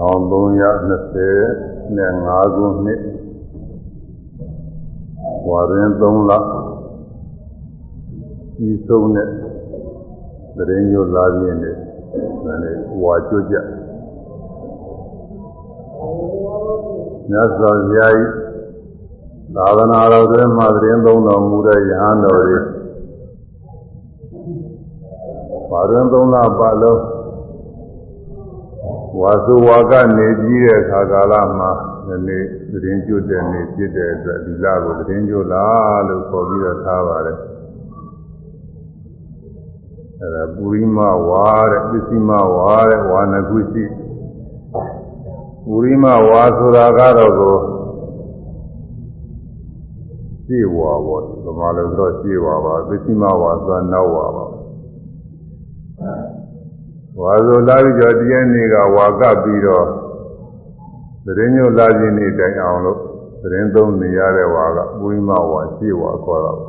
1325ခုနှစ်ဝါရင်3လဤဆုံးတဲ့တရင်ညိုလာပြင်းနဲ့ဒါနဲ့ဝါကျွတ်ကြမြတ်စွာဘုရားဤသာသနာတော်တွင်မှတရင်သုံးတော်မူတဲ့ယဟန်တော်တွေဝါရင်3လပတ်လုံး ဝါစုဝါကနေကြီးတဲ့အခါကာလမှာဒီနေ့သတင်းကျွတ်တဲ့နေ့ဖြစ်တဲ့အတွက်ဒီလကိုသတင်းကျွတ်လာလို့ခေါ်ပြီးတော့ထားပါတယ်အဲဒါပူရိမဝါတဲ့ပစ္စည်းမဝါတဲ့ဝါနကုရှိပူရိမဝါဆိုတာကတော့ကိုရှင်းဝါပေါ့ဒီမှာလို့ဆိုတော့ရှင်းဝါပါပစ္စည်းမဝါဆိုတာနောက်ဝါပါ ဝါဆိုလာပြီးတော့တရားနေ့ကဝါကပ်ပြီးတော့သတင်းညိုလာခြင်းနေ့တိုင်အောင်လို့သတင်းသုံးနေရတဲ့ဝါကဝိမဝါရှိဝါခေါ်တာပါ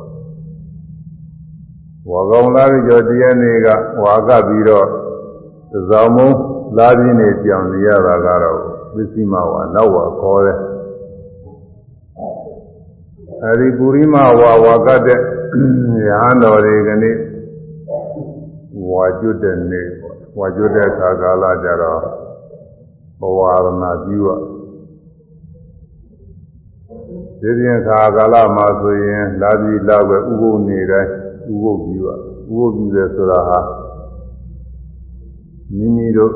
ဝါကောင်လာပြီးတော့တရားနေ့ကဝါကပ်ပြီးတော့သဇောင်းမုံလာခြင်းနေ့ကြောင်နေရတာကတော့ပစ္စည်းမဝါနောက်ဝါခေါ်တယ်အဲဒီပုရိမဝါဝါကတဲ့ရဟန်းတော်တွေကနေ့ဝါကျွတ်တဲ့နေ့ ဝါကျွတ်တဲ့အခါကာလကြတော့ဘဝရဏပြုရဒီပြင်ခါကာလမှာဆိုရင်လာပြီးလာပဲဥပုပ်နေတိုင်းဥပုပ်ပြုရဥပုပ်ပြုတယ်ဆိုတာဟာမိမိတို့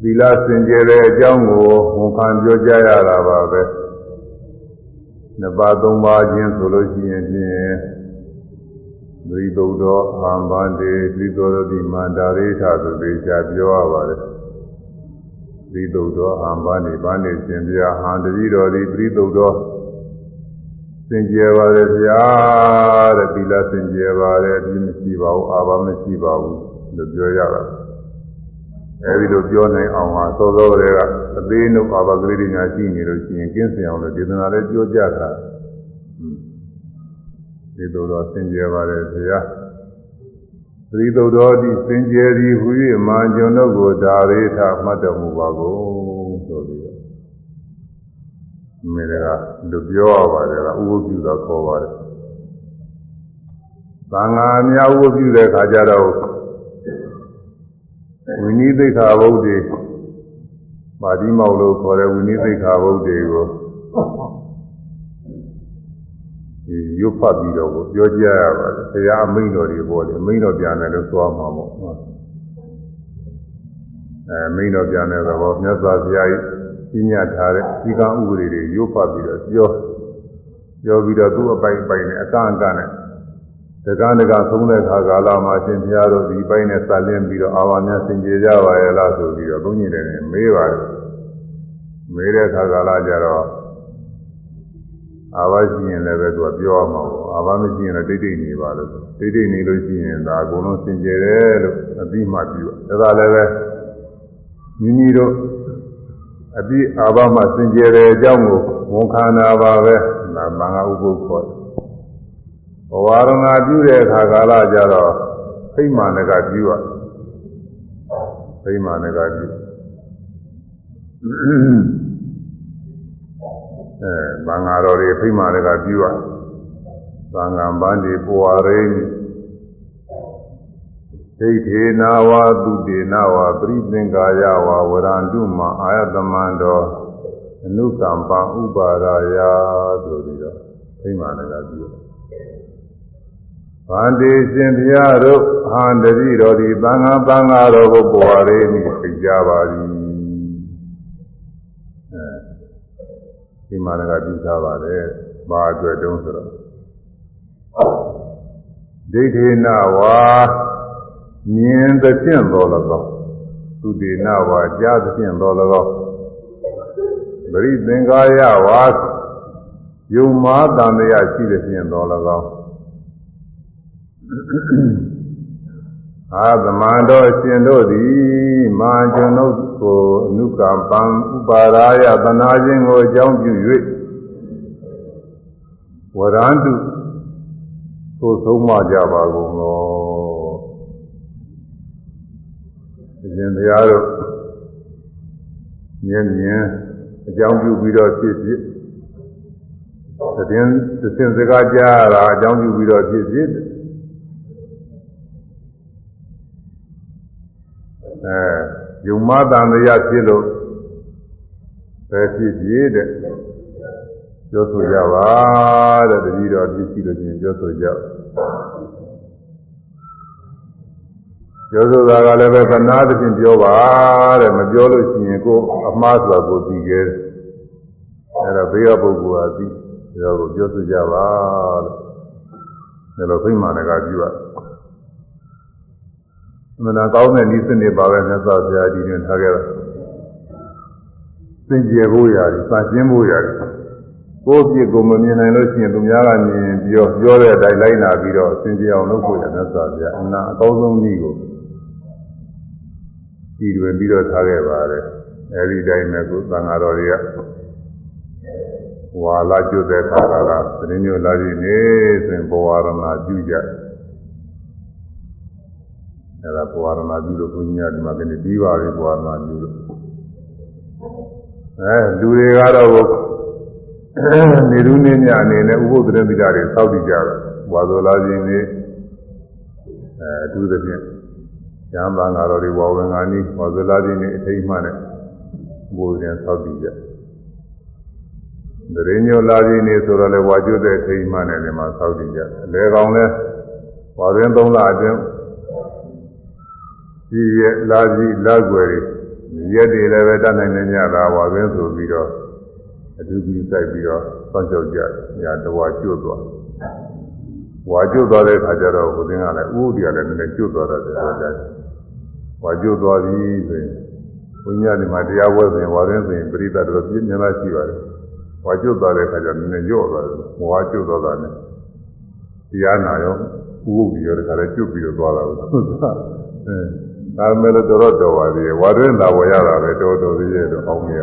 သီလစင်ကြယ်တဲ့အကြောင်းကိုဝန်ခံပြောကြရတာပါပဲနှစ်ပါးသုံးပါးချင်းဆိုလို့ရှိရင်ဖြင့် သီသုဒ္ဓောအာမန္တေသီသောတိမန္တာရိထဆိုသေးချာပြောရပါတယ်သီသုဒ္ဓောအာမန္တေဗန္တေရှင်ပြဟံတတိတော်သည်သီသုဒ္ဓောစင်ကြယ်ပါလေဗျာတဲ့သီလစင်ကြယ်ပါလေဒီမရှိပါဘူးအာဘမရှိပါဘူးလို့ပြောရတာအဲဒီလိုပြောနိုင်အောင်ဟာသောသောတွေကအသေးနှုတ်အာဘကလေးတွေညာရှိနေလို့ရှိရင်ကင်းစင်အောင်လို့ဒေသနာလေးပြောကြတာ ဒီလိုတော့စင်ကြယ်ပါတယ်ဘုရားသတိတုတော်ဒီစင်ကြယ်သည်ဟူ၍မာကျွန်တို့ကိုဒါရိထမှတ်တော်မူပါကုန်ဆိုပြီးတော့မေရကလူပြောရပါတယ်ကဥပုပြုတော်ခေါ်ပါတယ်သံဃာအများဥပုပြုတဲ့ခါကျတော့ဝိနည်းသိက္ခာဘုဒ္ဓေပါဠိမောက်လို့ခေါ်တဲ့ဝိနည်းသိက္ခာဘုဒ္ဓေကို ရုပ်ဖတ်ပြီးတော့ပြောကြရပါတယ်။တရားအမိန့်တော်တွေပေါ်တယ်။အမိန့်တော်ပြန်တယ်လို့ဆိုမှာပေါ့။အဲအမိန့်တော်ပြန်တဲ့သဘောမြတ်စွာဘုရားကြီးညတ်ထားတဲ့ဒီကံဥပဒေတွေရုပ်ဖတ်ပြီးတော့ပြောပြောပြီးတော့သူ့အပိုင်ပိုင်နဲ့အကန့်အကန့်နဲ့တက္ကနကသုံးတဲ့ခါကာလမှာရှင်ဘုရားတို့ဒီပိုင်းနဲ့ဆက်လင်းပြီးတော့အာဝါများစင်ကြယ်ကြပါရဲ့လားဆိုပြီးတော့ဘုန်းကြီးတွေနဲ့မေးပါတယ်။မေးတဲ့ခါကာလကျတော့ အာဘရှိရင်လည်းပဲသူကပြောရမှာပေါ့အာဘမရှိရင်လည်းတိတ်တိတ်နေပါလို့တိတ်တိတ်နေလို့ရှိရင်ဒါအကုန်လုံးစင်ကြယ်တယ်လို့အပြီးမှပြောဒါသာလည်းပဲမိမိတို့အပြီးအာဘမှစင်ကြယ်တဲ့အကြောင်းကိုဝန်ခံတာပါပဲဒါမင်္ဂဥပုပ်ခေါ်တယ်ဘဝရဏပြုတဲ့အခါကာလကြတော့ဖိမာနကပြုရဖိမာနကပြု အဲဘင်္ဂါတော်တွေဖိမာတွေကပြုရသံဃာပန်းဒီပွာရိဒိဋ္ဌေနာဝသုတေနာဝပရိသင်္ကာယဝဝရန္တုမအာယတမန္တောအနုကမ္ပဥပါရာယဆိုပြီးတော့ဖိမာတွေကပြုရဗန္တိရှင်ဘုရားတို့ဟန်တတိတော်ဒီသံဃာသံဃာတော်ကိုပွာရိမိသိကြပါသည် ဒီမှာလည်းပြုထားပါတယ်။ဘာအတွက်တုံးဆိုတော့ဒိဋ္ဌိနဝါမြင်သဖြင့်တော်၎င်းသူဒေနဝါကြားသဖြင့်တော်၎င်းပရိသင်္ကာယဝါယုံမာတန်တရားရှိသဖြင့်တော်၎င်း အာသမန္တောရှင်တို့သည်မာကျွန်ုပ်ကိုအနုကပံဥပါရာယသနာခြင်းကိုအကြောင်းပြု၍ဝရန္တုသို့ဆုံးမကြပါကုန်သောအရှင်ဘုရားတို့မြင်မြင်အကြောင်းပြုပြီးတော့ဖြစ်ဖြစ်သတင်းသင်စကားကြားရတာအကြောင်းပြုပြီးတော့ဖြစ်ဖြစ် အဲယုံမတန်တရားဖြစ်လို့ပဲဖြစ်ဖြစ်တဲ့ပြောဆိုကြပါတဲ့တတိတော်ပြည့်စုံလို့ချင်းပြောဆိုကြပြောဆိုတာကလည်းပဲကနာသဖြင့်ပြောပါတဲ့မပြောလို့ရှိရင်ကိုယ်အမှားဆိုတာကိုသိခဲ့တယ်အဲဒါဘေးကပုဂ္ဂိုလ်ဟာသိဒါကိုပြောဆိုကြပါတဲ့ဒါလိုဖိမှန်တကားပြုရ မနာကောင်းတဲ့ဤစနစ်ပါပဲမြတ်စွာဘုရားဒီတွင်ထားခဲ့တာစင်ကြယ်ဖို့ရတယ်စကျင်းဖို့ရတယ်ကိုယ့်ပြစ်ကိုမမြင်နိုင်လို့ရှိရင်သူများကမြင်ပြောပြောတဲ့အတိုင်းလိုက်နာပြီးတော့စင်ကြယ်အောင်လုပ်ဖို့ရမြတ်စွာဘုရားအနာအကောင်းဆုံးနည်းကိုကြည်တွင်ပြီးတော့ထားခဲ့ပါတယ်အဲဒီတိုင်းနဲ့ကိုသံဃာတော်တွေကဝါလာကျွတ်တဲ့ခါကသတင်းမျိုးလာကြည့်နေဆိုရင်ဘဝရဏပြုကြ အဲဒါဘဝရဏပြုလို့ဘုန်းကြီးကဒီမှာကနေပြီးပါပြီဘဝရဏပြုလို့အဲလူတွေကတော့နေလူနေညအနေနဲ့ဥပုသ္တရသီလတွေစောင့်တည်ကြတယ်ဘဝဆိုလာခြင်းနေအဲအထူးသဖြင့်ကျမ်းသာငါတော်တွေဝဝင်ငါနီးဘဝဆိုလာခြင်းနေအထိတ်မှနဲ့ဘုရားစောင့်တည်ကြတယ်တရင်ညိုလာခြင်းနေဆိုတော့လေဝါကျွတ်တဲ့ထိတ်မှနဲ့ဒီမှာစောင့်တည်ကြတယ်အလဲကောင်းလဲဝါရင်းသုံးလအတွင်း ဒီရဲ့လာကြီးလာွယ်တွေရက်တွေလည်းပဲတတ်နိုင်နေကြတာပါပဲဆိုပြီးတော့အထူးကြီးစိုက်ပြီးတော့စောင့်ကြောက်ကြတယ်။ညာတဝါကျွတ်သွား။ဝါကျွတ်သွားတဲ့အခါကျတော့ဘုရင်ကလည်းဥဒိကလည်းနည်းနည်းကျွတ်သွားတယ်ဆိုတော့ဝါကျွတ်သွားပြီဆိုရင်ဘုရားဒီမှာတရားဝဲဆိုရင်ဝါရင်းဆိုရင်ပရိသတ်တော်ပြင်းများရှိပါတယ်။ဝါကျွတ်သွားတဲ့အခါကျတော့နည်းနည်းညော့သွားတယ်။ဝါကျွတ်သွားတာနဲ့တရားနာရောဥပုဒ်ပြီးရောတခါလည်းကျွတ်ပြီးတော့သွားတာလို့အဲ ဒါမဲ့လို့တော်တော်ပါသေးတယ်ဝါရင်းသာဝယ်ရတာပဲတော်တော်သေးရဲ့တော့အောင်းရ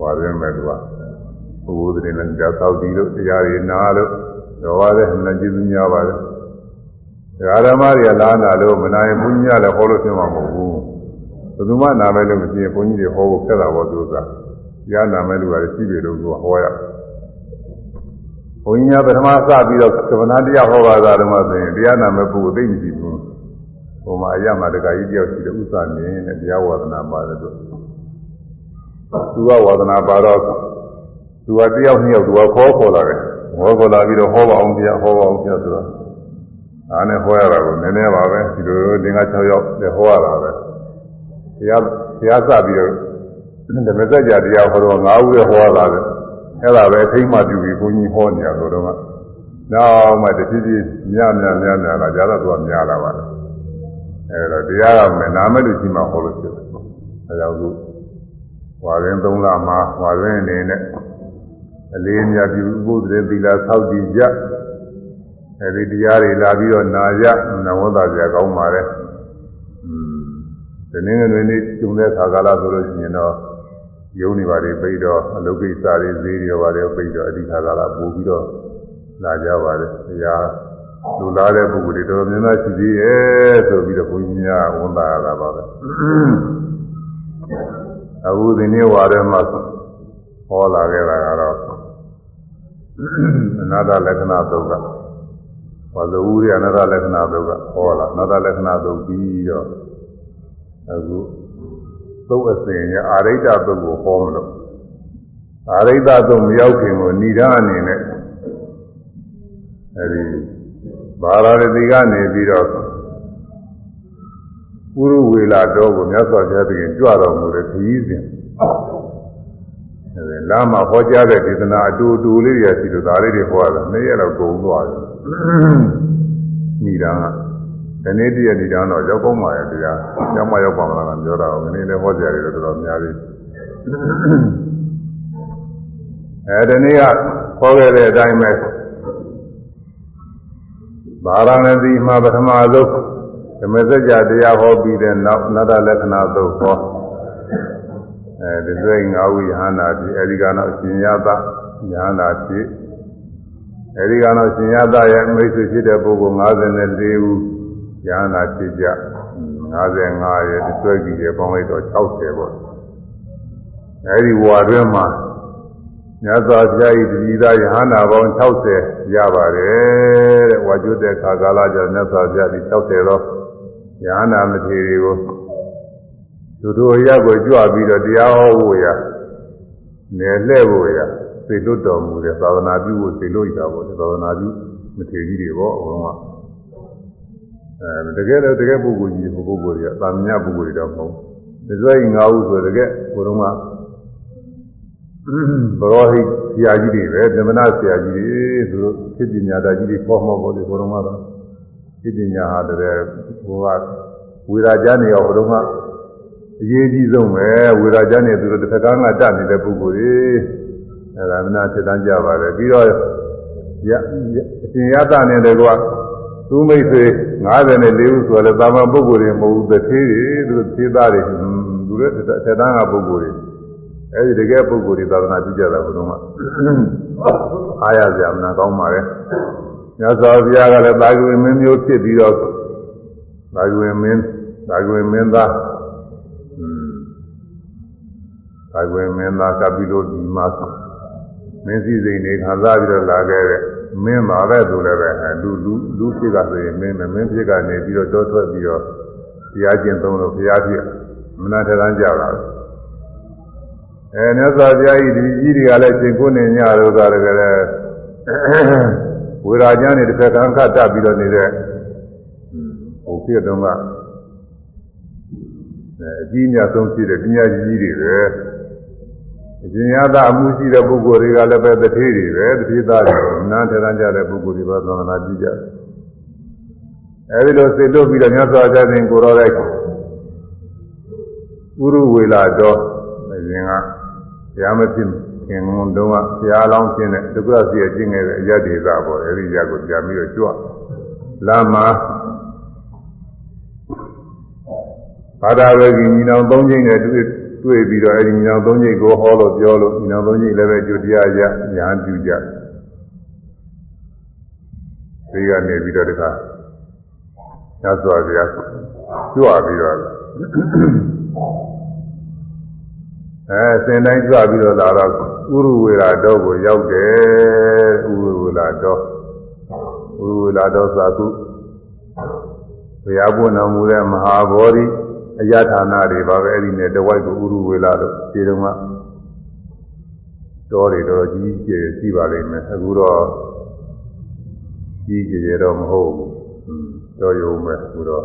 ဝါရင်းမဲ့ကွာဘုရားသခင်လည်းကြာသောက်တည်လို့တရားတွေနာလို့တော်ပါတဲ့မနကျေးဇူးများပါတယ်ဓမ္မတွေကလာနာလို့မနာရင်ဘုန်းကြီးကလည်းဟောလို့ဖြစ်မှာမဟုတ်ဘူးဘယ်သူမှနာမဲ့လို့မဖြစ်ရင်ဘုန်းကြီးတွေဟောဖို့ခက်တာပေါ့သူကတရားနာမဲ့လူကလည်းရှိပြီလို့သူကဟောရဘုန်းကြီးကပထမစပြီးတော့ကမ္ဘာတရားဟောပါတာတော့မှဆိုရင်တရားနာမဲ့ပုဂ္ဂိုလ်သိမ့်မရှိဘူး ဟိုမှာအရမတကကြီးတယောက်ရှိတယ်ဥစ္စာနေနဲ့တရားဝါဒနာပါတယ်သူသူကဝါဒနာပါတော့သူကတယောက်နှစ်ယောက်သူကခေါ်ခေါ်လာတယ်ဟောခေါ်လာပြီးတော့ဟောပါအောင်ပြဟောပါအောင်ပြဆိုတော့အားနဲ့ဟောရတာကိုနည်းနည်းပါပဲဒီလိုလင်္ကာ6ယောက်လည်းဟောရတာပဲတရားတရားစပြီးတော့ဓမ္မစကြာတရားဟောတော့9ဦးလည်းဟောရတာပဲအဲ့ဒါပဲထိမ့်မှပြုပြီးဘုန်းကြီးဟောနေရဆိုတော့ကနောက်မှတဖြည်းဖြည်းများများများများလာကြတော့သူကများလာပါတယ် အဲဒါတရားကမနာမဲ့လူရှိမှဟောလို့ဖြစ်တယ်။အဲကြောင့်ခုဝါရင်၃လမှာဝါရင်အနေနဲ့အလေးအမြတ်ပြုဘုရားသီလဆောက်တည်ကြအဲဒီတရားတွေလာပြီးတော့နာကြနဝသပြကောင်းပါလေ။อืมဒီနေ့ငွေနေ့ကျုံတဲ့ခါကာလဆိုလို့ရှိရင်တော့ယုံနေပါလေပြီးတော့အလုကိစ္စတွေဈေးတွေပါတယ်ပြီးတော့အဓိကကာလပို့ပြီးတော့လာကြပါတယ်။တရား လူလာတဲ့ပုဂ္ဂိုလ်တွေတော်တော်များများရှိသေးရဲ့ဆိုပြီးတော့ဘုန်းကြီးများဝန်တာရတာပါပဲအခုဒီနေ့ဝါရဲမှာဟောလာခဲ့တာကတော့အနာတလက္ခဏာသုတ်ကဝါဇဝူရအနာတလက္ခဏာသုတ်ကဟောလာအနာတလက္ခဏာသုတ်ပြီးတော့အခုသုတ်အစဉ်ရအာရိတ္တသုတ်ကိုဟောမလို့အာရိတ္တသုတ်မရောက်ခင်ကိုဏိဒာအနေနဲ့အဲဒီ ဘာရာတိကနေပြီးတော့ပုရုဝေလာတော်ကိုမြတ်စွာဘုရားသခင်ကြွတော်မူတဲ့ခရီးစဉ်အဲဒီလမ်းမှာဟောကြားတဲ့ဒေသနာအတူတူလေးတွေရှိလို့ဒါလေးတွေဟောရတာနေ့ရက်တော့ကုန်သွားတယ်ဏိဒာကဒီနေ့တည်းဏိဒာတော့ရောက်ကောင်းပါရဲ့တရားရောက်မှရောက်ပါမလားကပြောတာကိုဒီနေ့လည်းဟောကြားရတယ်တော်တော်များသေးအဲဒီနေ့ကဟောခဲ့တဲ့အတိုင်းပဲ ဗာရာဏသီမှာပထမဆုံးဓမ္မစကြာတရားဟောပြီးတဲ့နောက်နတ္တလက္ခဏာသုတ်ဟောအဲဒီစိတ်ငါးဝိဟန္တာဒီအဲဒီကနောက်ရှင်ရသယဟန္တာဖြစ်အဲဒီကနောက်ရှင်ရသရဲ့မိတ်ဆွေဖြစ်တဲ့ပုဂ္ဂိုလ်54ဦးယဟန္တာဖြစ်ကြ55ရဲ့တွဲကြည့်တယ်ပေါင်းလိုက်တော့60ပေါ့အဲဒီဝါတွင်းမှာ မြတ်စွာဘုရား၏တတိသားယဟနာပေါင်း60ရပါတယ်တဲ့ဝါကျွတ်တဲ့ခါကာလကျမြတ်စွာဘုရားဒီ60သောယဟနာမထေရီကိုသူတို့ရက်ကိုကြွပြီးတော့တရားဟောဖို့ရနယ်လှဲ့ဖို့ရသိလွတ်တော်မူတဲ့သာသနာပြုဖို့သိလို့ရတာပေါ့သာသနာပြုမထေရီတွေပေါ့ဘုံကအဲတကယ်တော့တကယ်ပုဂ္ဂိုလ်ကြီးဟိုပုဂ္ဂိုလ်တွေကသာမညပုဂ္ဂိုလ်တွေတော့မဟုတ်ဘူးဒီစွဲငါးဦးဆိုတကယ်ဘုံက ဘရောဟိဆရာကြီးတွေပဲဓမ္မနာဆရာကြီးတွေသူတို့သိပညာသားကြီးတွေပေါ်မှာပေါ့ဒီဘုံကတော့သိပညာဟာတည်းဟိုကဝေရာကြနေရောဘုံကအရေးကြီးဆုံးပဲဝေရာကြနေသူတို့တစ်ခါကတတ်နေတဲ့ပုဂ္ဂိုလ်တွေအဲဒါမနာဖြစ်တန်းကြပါတယ်ပြီးတော့ရအရှင်ရတနေတဲ့ကွာသူမိတ်ဆွေ54ဦးဆိုလည်းတာမန်ပုဂ္ဂိုလ်တွေမဟုတ်ဘူးတစ်သေးတွေသူသေးသားတွေသူတို့ထက်တန်းကပုဂ္ဂိုလ်တွေ အဲဒီတကယ်ပုဂ္ဂိုလ်တွေသာသနာပြုကြတာဘုရားကအားရကြမနာကောင်းပါလေမြတ်စွာဘုရားကလည်းတာဂဝေမင်းမျိုးဖြစ်ပြီးတော့တာဂဝေမင်းတာဂဝေမင်းသားတာဂဝေမင်းသားကပိလိုဒီမှာမင်းစည်းစိမ်တွေခံစားပြီးတော့လာခဲ့တဲ့မင်းပါပဲသူလည်းပဲလူလူလူဖြစ်ကဆိုရင်မင်းမင်းဖြစ်ကနေပြီးတော့တောထွက်ပြီးတော့တရားကျင့်သုံးလို့ဘုရားဖြစ်မနာထရမ်းကြတာ အဲမြတ်စွာဘုရားကြီးဒီကြီးတွေကလည်းရှင်ကိုနေညတို့ကလည်းဝေရာကျမ်းတွေတစ်ခါကံခတ်တတ်ပြီးတော့နေတဲ့ဟိုဖြစ်တော့ကအကြီးမြတ်ဆုံးဖြစ်တဲ့ပညာကြီးကြီးတွေပဲအရှင်ရသအမှုရှိတဲ့ပုဂ္ဂိုလ်တွေကလည်းပဲတထေးတွေပဲတထေးသားတွေနားထရမ်းကြတဲ့ပုဂ္ဂိုလ်တွေပဲသံဃာကြည့်ကြတယ်အဲဒီလိုစေလို့ပြီးတော့မြတ်စွာဘုရားရှင်ကိုတော်တဲ့ဥရဝေလာတော်အရင်က ဘုရားမဖြစ်ခင်တုန်းကဘုရားလောင်းခြင်းနဲ့ဒုက္ခစီရကျင့်ခဲ့တဲ့အရဒေသပေါ့အဲဒီရကိုပြန်ပြီးတော့ကြွလာမှာဘာသာဝေကြီးညီနောင်သုံးချိန်နဲ့တွေ့တွေ့ပြီးတော့အဲဒီညီနောင်သုံးချိန်ကိုဟောလို့ပြောလို့ညီနောင်သုံးချိန်လည်းပဲကြွတရားရညာပြုကြဒီကနေပြီးတော့တခါညစွာပြားကြွပြီးတော့ အဲစင်တိုင်းကြွပြီးတော့လာတော့ဥရဝေလာတော့ကိုရောက်တယ်ဥရဝေလာတော့ဥရဝေလာတော့သာကုဘုရားပွင့်တော်မူတဲ့မဟာဗောဓိအယထာနာတွေပါပဲအဲ့ဒီနဲ့တဝိုက်ကိုဥရဝေလာတော့ခြေတုံးကတော်တွေတော်ကြီးကျယ်ရှိပါလိမ့်မယ်အခုတော့ကြီးကျယ်တော့မဟုတ်ဘူးတော်ရုံပဲအခုတော့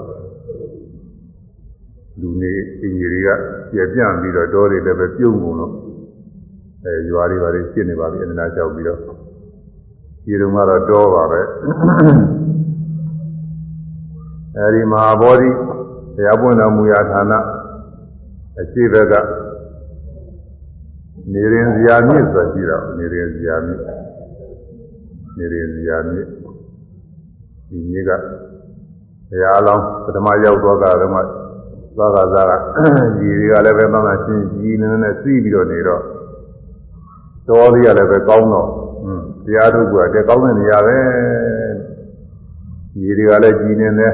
လူနေအင်ကြီးတွေကပြပြန့်ပြီးတော့တောတွေလည်းပဲပြုံးကုန်တော့အဲရွာတွေပါတွေရှင်းနေပါပြီအန္တရာယ်ကြောက်ပြီးတော့ဒီတုန်းကတော့တောပါပဲအဲဒီမဟာဘောဓိတရားပွင့်တော်မူရာဌာနအရှိဘက်ကနေရင်ဇာမြစ်ဆိုရှိတော့နေရင်ဇာမြစ်နေရင်ဇာမြစ်ဒီမြစ်ကတရားအလောင်းပထမရောက်တော့ကတော့ သာသာသာကကြီးတွေကလည်းပဲမှမှရှင်းကြီးနေနေစီးပြီးတော့နေတော့တော်လေးကလည်းပဲကောင်းတော့อืมတရားထုတ်ကတည်းကောင်းတဲ့နေရာပဲကြီးတွေကလည်းကြီးနေနေ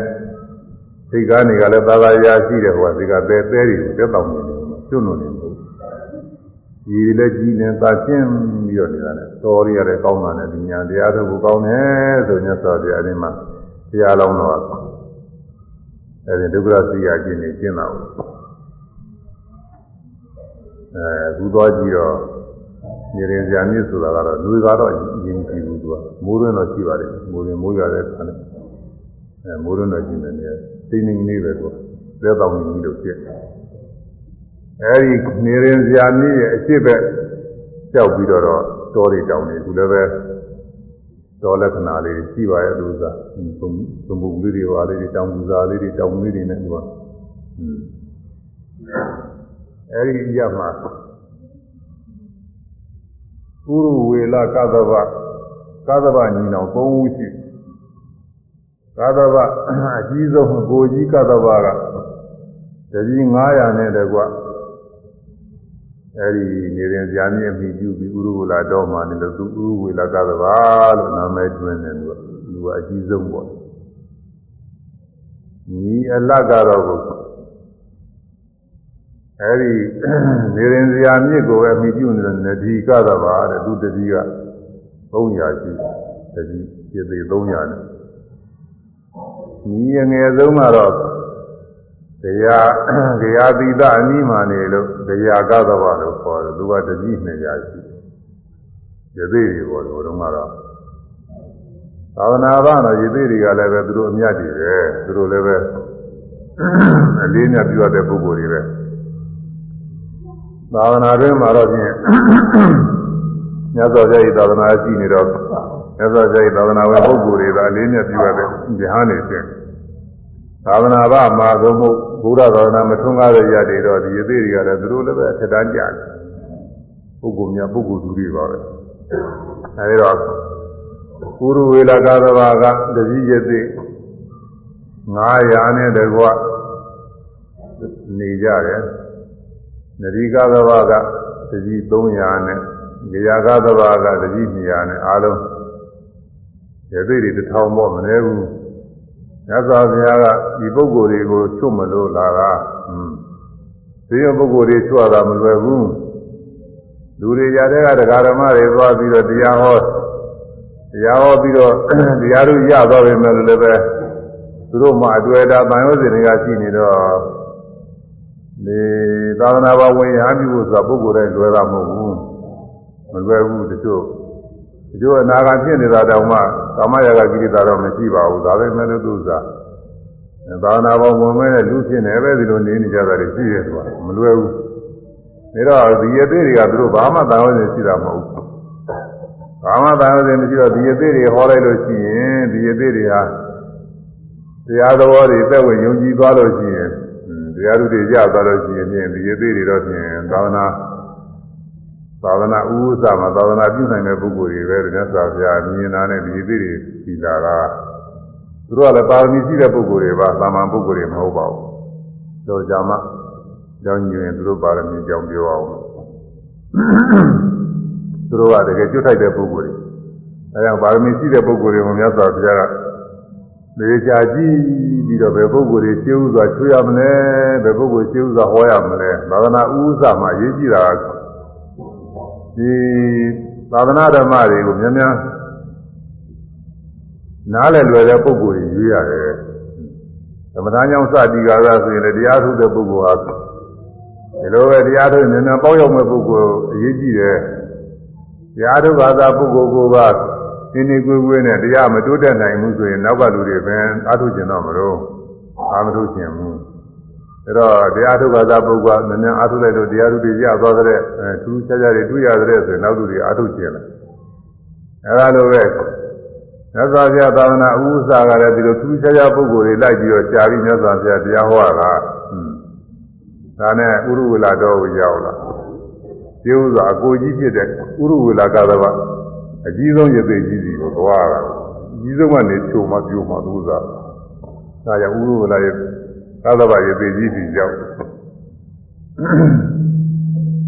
စိတ်ကားနေကလည်းသာသာရာရှိတယ်ဟိုကဒီကပဲပဲတွေတက်တောင်နေတယ်ကျွတ်လို့နေတယ်ကြီးတွေလည်းကြီးနေသာရှင်းပြီးတော့နေတာနဲ့တော်လေးကလည်းကောင်းတာနဲ့ဒီညာတရားထုတ်ကိုကောင်းတယ်ဆိုညဆောတရားဒီမှာတရားလုံးတော့ အဲဒီဒုက္ခသိရခြင်းနေကျင့်တာဘူးအဲအခုသွားကြည့်တော့နေရင်ဇာမြစ်ဆိုတာကတော့လူကတော့အရင်ကြည့်ဘူးသူကမိုးရင်းတော့ရှိပါတယ်မိုးရင်မိုးရတဲ့ခါနဲ့အဲမိုးရင်းတော့ကြည့်နေတယ်သိနေနေပဲသူကသက်တောင်ကြီးလို့ဖြစ်အဲဒီနေရင်ဇာမြစ်ရဲ့အရှိဘက်ကြောက်ပြီးတော့တောတွေတောင်နေသူလည်းပဲ တော်လက္ခဏာလေးရှိပါရဲ့လို့သာသုံးသုံးပုံလေးတွေပါလေးတွေတောင်ပူဇာလေးတွေတောင်လေးတွေနဲ့သူကအဲဒီရမှာကုရဝေလကသဗကသဗညီနောင်၃ဦးရှိကသဗအကြီးဆုံးကိုကြီးကသဗကတကြီး900နဲ့တကွ အဲဒီနေရင်ဇာမြင့်မိပြုပြီးဥရဝလာတော်မှာနေလို့သူဥရဝလာကသဘာလို့နာမည်တွင်တယ်သူကသူကအကြီးဆုံးပေါ့ညီအလတ်ကတော့ကိုအဲဒီနေရင်စရာမြစ်ကိုပဲအမိပြုနေတဲ့နဒီကသဘာတဲ့သူတတိက300ရှိတတိပြည့်သေး300နဲ့ညီရငယ်ဆုံးကတော့ တရားတရားသီတအနိမာနေလို့တရားကသဘာလို့ခေါ်တယ်သူကတတိ200ရှိရသေးတွေပေါ်တော့တော့ကတော့သာသနာ့ဘာတော့ရသေးတွေကလည်းပဲသူတို့အမြတ်တွေပဲသူတို့လည်းပဲအလေးနဲ့ပြုရတဲ့ပုဂ္ဂိုလ်တွေပဲသာသနာတွင်မှာတော့ဖြင့်မြတ်စွာဘုရား၏သာသနာရှိနေတော့မြတ်စွာဘုရား၏သာသနာဝင်ပုဂ္ဂိုလ်တွေကအလေးနဲ့ပြုရတဲ့ဉာဏ်နေခြင်း သာသနာ့ဘာမှာသို့မဟုတ်ဘုရားသာသနာမထွန်းကားတဲ့ရတွေတော့ဒီရသေးတွေကလည်းသူတို့လည်းပဲထက်တန်းကြတယ်ပုဂ္ဂိုလ်များပုဂ္ဂိုလ်သူတွေပါပဲအဲဒီတော့ကုရဝေလကသဘာကတတိယသိ900နဲ့တကွနေကြတယ်နရိကသဘာကတတိ300နဲ့ဂရာကသဘာကတတိ200နဲ့အားလုံးရသေးတွေတစ်ထောင်ပေါ့မနေဘူး မြတ်စွာဘုရားကဒီပုဂ္ဂိုလ်တွေကိုချွတ်မလို့လာတာဟွန်းဒီပုဂ္ဂိုလ်တွေချွတ်တာမလွယ်ဘူးလူတွေရတဲ့ကတရားဓမ္မတွေသွားပြီးတော့တရားဟောတရားဟောပြီးတော့တရားတို့ရသွားပြီမဲ့လည်းပဲသူတို့မှအတွေ့အတာတန်ရုံးစင်တွေကရှိနေတော့ဒီသာသနာ့ဘဝင်ရဟန်းပြုဖို့ဆိုတာပုဂ္ဂိုလ်တိုင်းလွယ်တာမဟုတ်ဘူးမလွယ်ဘူးတချို့ တချို့အနာဂတ်ဖြစ်နေတာတောင်မှကာမရာဂကိရိတာတော့မရှိပါဘူးဒါပဲမဲ့လို့သူစားသာသနာ့ဘဝင်မဲ့လူဖြစ်နေပဲဒီလိုနေနေကြတာတွေရှိတယ်ဆိုတာမလွယ်ဘူးဒါတော့ဒီရသေးတွေကသူတို့ဘာမှတန်ရုံးစင်ရှိတာမဟုတ်ဘူးဘာမှသာဝစဉ်မရှိတော့ဒီအသေးတွေဟောလိုက်လို့ရှိရင်ဒီအသေးတွေဟာတရားတော်တွေသက်ဝင်ယုံကြည်သွားလို့ရှိရင်တရားသူတွေကြသွားလို့ရှိရင်ဖြင့်ဒီအသေးတွေတော့ဖြင့်သာသနာ သာသနာဥဥစ္စာမှာသာသနာပြုနိုင်တဲ့ပုဂ္ဂိုလ်တွေပဲမြတ်စွာဘုရားမြင်တာနဲ့ဒီအသေးတွေပြီးလာတာသူတို့ကလည်းပါရမီရှိတဲ့ပုဂ္ဂိုလ်တွေပါသာမန်ပုဂ္ဂိုလ်တွေမဟုတ်ပါဘူးတော့ကြာမှကြောင်းညင်သူတို့ပါရမီကြောင်းပြောအောင်သူတို့ကတကယ်ကျွတ်ထိုက်တဲ့ပုဂ္ဂိုလ်တွေအဲဒါပါရမီရှိတဲ့ပုဂ္ဂိုလ်တွေကိုမြတ်စွာဘုရားကလေချာကြည့်ပြီးတော့ဘယ်ပုဂ္ဂိုလ်တွေရှင်းဥစွာချွေရမလဲဘယ်ပုဂ္ဂိုလ်ရှင်းဥစွာဟောရမလဲသာသနာဥစ္စာမှာရေးကြည့်တာ ဒီသာသနာဓမ္မတွေကိုများများနားလည်လွယ်တဲ့ပုဂ္ဂိုလ်တွေရွေးရတယ်သမထကြောင့်စတိကာကဆိုရင်လည်းတရားထုတ်တဲ့ပုဂ္ဂိုလ်ဟာဒီလိုပဲတရားထုတ်နေနေပေါက်ရောက်မဲ့ပုဂ္ဂိုလ်အရေးကြီးတယ်တရားထုတ်ဘာသာပုဂ္ဂိုလ်ကိုပါနေနေကွေးကွေးနဲ့တရားမတိုးတက်နိုင်ဘူးဆိုရင်နောက်ကလူတွေပဲအာထုကျင်တော့မလို့အာမထုကျင်ဘူး အဲတော့တရားထုတ်ဘာသာပုဂ္ဂိုလ်ကနည်းနည်းအာထုလိုက်လို့တရားသူတွေရသွားတဲ့အဲသူချာချာတွေတွေ့ရတဲ့ဆိုရင်နောက်သူတွေအာထုကျင်တယ်အဲဒါလိုပဲမြတ်စွာဘုရားသာသနာဥစ္စာကလည်းဒီလိုသူချာချာပုဂ္ဂိုလ်တွေလိုက်ပြီးတော့ကြာပြီးမြတ်စွာဘုရားတရားဟောတာဒါနဲ့ဥရဝေလာတော်ကိုရောက်လာဒီဥစ္စာအကိုကြီးဖြစ်တဲ့ဥရဝေလာကသဘာအကြီးဆုံးရသေးကြီးစီကိုသွားတာအကြီးဆုံးကနေချုံမှပြိုမှသူဥစ္စာဒါကြောင့်ဥရဝေလာရဲ့ ကသဘာရသေးကြီးစီရောက်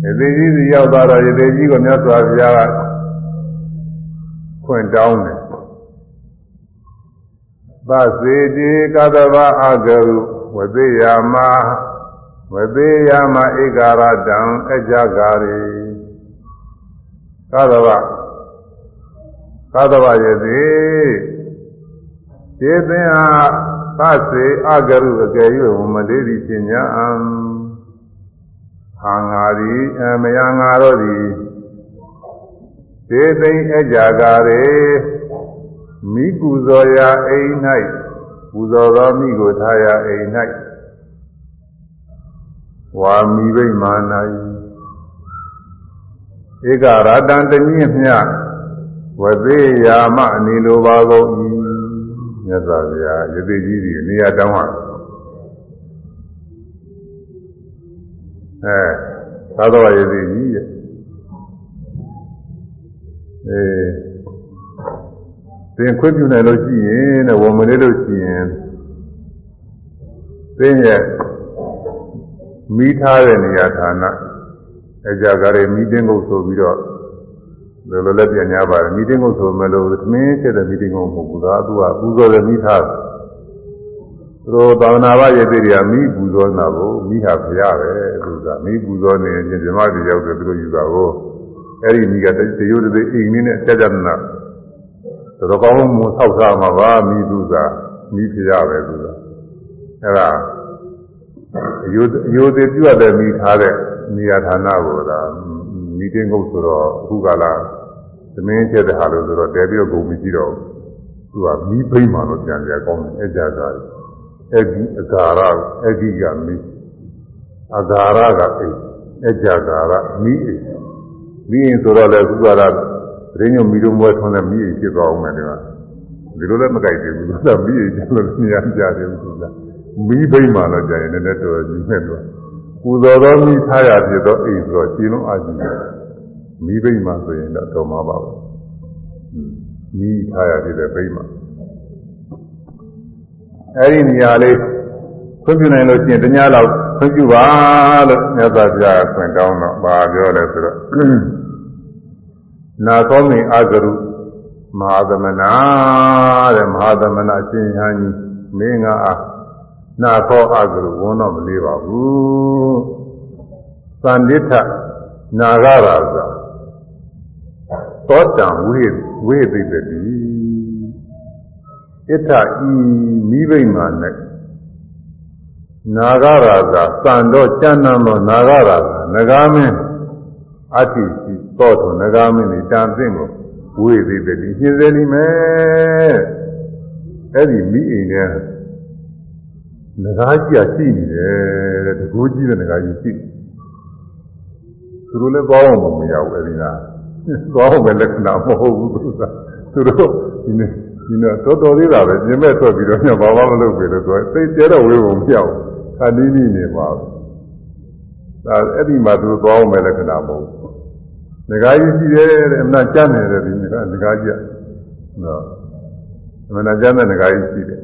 ရသေးကြီးစီရောက်သွားတော့ရသေးကြီးကိုမြတ်စွာဘုရားကခွင့်တောင်းတယ်သစေတိကသဗအာဂရုဝသေယမဝသေယမဧကာရတံအကြဂာရိကသဗကသဗယတိသေသင်ဟာ သစေအဂရုအကယ်၍ဝမလေးသည်ပညာအံဟာငါသည်အမယငါတို့သည်သေသိအကြဂာရိမိပူဇော်ရာအိမ်၌ပူဇော်သောမိကိုထားရာအိမ်၌ဝါမိဘိမာနာဧကရတံတညင်းမြဝသေးယာမအနေလိုပါကုန်၏ မြတ်စွာဘုရားယသိကြီးဒီနေရာတောင်းဟာအဲသာသဝယသိကြီးရဲ့အဲသင်ခွင့်ပြုနိုင်လို့ရှိရင်တဲ့ဝမလေးလို့ရှိရင်သင်ရဲ့မိထားတဲ့နေရာဌာနအကြကရေမိတင်းကုတ်ဆိုပြီးတော့ ဘယ်လိုလဲပြန်ညာပါတယ်မိတင်းကုတ်ဆိုမဲ့လို့သမင်းချက်တဲ့မိတင်းကုတ်မဟုတ်ဘူးဒါသူကပူဇော်တဲ့မိထားတို့သာဝနာ့ရဲ့တိတွေကမိပူဇော်နာကိုမိဟာဖရပဲသူကမိပူဇော်နေရင်ဇမတိရောက်တယ်သူတို့ယူတာကိုအဲ့ဒီမိကတရုတ်တည်းအိမ်နည်းနဲ့ကြကြနာတော်ကောင်းမှုဆောက်ထားမှာပါမိသူကမိဖရပဲသူကအဲ့ဒါအယုအယုသေးပြုတ်တဲ့မိထားတဲ့နေရာဌာနကိုဒါမိတင်းကုတ်ဆိုတော့အခုကလာ သမင်းချက်တဲ့ဟာလို့ဆိုတော့တဲပြီးတော့ဂုံမရှိတော့သူကမိဖိမှလို့ပြန်ကြကောင်းတယ်အဲ့ကြတာအဲ့ဒီအဂါရအဲ့ဒီကမိအဂါရကအိအဲ့ကြကာရမိအိမိရင်ဆိုတော့လေခုကလာရင်းညမီတို့မွဲထွန်းတဲ့မိအိဖြစ်သွားအောင်မယ်ဒီကဒီလိုလည်းမကြိုက်သေးဘူးသူကမိအိကျလို့နေရာကြတယ်သူကမိဘိမှန်တော့ကြာရင်လည်းတော်ကြီးနဲ့တော့ပူဇော်တော်မိထားရဖြစ်တော့အိဆိုတော့ရှင်းလုံးအာကြည့်တယ် မိဘိမှန်ဆိုရင်တော့တော်မှာပါပဲမိထားရဖြစ်တဲ့ဘိမှန်အဲ့ဒီနေရာလေးခွင့်ပြုနိုင်လို့ရှိရင်တ냐လောက်ခွင့်ပြုပါလို့မြတ်စွာဘုရားခွင့်တောင်းတော့ဘာပြောလဲဆိုတော့နာသောမင်အာဂရုမဟာသမနာတဲ့မဟာသမနာရှင်ဟန်ကြီးမင်းကအာနာသောအာဂရုဝန်တော့မလေးပါဘူးသန္တိထနာဂရာဇာ သောတံဝိဝိသိတတိဣထဤမိဘိမာ၌နာဂရာဇာစံတော့ကျမ်းနံသောနာဂရာဇာနဂါမင်းအတ္တိရှိသောထုနဂါမင်းဤတန်သိမ့်ကိုဝိသိတတိရှင်းစေလိမ့်မယ်အဲ့ဒီမိအိမ်ထဲနဂါကြီးရှိနေတယ်တဲ့တကူကြီးတဲ့နဂါကြီးရှိသူတို့လည်းသွားအောင်မရဘူးအဲ့ဒီက သွားအောင်ပဲလက္ခဏာမဟုတ်ဘူးသူကသူတို့ဒီနေ့ဒီတော့တော်တော်လေးတာပဲပြင်မဲ့ထွက်ပြီးတော့ညဘာမှမလုပ်ပြီလို့သူကသိကျတော့ဝေးဖို့မပြောက်ခါနီးနီးနေပါဘူးဒါအဲ့ဒီမှာသူသွားအောင်ပဲလက္ခဏာမဟုတ်ဘူးငကားကြီးရှိတယ်တဲ့အမှန်ကျမ်းနေတယ်ဒီငကားငကားကြီးကတော့အမှန်ကျမ်းတဲ့ငကားကြီးရှိတယ်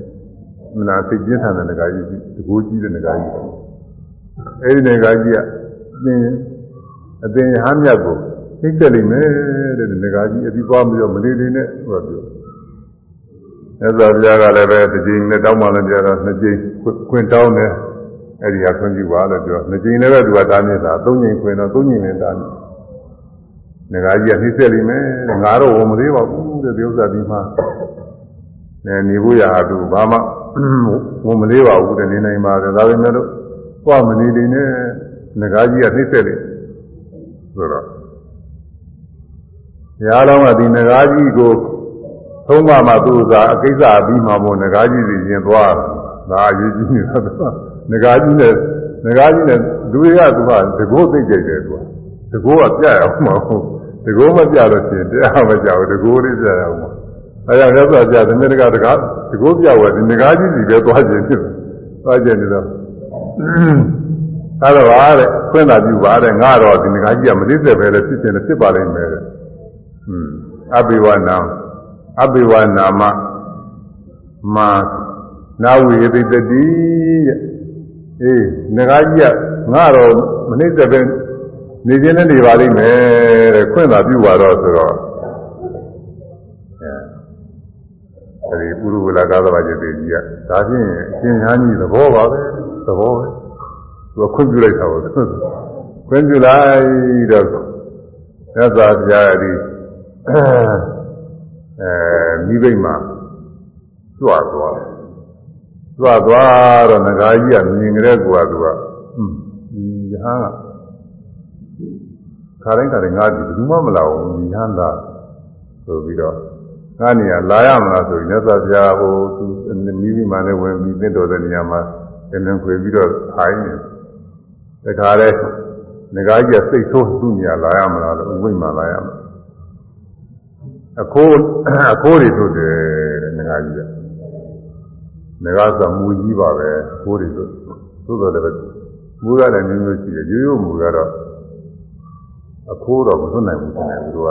အမှန်သိကျင်းထန်တဲ့ငကားကြီးရှိတကူကြီးတဲ့ငကားကြီးအဲ့ဒီငကားကြီးကအသင်အသင်ဟမ်းမြတ်ကို သိတယ်လိမ့်မယ်တဲ့ငကားကြီးအပြီးသွားပြီးတော့မလေးလေးနဲ့ဟောပြောမြတ်စွာဘုရားကလည်းပဲတစ်ကြိမ်နဲ့တောင်းမှလည်းပြောတော့နှစ်ကြိမ်ခွင့်တောင်းတယ်အဲ့ဒီဟာခွင့်ပြုပါလို့ပြောနှစ်ကြိမ်လည်းပဲသူကတားမြစ်တာသုံးကြိမ်ခွင့်တော့သုံးကြိမ်နဲ့တားမြစ်ငါကြီးကနှိမ့်ဆက်လိမ့်မယ်တဲ့ငါတော့ဝန်မသေးပါဘူးတဲ့ဒီဥစ္စာဒီမှာနေနေဖို့ရဟာသူဘာမှဝန်မသေးပါဘူးတဲ့နေနိုင်ပါတယ်ဒါပေမဲ့လို့သွားမနေနေနဲ့ငါကြီးကနှိမ့်ဆက်လိမ့်ဆိုတော့ ဘုရားတော်ကဒီငါကြီးကိုသုံးပါမှသူ့ဥစားအကိစ္စပြီးမှမို့ငကားကြီးစီရင်သွားတာဒါအရေးကြီးနေတော့ငကားကြီးနဲ့ငကားကြီးနဲ့လူတွေကသူကတကိုးသိကြိတ်တယ်သူကတကိုးကပြရအောင်မဟုတ်တကိုးမပြလို့ရှိရင်တရားမကြဘူးတကိုးလေးပြရအောင်အဲဒါလည်းဆိုကြသမီးတကတကားတကိုးပြဝယ်ဒီငကားကြီးစီပဲသွားခြင်းဖြစ်သွားခြင်းနေတော့အဲတော့ပါတဲ့ခွင့်သာပြုပါတဲ့ငါတော့ဒီငကားကြီးကမသိတဲ့ပဲလေဖြစ်ခြင်းနဲ့ဖြစ်ပါလိမ့်မယ်တဲ့ဟွန်း အဘိဝနာအဘိဝနာမမာနာဝိသိတတိတဲ့အေးငကားကြီးကငါတော့မနှိမ့်တဲ့ပဲနေခြင်းနဲ့နေပါလိမ့်မယ်တဲ့ခွင့်သာပြုပါတော့ဆိုတော့အဲဒီပုရုဝလာကာသဘာจิตကြီးကဒါဖြင့်အရှင်ညာကြီးသဘောပါပဲသဘောပဲသူကခွင့်ပြုလိုက်တာပေါ့ခွင့်ပြုလိုက်တော့သက်သာပြားရီ အဲမိဘိတ်မှာကြွသွားကြွသွားတော့ငကားကြီးကမြင်ကြတဲ့ကွာသူကဒီယဟန်ကခါတိုင်းခါတိုင်းငါဒီဘယ်သူမှမလာဘူးဒီဟန်လာဆိုပြီးတော့ငါနေရလာရမလားဆိုရင်မြတ်စွာဘုရားဟိုသူမိမိမှလည်းဝင်ပြီးသင့်တော်တဲ့နေရာမှာသင်္လင်ခွေပြီးတော့ထိုင်နေတခါလဲငကားကြီးကစိတ်ဆိုးသူ့နေရာလာရမလားလို့ဥပိ္ပမာလာရမလား အခိုးအခိုးတွေထုတ်တယ်တဲ့ငကားကြီးကငကားဆိုမူကြီးပါပဲအခိုးတွေထုတ်သို့တော်လည်းမူကလည်းမျိုးမျိုးရှိတယ်ရိုးရိုးမူကတော့အခိုးတော့မသွတ်နိုင်ဘူးတဲ့သူက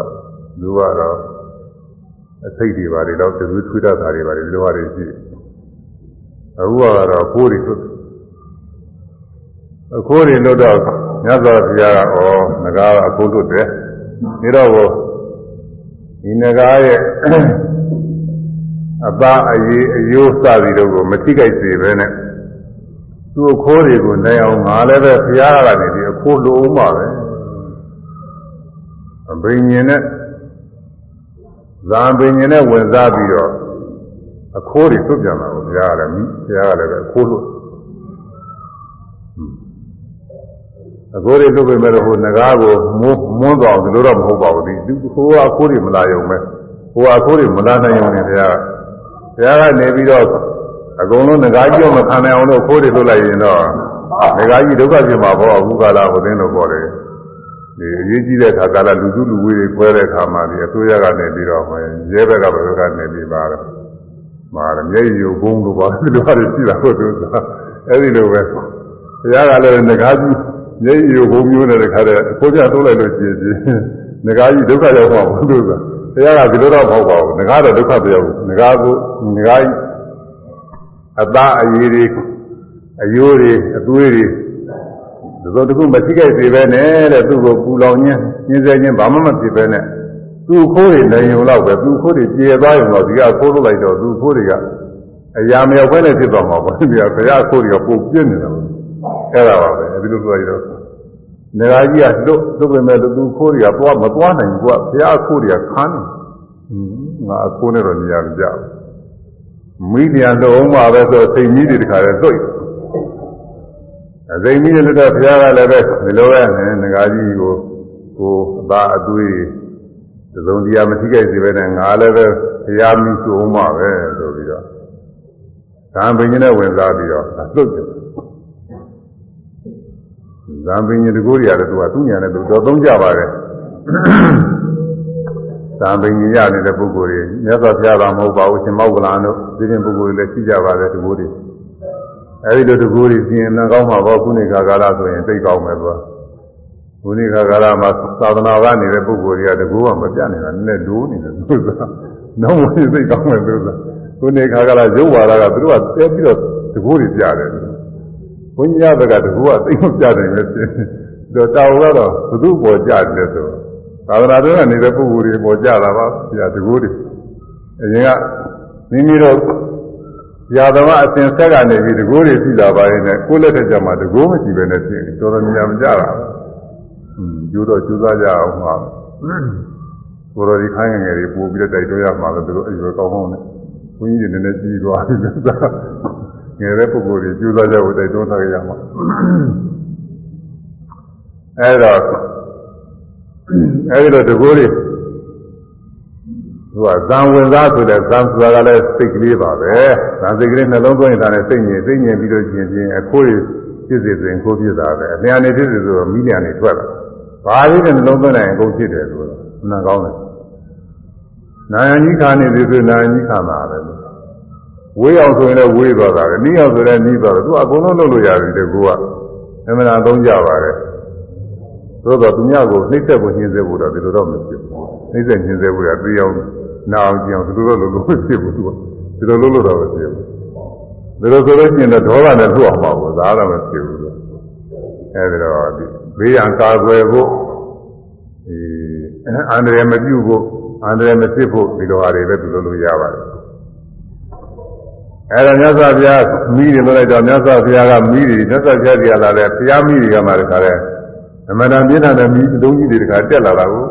သူကတော့အစိတ်တွေပါတယ်တော့သူထွေးတတ်တာတွေပါတယ်ဒီလိုဟာတွေရှိတယ်အခုကတော့အခိုးတွေထုတ်အခိုးတွေလွတ်တော့မြတ်စွာဘုရားကဩငကားကအခိုးလွတ်တယ်ဒါတော့ ဒီနဂါရဲ့အသားအရေးအယိုးစသည်တို့ကိုမထိကြိုက်စေပဲနဲ့သူ့အခိုးတွေကိုနိုင်အောင်ငါလည်းပဲဘုရားကနေဒီအခိုးလိုအောင်ပါပဲအဘိညာဉ်နဲ့ဇာဘိညာဉ်နဲ့ဝင်စားပြီးတော့အခိုးတွေသွတ်ပြန်တာကိုဘုရားကလည်းဘုရားကလည်းပဲအခိုးလို့ အခိုးတွေလွတ်ပေမဲ့ဟိုငကားကိုမွန်းမွန်းတော့ဒီလိုတော့မဟုတ်ပါဘူးဒီဟိုကအခိုးတွေမလာရုံပဲဟိုကအခိုးတွေမလာနိုင်ရုံနဲ့ဘုရားဘုရားကနေပြီးတော့အကုန်လုံးငကားကြီးတော့မခံနိုင်အောင်လို့ခိုးတွေလွတ်လိုက်ရင်တော့ငကားကြီးဒုက္ခပြင်မှာပေါ့အခုကလာဟိုသိန်းတော့ပေါ်တယ်ဒီအရေးကြီးတဲ့အခါကာလလူစုလူဝေးတွေခွဲတဲ့အခါမှာဒီအစိုးရကနေပြီးတော့ဟိုရဲဘက်ကဘယ်ဘက်ကနေပြီးပါတော့မာရမျက်ရည်ဘုံတို့ပါဒီလိုပါရှိတာဟုတ်သူစားအဲ့ဒီလိုပဲဘုရားကလည်းငကားကြီး မျက်ရည်ဘုံမျိုးနဲ့တခါတည်းအဖို့ပြတိုးလိုက်လို့ကြည်ကြည်ငကားကြီးဒုက္ခရောက်မှာဘုသူစားဘုရားကဒီလိုတော့မဟုတ်ပါဘူးငကားတော့ဒုက္ခမရောက်ဘူးငကားကိုငကားကြီးအသားအရည်တွေအယိုးတွေအသွေးတွေဒီလိုတခုမသိခဲ့စေပဲနဲ့တဲ့သူ့ကိုပူလောင်ခြင်းညှင်းဆဲခြင်းဘာမှမဖြစ်ပဲနဲ့သူ့ခိုးတွေလည်းယုံတော့ပဲသူ့ခိုးတွေကျေသွားရင်တော့ဒီကခိုးလို့လိုက်တော့သူ့ခိုးတွေကအရာမရောက်ဘဲနဲ့ဖြစ်သွားမှာပေါ့ဒီကဘုရားခိုးတွေကပုတ်ပြင်းနေတာပေါ့ အဲ့ဒါပါပဲဒီလိုဆိုရတော့နေရာကြီးကလွတ်လွတ်ပေမဲ့သူခိုးတွေကသွားမသွားနိုင်ဘူးကဘုရားခိုးတွေကခန်းနေငါအခိုးနဲ့တော့နေရာမကြဘူးမိလျာလုံးအောင်ပါပဲဆိုစိတ်ကြီးတွေတခါလဲလွတ်အစိမ်ကြီးတွေတော့ဘုရားကလည်းပဲဒီလိုပဲငကားကြီးကိုကိုအသားအသွေးသုံးတရားမထိခဲ့စေပဲနဲ့ငါလည်းပဲဘုရားမိစုံမှာပဲဆိုပြီးတော့ဇံပင်ကြီးနဲ့ဝင်စားပြီးတော့လွတ်တယ် ဇံပင်ကြီးတကူရတယ်သူကသူ့ညာနဲ့သူတော့သုံးကြပါတယ်ဇံပင်ကြီးရနေတဲ့ပုဂ္ဂိုလ်တွေမြတ်စွာဘုရားကမဟုတ်ပါဘူးရှင်မောက္ကလန်တို့ဒီရင်ပုဂ္ဂိုလ်တွေလည်းရှိကြပါတယ်တကူတွေအဲဒီလိုတကူတွေပြင်နှကောင်းမှာပေါ့ခုနေခါကာလဆိုရင်သိကောင်းမယ်သူကခုနေခါကာလမှာသာသနာ့ဘာနေတဲ့ပုဂ္ဂိုလ်တွေကတကူကမပြတ်နေတာနည်းနည်းဒိုးနေတယ်သူကနောက်မှသိကောင်းမယ်သူကခုနေခါကာလရုပ်ဝါဒကသူတို့ကတဲပြီးတော့တကူတွေပြတယ် ဘုန်းကြီးရဘက်ကတကူကသိမပြတယ်ပဲဖြစ်တော့တောင်ကတော့ဘုသူ့ပေါ်ကြတယ်ဆိုသာသနာ့တွင်နေတဲ့ပုဂ္ဂိုလ်တွေပေါ်ကြတာပါပြတကူတွေအရင်ကမိမိတို့ရာသမားအစဉ်ဆက်ကနေပြီးတကိုးတွေရှိလာပါရင်လည်းကိုယ်လက်ထက်ကျမှတကိုးမရှိပဲနဲ့ဖြစ်နေတော်တော်များမကြတာ။อืมကျိုးတော့ကျိုးစားကြအောင်မှာ။ကိုယ်တော်ဒီခိုင်းငယ်တွေပို့ပြီးတော့တိုက်တွန်းရမှာလည်းသူတို့အရွယ်ကောင်းကောင်းနဲ့ဘုန်းကြီးတွေလည်းကြီးသွားပြီလို့သာ ငယ်တဲ့ပုဂ္ဂိုလ်တွေကျိုးစားကြဖို့တိုက်တွန်းထားကြရမှာ။အဲတော့အဲဒီတော့တကိုးတွေသူကဇံဝင်စားဆိုတဲ့ဇံဆိုတာကလည်းစိတ်ကလေးပါပဲဇံစိတ်ကလေးနှလုံးသွင်းတာနဲ့စိတ်ငြိမ်စိတ်ငြိမ်ပြီးတော့ကျင်ကျင်အခိုးရဖြစ်စေဆိုရင်ခိုးဖြစ်တာပဲအလျာနေဖြစ်စေဆိုတော့မိလျာနေထွက်လာဘာလေးနဲ့နှလုံးသွင်းလိုက်ရင်အကုန်ဖြစ်တယ်လို့နာကောင်းတယ်နာယကြီးခါနေပြီဆိုနာယကြီးခါမှာပဲ ဝေးအောင်ဆိုရင်လည်းဝေးသွားတာပဲနီးအောင်ဆိုလည်းနီးသွားတယ်သူကအကုန်လုံးလုပ်လို့ရပြီတကူကအမှန်တရားသုံးကြပါတယ်သို့တော့သူများကိုနှိမ့်ဆက်ဖို့ညှင်းဆဲဖို့တော့ဒီလိုတော့မဖြစ်ဘူးနှိမ့်ဆက်ညှင်းဆဲဖို့ကသိအောင်နာအောင်ကြအောင်ဒီလိုတော့လုံးလုံးဖြစ်ဘူးသူကဒီလိုလုံးလို့တော့မဖြစ်ဘူးဒီလိုဆိုလို့ရှိရင်တော့ဒေါသနဲ့ထုတ်အောင်ပါဘူးဒါတော့မဖြစ်ဘူးအဲဒီတော့ဒီဘေးရန်ကာကွယ်ဖို့ဒီအန္တရာယ်မပြုဖို့အန္တရာယ်မဖြစ်ဖို့ဒီလိုဟာတွေပဲသူလိုလိုရပါတယ် အဲဒါမြတ်စွာဘုရားမိတယ်လို့လိုက်တော့မြတ်စွာဘုရားကမိတယ်မြတ်စွာဘုရားကြီးလာတယ်ဘုရားမိတွေကမှတခါလဲအမှန်တန်ပြင်းထန်တဲ့မိအလုံးကြီးတွေတခါတက်လာတာကို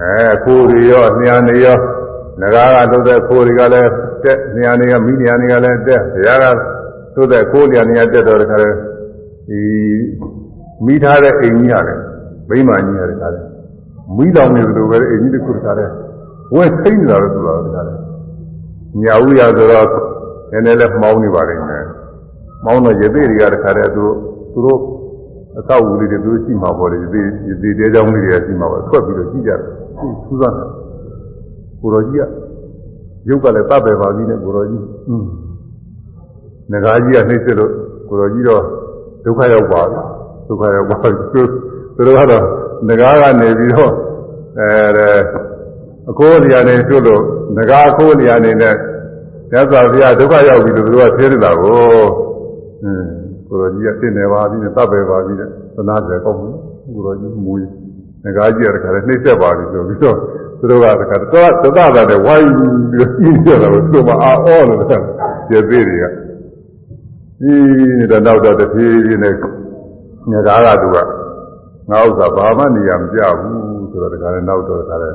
အဲခိုးတွေရောနှာနေရောငကားကသုတ်တဲ့ခိုးတွေကလည်းတက်နှာနေကမိညာနေကလည်းတက်ဘုရားကသုတ်တဲ့ခိုးညာနေကတက်တော့တခါလဲဒီမိထားတဲ့အိမ်ကြီးရတယ်မိမကြီးရတယ်ခါလဲမိလောင်နေသလိုပဲအိမ်ကြီးတစ်ခုတခါလဲဝဲသိနေတာလို့ဆိုတာတခါလဲ ညာဥရဆိုတော့နည်းနည်းလေးမှောင်းနေပါလိမ့်မယ်မောင်းတော့ရသေးတွေကတခါလဲသူသူတို့အသောက်ဦးလေးတွေသူရှိမှာပေါ့လေဒီဒီတဲကြောင်းလေးတွေရှိမှာပေါ့ထွက်ပြီးတော့ကြည့်ကြတယ်ထူးဆန်းတယ်ကိုတော်ကြီးကရုပ်ကလည်းတပ်ပဲပါပြီနဲ့ကိုတော်ကြီးอืมငကားကြီးကနှိမ့်စစ်လို့ကိုတော်ကြီးတော့ဒုက္ခရောက်ပါပြီဒုက္ခရောက်ပါပြီသူတို့ကတော့ငကားကနေပြီးတော့အဲ အကိုးလျာနေကျွတ်လို့ငကားအကိုးလျာနေနဲ့မြတ်စွာဘုရားဒုက္ခရောက်ပြီလို့သူတို့ကသိနေတာကိုอืมကိုတော်ကြီးကသိနေပါပြီနဲ့တပ်ပဲပါပြီနဲ့သနာကြကောင်းဘူးကိုတော်ကြီးမူငကားကြီးကတခါလဲနှိမ့်ဆက်ပါပြီဆိုပြီးတော့သူတို့ကတခါတော့သဒ္ဒတာနဲ့ဝိုင်းပြီးကြီးကြတာကိုသူတို့ကအာအောလို့တဲ့ကျေသေးတွေကဒီနေတဲ့နောက်တော့တဖြည်းဖြည်းနဲ့ငကားကသူကငါဥစ္စာဘာမှနေရာမပြဘူးဆိုတော့တခါလဲနောက်တော့တခါလဲ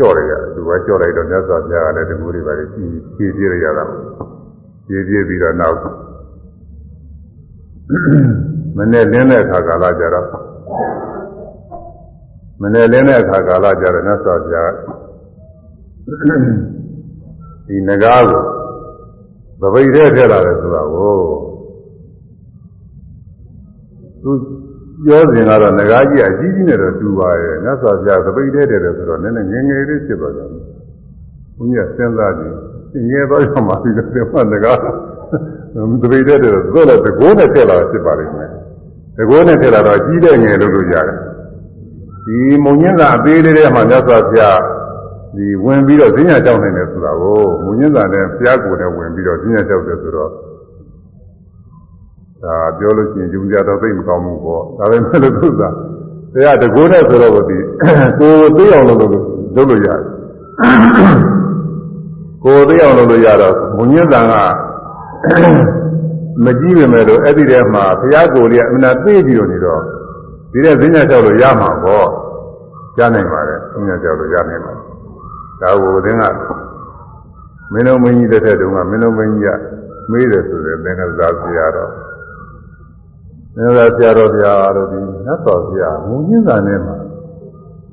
ကြော့လိုက်ရတယ်သူကကြော့လိုက်တော့မြတ်စွာဘုရားကလည်းတကူတွေပါလေကြီးဖြည်းဖြည်းရရတာဖြည်းဖြည်းပြီးတော့နောက်မနေ့လင်းတဲ့အခါကာလကြတော့မနေ့လင်းတဲ့အခါကာလကြတော့မြတ်စွာဘုရားဒီငကားကိုသပိတ်ထဲထည့်လာတယ်ဆိုတာကိုသူ ပြောစဉ်ကတော့ငကားကြီးအကြီးကြီးနဲ့တော့တူပါရဲ့မြတ်စွာဘုရားသပိတ်ထဲထည့်တယ်ဆိုတော့နည်းနည်းငယ်ငယ်လေးဖြစ်သွားကြတယ်ဘုရားစဉ်းစားကြည့်ငယ်တော့ရမှာဒီလိုမှငကားသပိတ်ထဲထည့်တယ်ဆိုတော့တကိုးနဲ့ထည့်လာဖြစ်ပါလိမ့်မယ်တကိုးနဲ့ထည့်လာတော့ကြီးတဲ့ငယ်လို့လို့ရတယ်ဒီမုံညင်းသာအသေးလေးထဲမှာမြတ်စွာဘုရားဒီဝင်ပြီးတော့ဈဉ္ညာကြောက်နိုင်တယ်ဆိုတာကိုမုံညင်းသာနဲ့ဘုရားကိုယ်နဲ့ဝင်ပြီးတော့ဈဉ္ညာကြောက်တယ်ဆိုတော့ ဒါပြောလို့ရှိရင်ယူကြတော့သိမကောင်းဘူးပေါ့ဒါပေမဲ့လို့သူကတရားတကိုးနဲ့ဆိုတော့ဒီကိုယ်သိအောင်လုပ်လို့လုပ်လို့ရတယ်ကိုယ်သိအောင်လုပ်လို့ရတော့မုံညင်းသာကမကြည့်ပေမဲ့လို့အဲ့ဒီထဲမှာဘုရားကိုယ်လေးကအမှန်သိပြီးတော့နေတော့ဒီတဲ့ဈဉ္ညာကြောက်လို့ရမှာပေါ့ရနိုင်ပါတယ်ဈဉ္ညာကြောက်လို့ရနိုင်ပါတယ်ဒါကိုသင်ကမင်းတို့မင်းကြီးတဲ့တဲ့တုန်းကမင်းတို့မင်းကြီးကမေးတယ်ဆိုတဲ့သင်္ကစားဆရာတော်သ င်္ကစားဆရာတော်ဗျာတို့ဒီနတ်တော်ဆရာမူရင်းစာနဲ့မှာ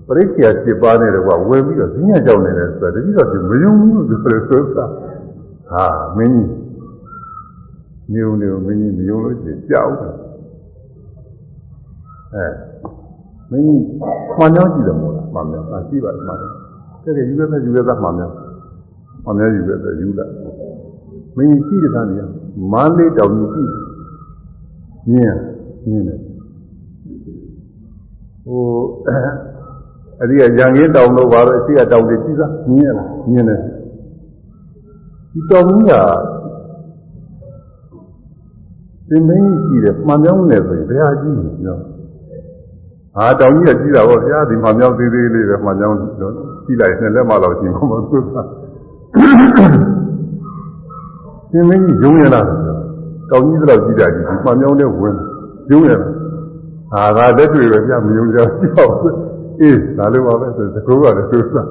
ပရိစ္ဆေ7ပါးနဲ့တော့ဝင်ပြီးတော့ဈဉ္ညာကြောက်နေတယ်ဆိုတော့တတိတော့မယုံဘူးလို့ပြောတယ်ဆိုတာဟာမင်းကြီးနေုံနေုံမင်းကြီးမယုံလို့ရှိရင်ကြောက်တယ်အဲမင်းကြီးမှန်ကြောင်းကြည့်တယ်မို့လားမှန်တယ်အာကြည့်ပါမှန်တယ်ကဲကဲယူရတဲ့ယူရတဲ့မှန်တယ်မှန်တယ်ယူရတဲ့ယူလိုက်မင်းကြီးကြည့်တဲ့သားနေမန်းလေးတောင်ကြီးကြည့်မြင် မြင်တယ်ဟိုအဲ့ဒီကရံကင်းတောင်တော့ပါတော့အရှိကတောင်တွေကြည့်သားမြင်ရလားမြင်တယ်ဒီတောင်ကြီးကသင်မင်းကြီးကြည့်တယ်မှန်ပြောင်းနေဆိုရင်ဘယ်ဟာကြည့်နေပြောဟာတောင်ကြီးကကြည့်တာပေါ့ဗျာဒီမှန်ပြောင်းသေးသေးလေးပဲမှန်ပြောင်းလို့ကြည့်လိုက်နှစ်လက်မှတော့ကြည့်မှာမဟုတ်ဘူးသင်မင်းကြီးယုံရလားတောင်ကြီးတော့ကြည့်ကြကြည့်ဒီမှန်ပြောင်းတဲ့ဝင်ယုံ ရလားဟာဒါလက်တွေ့ပဲဗျာမယုံကြဘူးကြောက်အေးဒါလိုပါပဲဆိုတကူကလည်းသူစား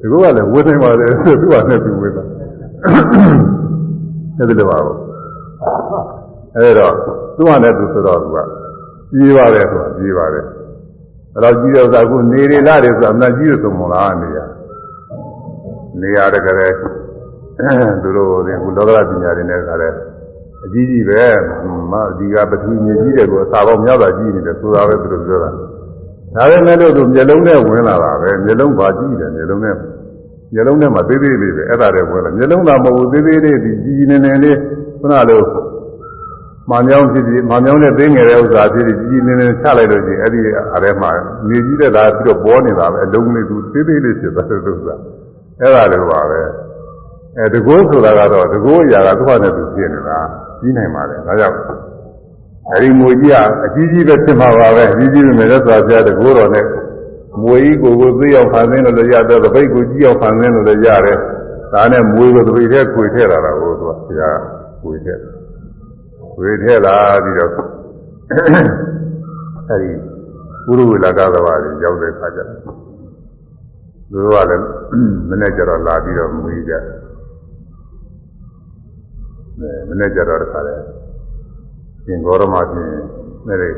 တကူကလည်းဝေးနိုင်ပါတယ်ဆိုသူကလည်းသူဝေးတာအဲ့ဒါလိုပါဘူးအဲဒါသူ့ဟာနဲ့သူဆိုတော့သူကကြီးပါတယ်ဆိုတာကြီးပါတယ်အဲ့တော့ကြီးတဲ့ဥစ္စာကနေရလာတယ်ဆိုတာအမှန်ကြီးရသုံးမလားနေရနေရတကယ်သူတို့ဒီကုလောကပညာတွေနဲ့ခါတဲ့ အကြီးကြီးပဲမဒီကပထဝီမြေကြီးတွေကိုအစာပေါင်းများစွာကြီးနေတယ်ဆိုတာပဲသူတို့ပြောတာဒါပေမဲ့လို့သူမျက်လုံးနဲ့ဝင်လာတာပဲမျက်လုံးပါကြီးတယ်မျက်လုံးနဲ့မျက်လုံးထဲမှာသေးသေးလေးပဲအဲ့ဒါတွေဝင်လာမျက်လုံးသာမဟုတ်ဘူးသေးသေးလေးဒီကြီးကြီးနေနေလေးခုနလိုမှန်ကြောင်းဖြစ်ပြီးမှန်ကြောင်းနဲ့သိငယ်တဲ့ဥစ္စာဖြစ်ပြီးကြီးကြီးနေနေချလိုက်လို့ရှိရင်အဲ့ဒီအရဲမှာနေကြီးတဲ့သားပြီးတော့ပေါ်နေတာပဲအလုံးလေးသူသေးသေးလေးဖြစ်သွားတဲ့ဥစ္စာအဲ့ဒါလိုပါပဲအဲတကိုးဆိုတာကတော့တကိုးအရာကသူ့ဟာနဲ့သူဖြစ်နေတာ ကြီးနိုင်ပါလေဒါကြောင့်အဲဒီမွေကြီးကအကြီးကြီးပဲဖြစ်မှာပါပဲကြီးကြီးပဲမြတ်စွာဘုရားတကိုးတော်နဲ့မွေကြီးကိုကိုသိအောင်ဖန်ဆင်းလို့လည်းရတယ်တပိတ်ကိုကြီးအောင်ဖန်ဆင်းလို့လည်းရတယ်ဒါနဲ့မွေကိုတပိတ်ထဲခွေထည့်လာတာကိုသူကဘုရားခွေထည့်ခွေထည့်လာပြီးတော့အဲဒီပုရုဝေလကသဘာတွေရောက်တဲ့ခါကျတော့သူတို့ကလည်းမနေ့ကျတော့လာပြီးတော့မွေးကြ မနေ့ကျတော့တခါလဲရှင်ဂေါရမဖြင့်နဲ့လေ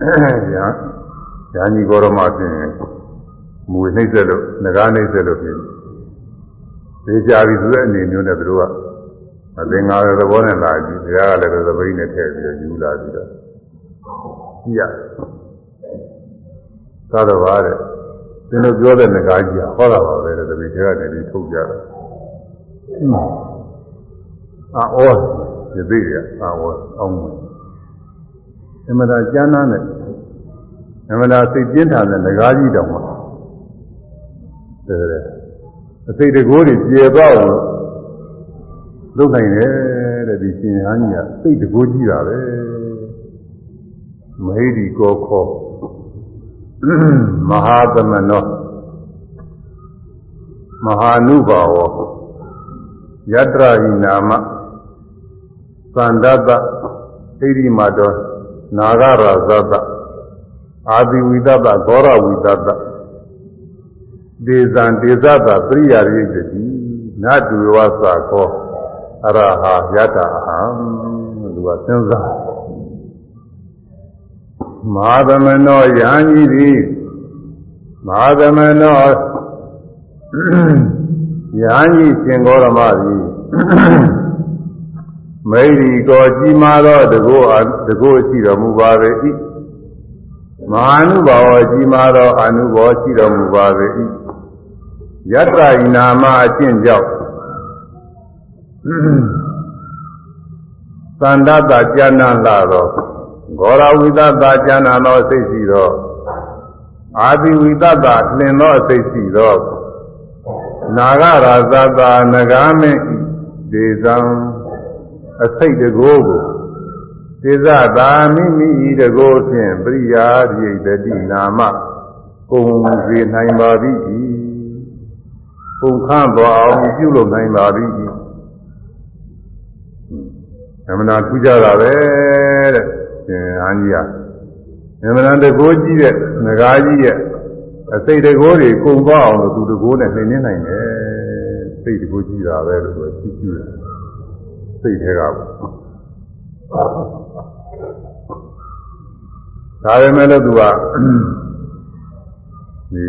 ညာညာကြီးဂေါရမဖြင့်မူနှိမ့်ဆက်လို့ငကားနှိမ့်ဆက်လို့ဖြင့်သိကြပြီဆိုတဲ့အနေမျိုးနဲ့သူတို့ကအသင်္ကာရသဘောနဲ့လာကြည့်တရားကလည်းသပိနဲ့ထည့်ပြီးတော့ယူလာပြီးတော့ကြည့်ရသာတော့ပါတဲ့သင်တို့ပြောတဲ့ငကားကြီးဟောတာပါပဲတဲ့တပည့်တွေကနေပြီးထုတ်ကြတယ် အာဩဒီသိရအာဩအောင်မယ်အမှန်တရားကျမ်းသားနဲ့အမှန်တရားစိတ်ပြင်းထန်တဲ့ငကားကြီးတောင်မှတဲ့တဲ့အစိတ်တကိုးတွေကျေသွားအောင်လုပ်နိုင်တယ်တဲ့ဒီရှင်ဟန်းကြီးကစိတ်တကိုးကြီးတာပဲမဟိဒီကောခောမဟာသမနောမဟာနုဘာဝယတ္တဟိနာမ သန္တတဣရိမတောနာဂရာဇတအာဒီဝိတတဂောရဝိတတဒေဇံဒေဇတပရိယာရိတတိနတုဝသခောအရဟာယတ္တအဟံလူကစဉ်းစားမဟာသမနောယဟန်ကြီးသည်မဟာသမနောယဟန်ကြီးရှင်ဂောရမသည် မိရိကောကြီးမာသောတကောတကောရှိတော်မူပါပေ၏မဟာနုဘောကြီးမာသောအနုဘောရှိတော်မူပါပေ၏ယတ္တဤနာမအကျင့်ကြောင့်သန္တတကျမ်းနာလာသောဂောရဝိသတာကျမ်းနာသောစိတ်ရှိသောအာတိဝိသတာလင်သောစိတ်ရှိသောနာဂရာသတာနဂာမေဒေဇံ အစိတ်တကိုးကိုသေဇသာမိမိဤတကိုးဖြင့်ပရိယာရိတတိနာမကုံစေနိုင်ပါသည်ပုံခန့်သွားအောင်ပြုလုပ်နိုင်ပါသည်အမှန်တရားထူးကြတာပဲတဲ့ရှင်ဟန်းကြီးကအမှန်တရားတကိုးကြီးတဲ့ငကားကြီးရဲ့အစိတ်တကိုးတွေကုံသွားအောင်လို့သူတကိုးနဲ့နှိမ့်နေနိုင်တယ်စိတ်တကိုးကြီးတာပဲလို့သူကြည့်ကြည့်တယ် စိတ်ထဲကပေါ့ဒါပေမဲ့လည်းသူကဒီ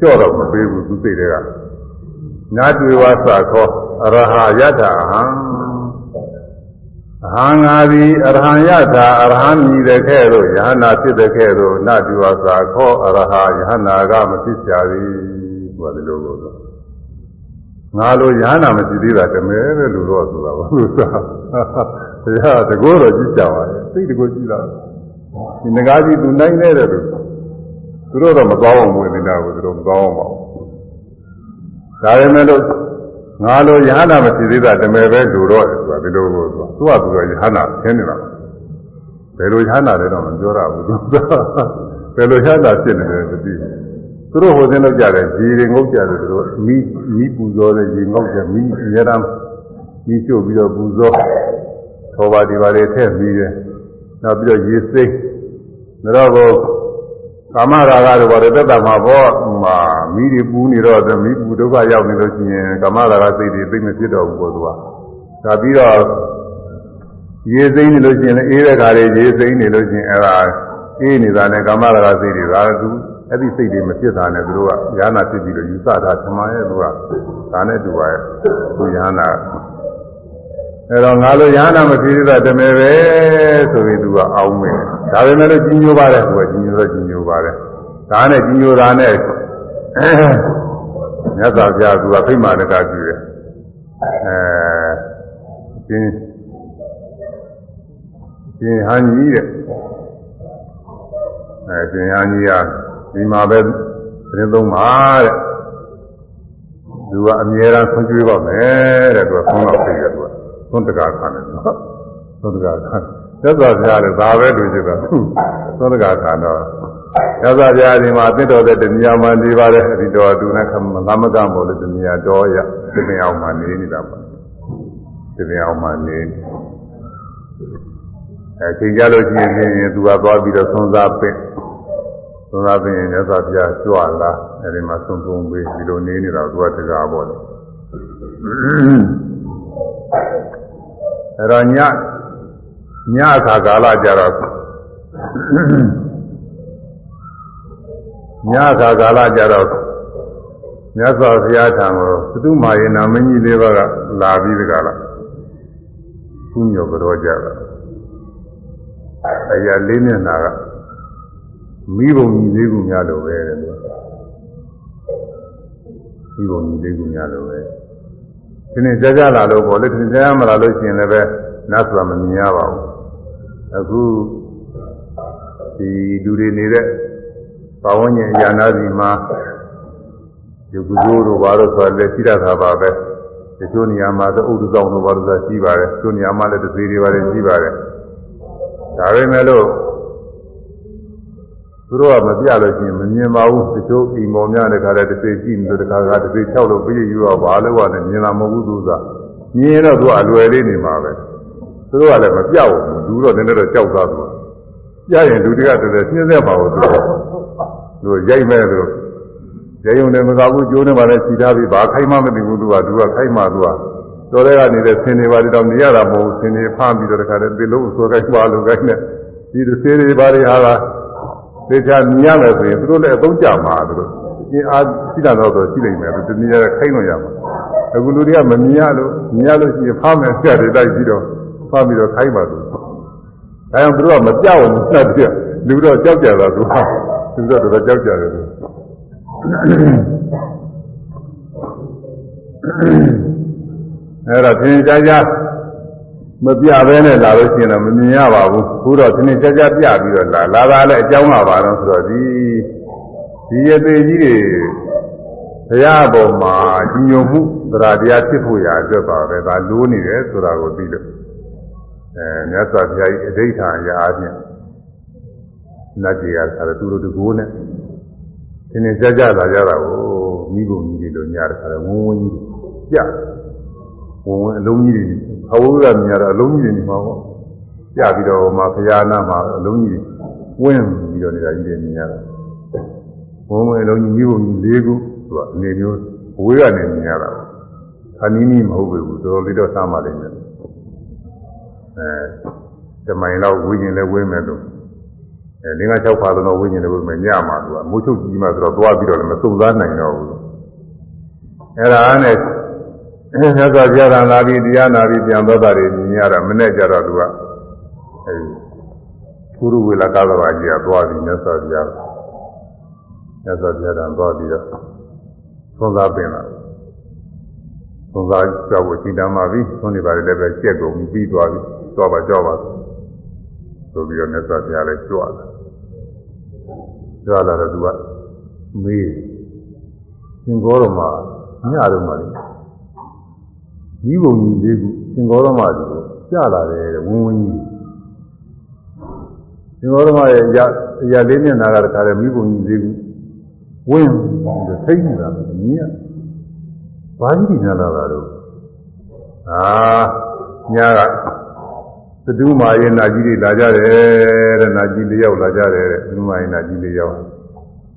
ကြော့တော့မပေးဘူးသူစိတ်ထဲကနာတွေ့ဝါစာခောအရဟယထာဟံအဟံငါသည်အရဟံယထာအရဟံမြည်တဲ့ခဲ့သို့ယဟနာဖြစ်တဲ့ခဲ့သို့နာတွေ့ဝါစာခောအရဟယဟနာကမဖြစ်ကြသည်သူကဒီလိုလို့ ငါလိုယဟနာမရှိသေးတာတမဲပဲလို့တော့ဆိုတာပါလို့ဆိုတာတရားတကောတော့ကြည့်ကြပါလေစိတ်တကောကြည့်တာဒီငကားကြီးသူနိုင်နေတဲ့လို့သူတို့တော့မကောင်းအောင်ဝင်နေတာကိုသူတို့မကောင်းအောင်ပါဘူးဒါပေမဲ့လို့ငါလိုယဟနာမရှိသေးတာတမဲပဲလို့တော့ဆိုတာဒီလိုကိုသူကသူကသူကယဟနာဆင်းနေတာဘယ်လိုယဟနာလဲတော့မပြောရဘူးသူဘယ်လိုယဟနာဖြစ်နေတယ်မသိဘူး သူတို့ဟိုစင်းလောက်ကြတယ်ရေတွေငုတ်ကြတယ်သူတို့မိမိပူဇော်တဲ့ရေငုတ်ကြမိအများအားမိကျုပ်ပြီးတော့ပူဇော်ထောပါဒီပါတွေထည့်ပြီးတယ်နောက်ပြီးတော့ရေစိမ့်တော့ကိုကာမရာဂတို့ဘာတွေတက်တာမှာပေါ့မှာမိတွေပူနေတော့မိပူဒုက္ခရောက်နေလို့ရှိရင်ကာမရာဂစိတ်တွေသိမဖြစ်တော့ဘူးပေါ့သူကဒါပြီးတော့ရေစိမ့်နေလို့ရှိရင်အေးတဲ့ခါလေးရေစိမ့်နေလို့ရှိရင်အဲ့ဒါအေးနေတာနဲ့ကာမရာဂစိတ်တွေဒါသူ အဲ့ဒီစိတ်တွေမဖြစ်တာနဲ့သူတို့ကဉာဏ်ဖြစ်ပြီးတော့ယူဆတာသမားရဲ့သူကဒါနဲ့တူပါရဲ့သူဉာဏ်အဲ့တော့ငါလိုရဟနာမဖြစ်သေးတာတမယ်ပဲဆိုပြီးသူကအောင်းမယ်ဒါပေမဲ့လို့ကြီးညိုပါတယ်သူကကြီးညိုတော့ကြီးညိုပါတယ်ဒါနဲ့ကြီးညိုတာနဲ့မြတ်စွာဘုရားသူကဖိမာတကပြုတယ်အဲရှင်းရှင်းဟန်ကြီးတဲ့အဲရှင်းဟန်ကြီးက ဒီမှာပဲသတင်းသုံးပါတဲ့သူကအမြဲတမ်းဆွကြွေးပါမယ်တဲ့သူကဆုံးတော့သိတယ်သူကသုံးတကာခံတယ်နော်သုံးတကာခံသက်သာပြရတယ်ဒါပဲလူကြီးတော့သုံးတကာခံတော့သက်သာပြဒီမှာသစ်တော်တဲ့တဏှာမှနေပါတယ်ဒီတော်သူနဲ့ငမကမို့လို့တဏှာတော်ရသင်အောင်မှနေနေတာပါသင်အောင်မှနေအဲချိန်ကြလို့ရှိရင်သူကသွားပြီးတော့သုံးစားပင့် သုံးစားပင့်ရင်သက်သာပြကြွလာအဲဒီမှာသုံးသုံးပေးဒီလိုနေနေတာသူကတကားပေါ့လေအဲ့တော့ညညအခါကာလကြတော့ညအခါကာလကြတော့မြတ်စွာဘုရားထံကိုသုမာယေနာမင်းကြီးလေးပါးကလာပြီးတကလားကုညောကြောကြတာအရာလေးမျက်နာက မိဘုံကြီးလေးခုများလိုပဲတဲ့သူမိဘုံကြီးလေးခုများလိုပဲဒီနေ့ကြာကြာလာလို့ပေါ့လေဒီနေ့ကြာကြာမလာလို့ရှိရင်လည်းပဲနတ်ဆိုတာမမြင်ရပါဘူးအခုဒီလူတွေနေတဲ့ဘာဝញ្ញအရာနာစီမှာဒီကုသိုလ်တို့ဘာလို့ဆိုလဲရှိရတာပါပဲဒီချိုးနေရာမှာသဥဒ္ဒဆောင်တို့ဘာလို့ဆိုရှိပါတယ်ချိုးနေရာမှာလည်းတစ်သေးတွေပါတယ်ရှိပါတယ်ဒါပေမဲ့လို့ သူတို့ကမပြလို့ရှိရင်မမြင်ပါဘူးတချို့အိမ်မော်များတဲ့ခါတည်းတစ်စိကြည့်နေတခါကတစ်စိ၆လို့ပြည့်ယူတော့ဘာလို့ကလည်းမြင်လာမဟုတ်ဘူးသူကမြင်ရင်တော့သူကအလွယ်လေးနေမှာပဲသူတို့ကလည်းမပြောက်ဘူးလူတော့နည်းနည်းတော့ကြောက်သားသူပြရင်လူတွေကတည်းကပြင်းသက်ပါဘူးသူသူရိုက်မဲ့သူရိုက်ုံနဲ့မကဘူးကျိုးနေပါလေခြိထားပြီးဘာခိုင်းမှမသိဘူးသူကသူကခိုင်းမှသူကတော်တဲ့ကနေတဲ့ဆင်းနေပါတော့နေရတာမဟုတ်ဆင်းနေဖမ်းပြီးတော့တခါတည်းဒီလုံးဆွဲခိုင်းပါလို့ခိုင်းနေဒီသေတွေဘာတွေဟာလား သေချာမြင်ရမယ်ဆိုရင်သူတို့လည်းအသုံးကြမှာသူတို့အင်းအားရှိတာတော့ဆိုရှိနိုင်မယ်သူတနည်းခိုင်းလို့ရမှာအခုလူတွေကမမြင်ရလို့မြင်ရလို့ရှိရင်ဖမ်းမယ်ဆက်တယ်တိုက်ပြီးတော့ဖမ်းပြီးတော့ခိုင်းပါသူဒါကြောင့်သူတို့ကမကြောက်ဘူးစက်ပြလူတော့ကြောက်ကြတာသူကသူတို့တော့ကြောက်ကြတယ်သူအဲ့တော့သင်ကြားကြား မပြဘဲနဲ့လာလို့ရှိရင်တော့မမြင်ရပါဘူးခုတော့သင်ကြားကြားပြပြီးတော့လာလာတာလည်းအကြောင်းလာပါတော့ဆိုတော့ဒီဒီရသေးကြီးတွေဘုရားပေါ်မှာကြီးညိုမှုတရားတရားဖြစ်ဖို့ရာအတွက်ပါပဲဒါလိုးနေတယ်ဆိုတာကိုသိလို့အဲမြတ်စွာဘုရားကြီးအဋိဌာရာအချင်းနတ်ကြီးကဆိုတော့သူတို့တကိုးနဲ့သင်ကြားကြားလာကြတာကိုမိဘကြီးတွေလိုညာတယ်ဆိုတော့ဝုန်းဝန်းကြီးပြဝင်ဝင်အလုံးကြီးတွေ အဝိဇ္ဇာမြင်ရတော့အလုံးကြီးတွေနေမှာပေါ့ကြပြီးတော့မှဘုရားနာမှာအလုံးကြီးတွေဝင်ပြီးတော့နေတာကြီးတွေမြင်ရတာဝင်ဝင်အလုံးကြီးမျိုးကြီး၄ခုသူကအနေမျိုးအဝေးကနေမြင်ရတာခဏီးနီးမဟုတ်ဘူးတော်တော်လေးတော့စားမှလိမ့်မယ်အဲတမိုင်လောက်ဝိညာဉ်လည်းဝင်းမယ်လို့အဲလင်းက၆ပါးသောဝိညာဉ်လည်းဝင်းမယ်ညမှာသူကမိုးချုပ်ကြီးမှဆိုတော့သွားပြီးတော့လည်းမစုံစားနိုင်တော့ဘူးအဲ့ဒါနဲ့ မြတ်စွာဘုရားကလာပြီးတရားနာပြီးပြန်သောတာတွေမြင်ရတာမနဲ့ကြတော့သူကအဲဒီကုရုဝေလကသဘာကြီးကသွားပြီးမြတ်စွာဘုရားမြတ်စွာဘုရားကသွားပြီးတော့သွန်သားပင်လာသွန်သားကြောက်ဖို့ချိန်တမ်းပါပြီသွန်နေပါလေလည်းပဲကြက်ကုန်ပြီးသွားပြီသွားပါကြောက်ပါဆိုပြီးတော့မြတ်စွာဘုရားလည်းကြွလာကြွလာတော့သူကမေးရှင်ကောတော်မှာညတော့မှလေ မိဘုံကြီးလေးခုသင်္ကောရမကြီးကိုကြလာတယ်ဝင်းဝင်းကြီးသင်္ကောရမရဲ့ရရလေးမျက်နှာကတခါတည်းမိဘုံကြီးလေးခုဝင်းပြီးထိတ်နေတာပဲမြင်ရဘာကြီးနေလာတာတော့အာညာကသတုမာရဲ့နာကြီးတွေလာကြတယ်တဲ့နာကြီးလေးယောက်လာကြတယ်တဲ့သတုမာရဲ့နာကြီးလေးယောက်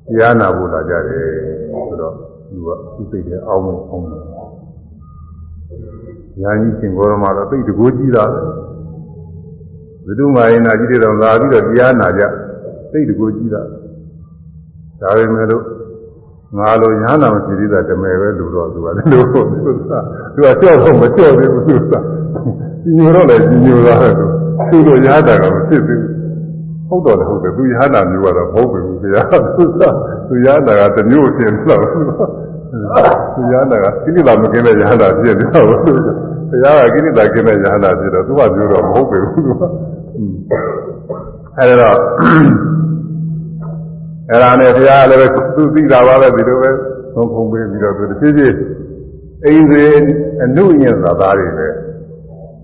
တရားနာဖို့လာကြတယ်ဆိုတော့သူကသူစိတ်ထဲအောင်းအောင်းတယ် ညာကြီးရှင်ဘောရမတော့သိတကိုးကြီးတာဘုဒ္ဓမာယနာကြီးတွေတော့လာပြီးတော့တရားနာကြသိတကိုးကြီးတာဒါပေမဲ့လို့ငါလိုညာနာမရှိသေးတာတမယ်ပဲလို့တော့သူကလည်းလို့သူကသူကကြောက်တော့မကြောက်သေးဘူးသူကကြီးညိုတော့လည်းကြီးညိုတာပဲသူတို့ရတာကမဖြစ်သေးဘူးဟုတ်တော့လည်းဟုတ်တယ်သူရဟနာမျိုးကတော့မဟုတ်ဘူးခင်ဗျာသူကသူရဟနာကတမျိုးအဖြစ်တော့ သူရဟနာကကိလေသာမကင်းတဲ့ရဟနာဖြစ်နေတော့သူဘုရားကကိလေသာကင်းတဲ့ရဟနာဖြစ်တော့သူကမျိုးတော့မဟုတ်ဘူးသူကအဲဒါတော့အဲ့ဒါနဲ့ဘုရားလည်းပဲသူသိတာပါပဲဒီလိုပဲသုံးဖုံးပေးပြီးတော့သူတစ်ဖြည်းဖြည်းအိန္ဒြေအနုညင်သာသားတွေပဲ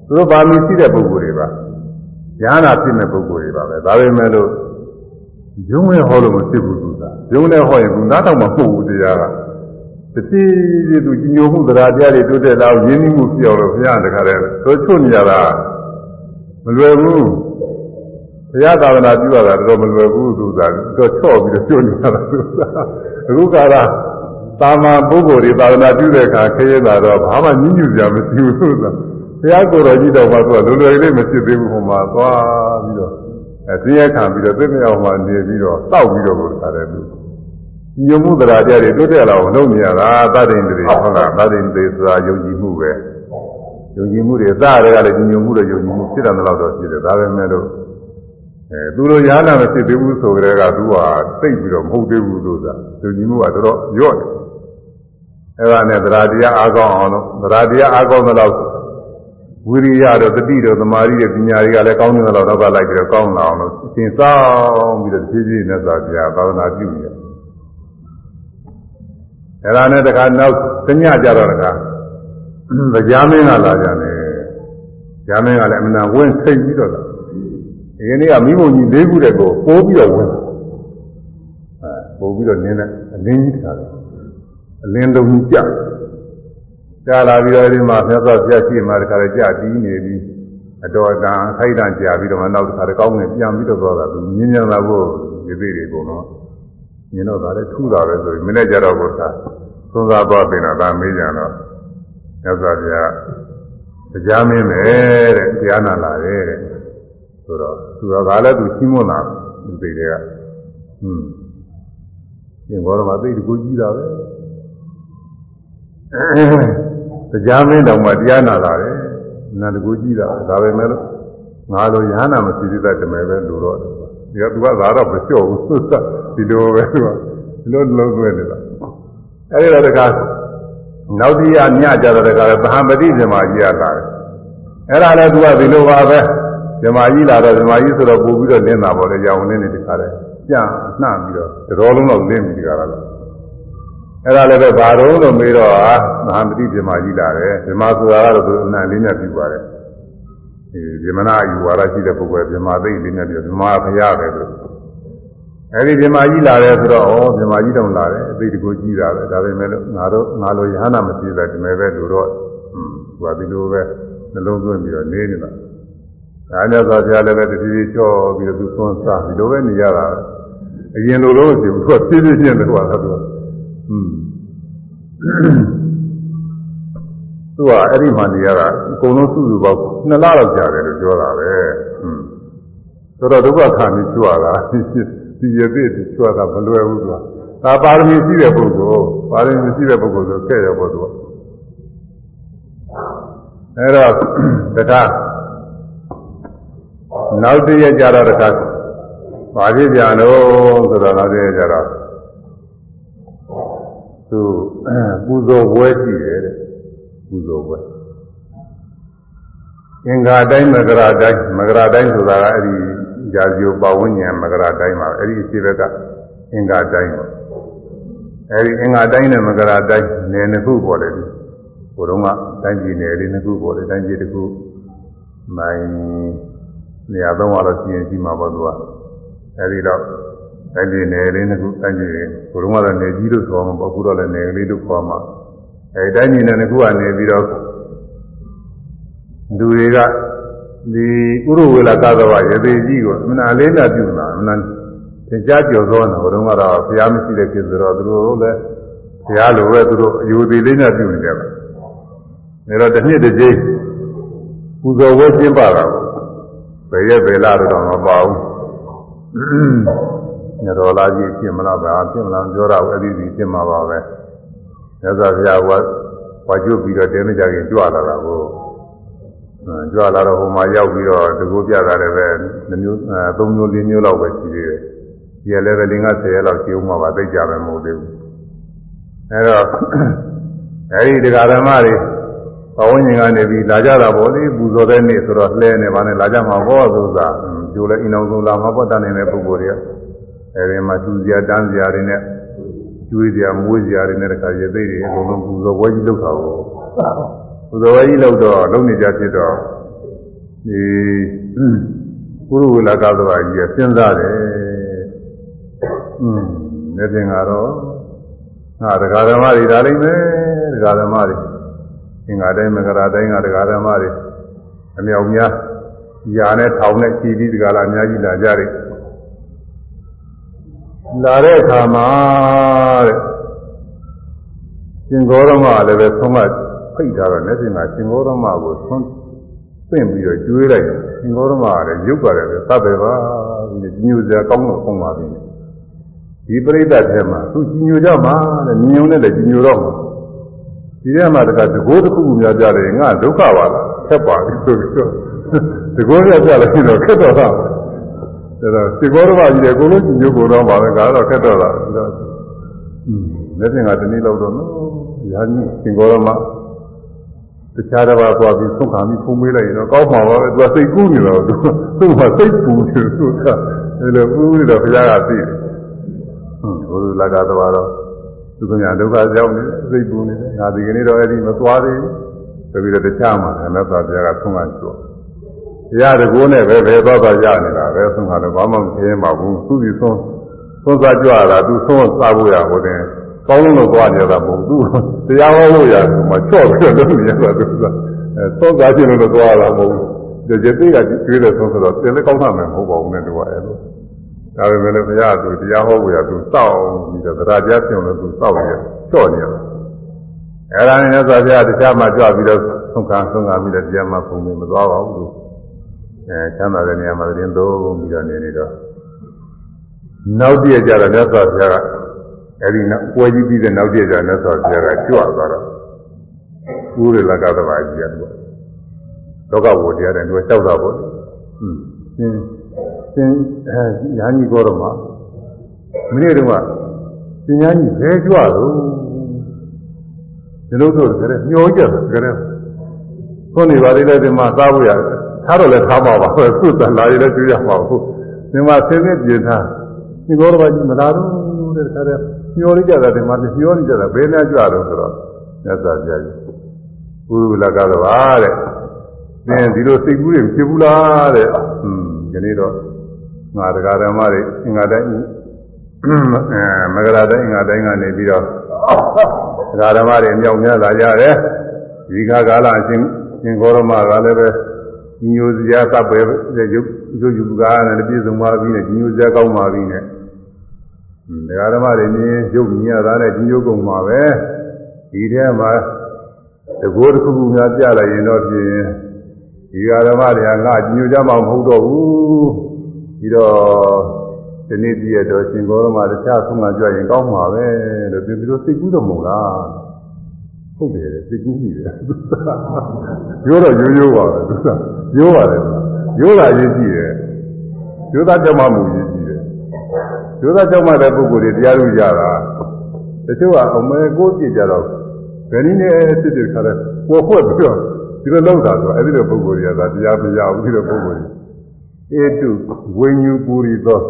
သူတို့ပါမီရှိတဲ့ပုဂ္ဂိုလ်တွေပါဉာဏ်နာဖြစ်တဲ့ပုဂ္ဂိုလ်တွေပါပဲဒါပေမဲ့လို့ယုံနဲ့ဟောလို့မဖြစ်ဘူးသူကယုံနဲ့ဟောရင်သူနားတော့မဟုတ်ဘူးတရားက တတိယသူကြီးညိုမှုတရားတရားတွေတိုးတက်လာရင်းနှီးမှုပြောင်းလို့ဘုရားတခါတည်းသို့ချွတ်နေရတာမလွယ်ဘူးဘုရားသာသနာပြုရတာတော့မလွယ်ဘူးသူကတော့ချော့ပြီးတော့ကျွတ်နေရတာသူကအခုကလာတာမန်ပုဂ္ဂိုလ်တွေသာသနာပြုတဲ့အခါခရဲတာတော့ဘာမှညှဉ်းညူစရာမရှိဘူးသူကဘုရားကိုယ်တော်ကြီးတော့မှသူကလွယ်လွယ်လေးမဖြစ်သေးဘူးဟိုမှာသွားပြီးတော့အဲသိရခံပြီးတော့သိမြောက်မှနေပြီးတော့တောက်ပြီးတော့ကိုယ်တခါတည်းသူ ညုံမှုတရားတရားတွေတိုးတက်လာအောင်လုပ်နေရတာသတ္တိန်တွေဟုတ်လားသတ္တိန်တွေဆိုတာယုံကြည်မှုပဲယုံကြည်မှုတွေသားတွေကလည်းညုံမှုတွေယုံကြည်မှုဖြစ်တယ်လို့တော့ဖြစ်တယ်ဒါပဲမဲ့လို့အဲသူတို့ရားနာမဖြစ်သေးဘူးဆိုကြတဲ့ကသူကသိပြီးတော့မဟုတ်သေးဘူးလို့သာယုံကြည်မှုကတော်တော်ညော့တယ်အဲဒါနဲ့တရားတရားအားကောင်းအောင်လို့တရားတရားအားကောင်းတဲ့လောက်ဝိရိယတို့တတိတို့သမာဓိတို့ပညာတွေကလည်းကောင်းတဲ့လောက်တော့လိုက်ပြီးတော့ကောင်းလာအောင်လို့အရှင်စောင်းပြီးတော့ဖြည်းဖြည်းနဲ့သာပြသာသနာပြုနေတယ် အဲဒါနဲ့တခါနောက်တညကြတော့တခါကြာမင်းကလာကြတယ်ကြာမင်းကလည်းအမှန်ဝင်းစိတ်ပြီးတော့လာဒီနေ့ကမိဘကြီး၄ခုတည်းကိုပိုးပြီးတော့ဝင်အဲပို့ပြီးတော့နင်းတဲ့အလင်းကြီးတခါတယ်အလင်းလုံးကြီးကြကြာလာပြီးတော့ဒီမှာမြတ်စွာဘုရားရှိမှတခါလေကြာပြီးနေပြီးအတော်တန်ခိုက်တန်ကြာပြီးတော့မှနောက်တစ်ခါတကောင်းနဲ့ပြန်ပြီးတော့သွားတာသူမြင်းမြန်လာဖို့ဒီသေးတွေကုန်တော့ မြင်တော့ဒါလည်းထူတာပဲဆိုပြီးမနေ့ကျတော့ဘုရားသုံးစားသွားပြင်တော့ဒါမေးကြတော့မြတ်စွာဘုရားတရားမင်းပဲတဲ့တရားနာလာတယ်တဲ့ဆိုတော့သူကလည်းသူရှင်းမလာသူသိတယ်ကဟွန်းဒီဘောရမသိတကူကြီးတာပဲတရားမင်းတော်မှတရားနာလာတယ်နာတကူကြီးတာဒါပဲမဲ့လို့ငါလိုရဟနာမရှိသေးတဲ့တမယ်ပဲလူတော့ ဒီကသူကသာတော့မလျှော့ဘူးဒီလိုပဲသူကဒီလိုလုံးသွင်းနေတာအဲဒီတော့တကားနောက်တိယညကြတော့တကားသဟံပတိဇမာကြီးရလာတယ်အဲ့ဒါလည်းသူကဒီလိုပါပဲဇမာကြီးလာတော့ဇမာကြီးဆိုတော့ပို့ပြီးတော့လင်းတာပေါ့လေရောင်လင်းနေတခါလဲပြန်နှံ့ပြီးတော့တော်လုံးတော့လင်းပြီးတခါလာတော့အဲ့ဒါလည်းပဲဘာတော့လို့မေးတော့ဟာသဟံပတိဇမာကြီးလာတယ်ဇမာဆိုတာကတော့သူအနံလေးနဲ့ပြုပါတယ် ဒီဇမနာယူဝါဒရှိတဲ့ပုဂ္ဂိုလ်ဇမာသိလေးနဲ့ပြုဇမာဖရပဲလို့အဲဒီဇမာကြီးလာတယ်ဆိုတော့ဩဇမာကြီးတောင်လာတယ်အသိတကူကြီးတာပဲဒါပေမဲ့လို့ငါတို့ငါလိုရဟနာမရှိတဲ့ဒီမဲ့ပဲလို့တော့ဟွန်းသူကဒီလိုပဲနှလုံးသွင်းပြီးတော့နေနေတာဒါကြောင့်သာဘုရားလည်းပဲတတိယချောပြီးတော့သူသွန်းစားဒီလိုပဲနေရတာအရင်လိုလိုမရှိဘူးသူကပြည့်ပြည့်ချင်းတယ်ကွာသူကဟွန်း သူကအဲ့ဒီမှနေရတာအကုန်လုံးစုစုပေါင်းနှစ်လလောက်ကြာတယ်လို့ပြောတာပဲဟွန်းဆိုတော့ဒုက္ခခံပြီးချွာတာဒီရသေးချွာတာမလွယ်ဘူးကွာဒါပါရမီရှိတဲ့ပုဂ္ဂိုလ်ပါရမီရှိတဲ့ပုဂ္ဂိုလ်ဆိုခဲ့ရဖို့သူကအဲ့တော့တခါနောက်တည့်ရကြတော့တခါဘာဖြစ်ကြလို့ဆိုတော့နောက်တည့်ရကြတော့သူပူဇော်ပွဲရှိတယ်တဲ့ ပူဇော်ပွဲအင်္ဂါတိုင်းမကရာတိုင်းမကရာတိုင်းဆိုတာကအဲ့ဒီကြာစီယပဝဉ္ဉံမကရာတိုင်းမှာအဲ့ဒီအရှိဘက်ကအင်္ဂါတိုင်းပါအဲ့ဒီအင်္ဂါတိုင်းနဲ့မကရာတိုင်းနယ်နှစ်ခုပေါ်တယ်ဟိုတုန်းကတိုင်းပြည်နယ်လေးနှစ်ခုပေါ်တယ်တိုင်းပြည်တစ်ခုမိုင်နေရာသုံးပါတော့ရှိရင်ရှိမှာပေါ့သူကအဲဒီတော့တိုင်းပြည်နယ်လေးနှစ်ခုတိုင်းပြည်ဟိုတုန်းကတော့နယ်ကြီးလို့ခေါ်မှာပေါ့အခုတော့လည်းနယ်လေးလို့ခေါ်မှာ အဲဒီတိုင်းပြည်နယ်နှစ်ခုကနေပြီးတော့လူတွေကဒီဥရဝေလာကသဝရသေးကြီးကိုအမှန်အလေးနဲ့ပြုတာအမှန်သင်ကြားကြော်သောနေဟိုတုန်းကတော့ဘုရားမရှိတဲ့ကိစ္စတော့သူတို့လည်းဘုရားလိုပဲသူတို့အယူသေးလေးနဲ့ပြုနေကြတယ်ဒါတော့တစ်နှစ်တစ်ကြိမ်ပူဇော်ဝဲကျင်းပတာကိုဘယ်ရက်ဘယ်လတော့မပါဘူးညတော်လာကြီးပြင်မလားဗျာပြင်မလားပြောတာကိုအဲ့ဒီစီပြင်မှာပါပဲ မြတ်စွာဘုရားကဝါကျွတ်ပြီးတော့တဲမကြခင်ကြွလာတာကိုကြွလာတော့ဟိုမှာရောက်ပြီးတော့တကူပြတာလည်းပဲနှမျိုးသုံးမျိုးလေးမျိုးလောက်ပဲရှိသေးတယ်ဒီလည်းပဲလင်္ကာ10ရက်လောက်ရှိဦးမှာပါသိကြမယ်မဟုတ်သေးဘူးအဲ့တော့အဲ့ဒီတရားဓမ္မတွေဘဝဉ္ဇဉ်ကနေပြီးလာကြတာပေါ့လေပူဇော်တဲ့နေ့ဆိုတော့လှဲနေပါနဲ့လာကြမှာပေါ့ဆိုတာကျိုးလဲအိမ်အောင်ဆုံးလာမှာပေါ့တန်နေတဲ့ပုဂ္ဂိုလ်တွေကအဲဒီမှာသူစရာတန်းစရာတွေနဲ့ ကျွေးစရာမွေးစရာတွေနဲ့တခါရသိတွေအကုန်လုံးပူဇော်ဝဲကြီးလုပ်တာကိုပူဇော်ဝဲကြီးလုပ်တော့လုပ်နေကြဖြစ်တော့ဒီကုရုဝလကသဘာကြီးစဉ်းစားတယ်อืมနေပြင်ကတော့ငါတရားဓမ္မတွေဒါလိမ့်မယ်တရားဓမ္မတွေအင်္ဂါတိုင်းမကရာတိုင်းကတရားဓမ္မတွေအမြောက်များယာနဲ့ထောင်နဲ့ခြီးပြီးဒီကလာအများကြီးလာကြတယ် လာတဲ့အခါမှာတဲ့ရှင်ဂေါရမလည်းပဲဆုံးမဖိတ်ထားတော့လက်ရှင်ကရှင်ဂေါရမကိုဆုံးပင့်ပြီးတော့ကျွေးလိုက်ရှင်ဂေါရမကလည်းရုပ်ပါတယ်သတ်တယ်ပါဒီညိုစရာကောင်းတော့ဆုံးပါပြီဒီပြိဿထဲမှာသူကြီးညိုကြမှာတဲ့ညိုနဲ့လည်းကြီးညိုတော့မှာဒီထဲမှာတခါတကိုးတစ်ခုခုများကြတယ်ငါဒုက္ခပါလားခက်ပါပြီဆိုပြီးတော့တကိုးရကြလို့ရှိတော့ခက်တော့တာ ဒါတော့စေကောရမကြီးတယ်ကိုလုံးညိုကိုတော့ပါပဲကတော့ခက်တော့တာဒါอืมလက်ပြင်ကတနည်းလောက်တော့နော်ရာကြီးစေကောရမတခြားတစ်ပါးသွားပြီးသုံးခါပြီးဖုံးမေးလိုက်ရင်တော့ကောင်းမှာပါပဲသူကစိတ်ကူးနေတော့သူသူ့မှာစိတ်ပူနေသူကအဲလိုပူနေတော့ဘုရားကသိတယ်ဟွန်းဘုရားလကသွားတော့သူကညာဒုက္ခရောက်နေတယ်စိတ်ပူနေတယ်ငါဒီကနေ့တော့အဲ့ဒီမသွားသေးဘူးဆိုပြီးတော့တခြားမှာအနတ္တဘုရားကဆုံးမကျော်ဘု ရားတကူနဲ့ပဲဘယ်တော့တော့ရနေတာပဲဆုံးကတော့ဘာမှမဖြစ်ပါဘူးသူ့ဒီဆုံးသုံးစားကြွတာသူသုံးစားဖို့ရဟိုတင်ကောင်းလုံးလို့သွားကြတာမဟုတ်ဘူးတရားဟောလို့ရတယ်မချော့ပြီးတော့လုပ်နေရတာသူကအဲသုံးစားခြင်းလို့သွားတာမဟုတ်ဘူးဒီကျေသိကကျွေးတဲ့သုံးဆိုတော့တင်လည်းကောင်းတာမယ်မဟုတ်ပါဘူးနဲ့တူအဲလိုဒါပေမဲ့လည်းဘုရားသူတရားဟောဖို့ရသူစောင့်ပြီးတော့တရားကြားပြုံလို့သူစောင့်နေချော့နေတယ်အဲ့ဒါနဲ့ဆိုဘုရားတရားမှကြွပြီးတော့သုံးခါသုံးခါပြီးတော့တရားမှပုံမသွားပါဘူးသူ အဲချမ်းသာတဲ့နေရာမှာတင်းသုံးပြီးတော့နေနေတော့နောက်တည့်ကြတော့မြတ်စွာဘုရားကအဲဒီနောက်ပွဲကြီးပြီးတဲ့နောက်တည့်ကြမြတ်စွာဘုရားကကြွသွားတော့ဥရလကသဘာကြီးရတယ်လောကဘုရားတဲ့သူကကြောက်တာပေါ့ဟွန်းသင်သင်အဲညာကြီးကောတော့မှမိနစ်တုန်းကသင်ညာကြီးဘယ်ကြွတော့ဒီလိုဆိုကြတယ်ညှောကြတယ်ကြတယ်ခုနေပါသေးတယ်ဒီမှာစားဖို့ရတယ် ထားတော့လည်းထားပါပါသူ့တန်လာရည်လည်းကျွေးရမှာဘူးဒီမှာဆင်းရဲပြင်ထားဒီဘောရပါကြီးမလာတော့တဲ့ခါတည်းညှောလိုက်ကြတာဒီမှာညှောနေကြတာဘယ်နဲ့ကြွတော့ဆိုတော့မြတ်စွာဘုရားကြီးဘုရုလကတော့ပါတဲ့သင်ဒီလိုစိတ်ကူးတွေဖြစ်ဘူးလားတဲ့ဟွန်းဒီနေ့တော့ငါတရားဓမ္မတွေအင်္ဂါတိုင်းအဲမဂရတိုင်းအင်္ဂါတိုင်းကနေပြီးတော့တရားဓမ္မတွေမြောက်များလာကြတယ်ဒီခါကာလအရှင်ရှင်ဂေါရမကလည်းပဲ ညိုစရာကပ်ပဲရုပ်ရုပ်ယူကားနဲ့ပြည့်စုံပါပြီနဲ့ညိုစရာကောင်းပါပြီနဲ့ဒကာဓမ္မတွေမြင်ရုပ်မြင်ရတာနဲ့ညိုကုန်ပါပဲဒီထဲမှာတကိုးတစ်ခုခုများပြလိုက်ရင်တော့ဖြင့်ဒီဃာဓမ္မတွေကငါညိုကြမှာမဟုတ်တော့ဘူးပြီးတော့ဒီနေ့ပြည့်ရတော့ရှင်ဂေါရမတခြားဆုံးမကြွရင်ကောင်းမှာပဲလို့ဒီလိုစိတ်ကူးတော့မဟုတ်လား ဟုတ်တယ်စိတ်ကူးမိတယ်ရိုးတော့ရိုးရိုးပါပဲသူကရိုးပါတယ်ရိုးတာရေးကြည့်တယ်ရိုးသားကြောက်မှမှုရေးကြည့်တယ်ရိုးသားကြောက်မှတဲ့ပုဂ္ဂိုလ်တွေတရားလို့ရတာတချို့ကအမဲကိုကြည့်ကြတော့ဘယ်နည်းနဲ့ဖြစ်ဖြစ်ခါတဲ့ပေါ်ဖွက်ပြီးတော့ဒီလိုလောက်တာဆိုအဲ့ဒီလိုပုဂ္ဂိုလ်တွေကသာတရားမရဘူးဒီလိုပုဂ္ဂိုလ်တွေဧတုဝိညူပူရီသော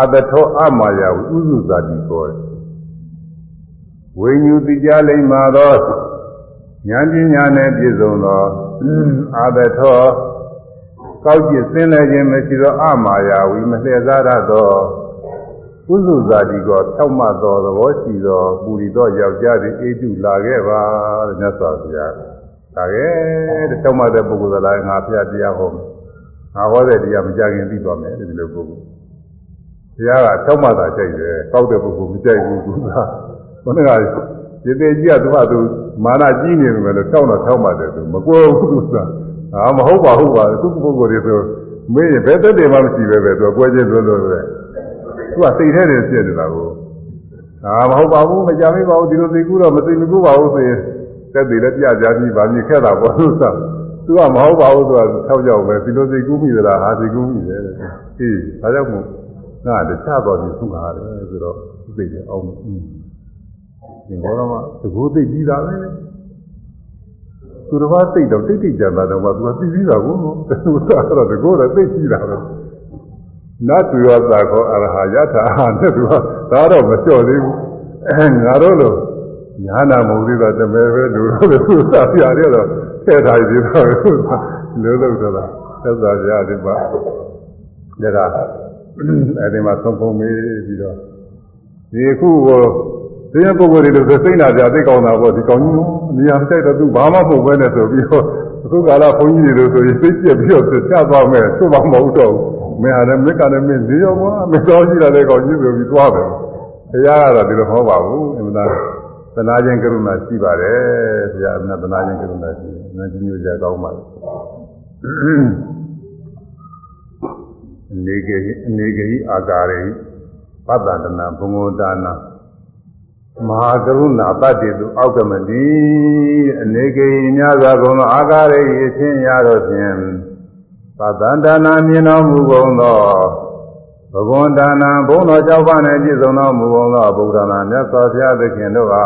အတထောအမာယဝဥစုဇာတိကော ဝိညူတိကြလိမ့်မာသောဉာဏ်ပညာနဲ့ပြည့်စုံသောအာတထောကောက်ကျစ်စင်းလဲခြင်းမရှိသောအမာယာဝီမလှည့်စားရသောဥစုဇာတိကောဖြောက်မှတ်သောသဘောရှိသောပူရီသောယောက်ျားသည်အေတုလာခဲ့ပါတဲ့မြတ်စွာဘုရားဒါခဲ့တဲ့ဖြောက်မှတ်တဲ့ပုဂ္ဂိုလ်ကလည်းငါဖျားတရားဟောမယ်ငါဟောတဲ့တရားမကြခင်သိသွားမယ်ဒီလိုပုဂ္ဂိုလ်ဘုရားကဖြောက်မှတ်တာကြိုက်တယ်ကောက်တဲ့ပုဂ္ဂိုလ်မကြိုက်ဘူးသူက ဘုရားကဒီသေးကြီးကသူကသူမာနကြီးနေတယ်လို့တောင်းတော့ထောက်မှတယ်သူမကွယ်ဘူးသူကအာမဟုတ်ပါဘူးပါသူပုဂ္ဂိုလ်တွေဆိုမေးရင်ဘယ်သက်တယ်မှမရှိပဲပဲသူကွယ်ချင်းလို့လို့ပဲသူကစိတ်ထဲနေဖြစ်နေတာကိုအာမဟုတ်ပါဘူးမကြမ်းပါဘူးဒီလိုသိကူးတော့မသိမကူးပါဘူးဆိုရင်သက်တယ်လည်းပြကြပြီးဗာမြင်ခဲ့တာပေါ့သူကသူကမဟုတ်ပါဘူးသူကထောက်ကြောက်ပဲဒီလိုသိကူးမိသလားဟာသိကူးမိတယ်အေးဒါကြောင့်မို့ငါတခြားတော်ပြီးသူ့ဟာတယ်ဆိုတော့သိတယ်အောင် ဒီဘောရမသဘောသိပြီးတာပဲသူတစ်ပါးသိတော့တိတ်တိတ်ကြတာတော့သူကသိပြီးတာကိုသူကတော့တကောတော့သိကြည့်တာပဲနတ်သူရောသာခောအရဟယထာနဲ့သူကဒါတော့မလျှော့သေးဘူးအဲငါတို့လိုညာနာမဟုတ်သေးတာတမဲပဲလူတို့လည်းသူသာပြရတယ်တော့ထည့်ထားပြီးတော့လို့လို့တော့သက်သာကြတယ်ပါဒါကအဲဒီမှာသုံးဖုံးမေးပြီးတော့ဒီခုကို ဒီပုဂ္ဂိုလ်တွေလို့စိတ်နာကြသိကောင်းတာပေါ့ဒီကောင်းကြီးနေရာတိုက်တော့သူဘာမှမဟုတ်ပဲနဲ့ဆိုပြီးတော့အခုကာလဘုန်းကြီးတွေလို့ဆိုရင်သိကျက်ပြီးတော့ချသွားမယ်သူ့မှမဟုတ်တော့ဘူးမင်းဟာလည်းမက်ကလည်းမင်းနေရောကွာမတော်ရှိလာတဲ့ကောင်းကြီးဆိုပြီးသွားတယ်ဘုရားကတော့ဒီလိုဟောပါဘူးအမှန်တရားသနာခြင်းကရုဏာရှိပါတယ်ဘုရားအမှန်သနာခြင်းကရုဏာရှိတယ်။နာကြီးမျိုးကြကောင်းပါလေ။အနေကေအနေကေအာကာရေပတ္တန္တနာဘုံဂောဒါနာ မဟာကရုဏာတတ္တိသူအောက်ကမတိအနေကေများစွာဘုံသောအာကာရေအချင်းရတော့ဖြင့်ပတ္တန္တနာမြင်တော်မူကုန်သောဘဂဝန္တနာဘုံတော်ကြောက်ပါနဲ့ပြည့်စုံတော်မူကုန်သောဗုဒ္ဓနာမြတ်စွာဘုရားသခင်တို့ဟာ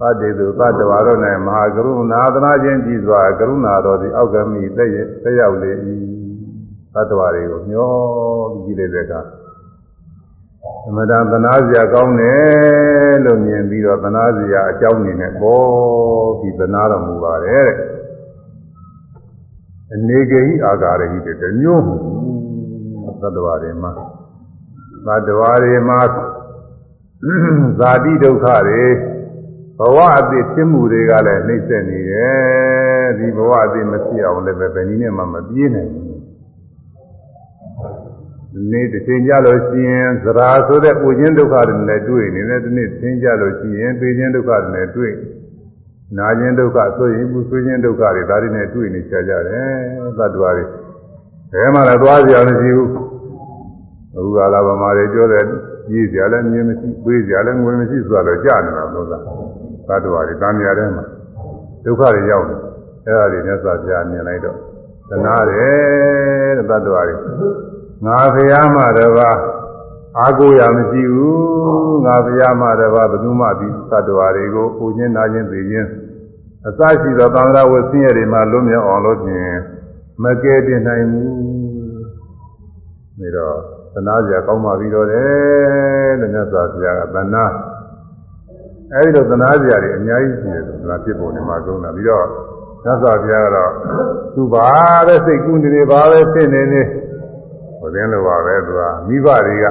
တတ္တိသူတတ္တဝါတို့၌မဟာကရုဏာသနာခြင်းကြည်စွာကရုဏာတော်သည်အောက်ကမိသက်သက်ရောက်လေ၏တတ္တဝါတွေကိုမျောပြီးကြည့်လိုက်တဲ့အခါ အမတန်သနာစရာကောင်းတယ်လို့မြင်ပြီးတော့သနာစရာအကြောင်းအနေနဲ့ပေါ်ပြီးသနာတော်မူပါတယ်တဲ့အနေဂိအာဂါရဟိတဲ့တမျိုးသတ္တဝါတွေမှာသတ္တဝါတွေမှာဇာတိဒုက္ခတွေဘဝအသစ်ဖြစ်မှုတွေကလည်းနှိမ့်ဆက်နေတယ်ဒီဘဝအသစ်မဖြစ်အောင်လည်းပဲဘယ်နည်းနဲ့မှမပြေးနိုင်ဘူးဒီ နေ့တစ်ချိန်ကြလို့ရှိရင်သရာဆိုတဲ့ပူခြင်းဒုက္ခတွေနဲ့တွေ့နေတယ်ဒီနေ့သင်ကြလို့ရှိရင်ပြေးခြင်းဒုက္ခတွေနဲ့တွေ့နာခြင်းဒုက္ခဆိုရင်ပူဆွေးခြင်းဒုက္ခတွေဒါတွေနဲ့တွေ့နေကြကြတယ်သတ္တဝါတွေဘယ်မှလည်းသွားကြရမရှိဘူးအခုကလာဗမာတွေပြောတဲ့ကြီးကြလည်းမြင်မရှိပေးကြလည်းငွေမရှိဆိုတော့ကြာနေတာလို့သာသတ္တဝါတွေတန်မြာထဲမှာဒုက္ခတွေရောက်နေအဲ့ဒါတွေနဲ့ဆိုပြမြင်လိုက်တော့သနာတယ်တဲ့သတ္တဝါတွေ ငါဖရာမတပါအာကိုရမရှိဘူးငါဖရာမတပါဘယ်သူမှဒီသတ္တဝါတွေကိုပူခြင်းနာခြင်းသိခြင်းအစရှိသောသံဃာဝဆင်းရဲတွေမှာလွတ်မြောက်အောင်လို့ဖြင့်မကဲတင်နိုင်ဘူးဒါတော့သနာစရာကောင်းပါပြီတော့တယ်လို့မြတ်စွာဘုရားကသနာအဲဒီလိုသနာစရာတွေအများကြီးရှိတယ်ဆိုတာဖြစ်ပေါ်နေမှာသုံးတာပြီးတော့မြတ်စွာဘုရားကတော့သူပါတဲ့စိတ်ကူးနေနေပါပဲဖြစ်နေနေ ဟိုတင်းလိုပါပဲသူကမိဘတွေက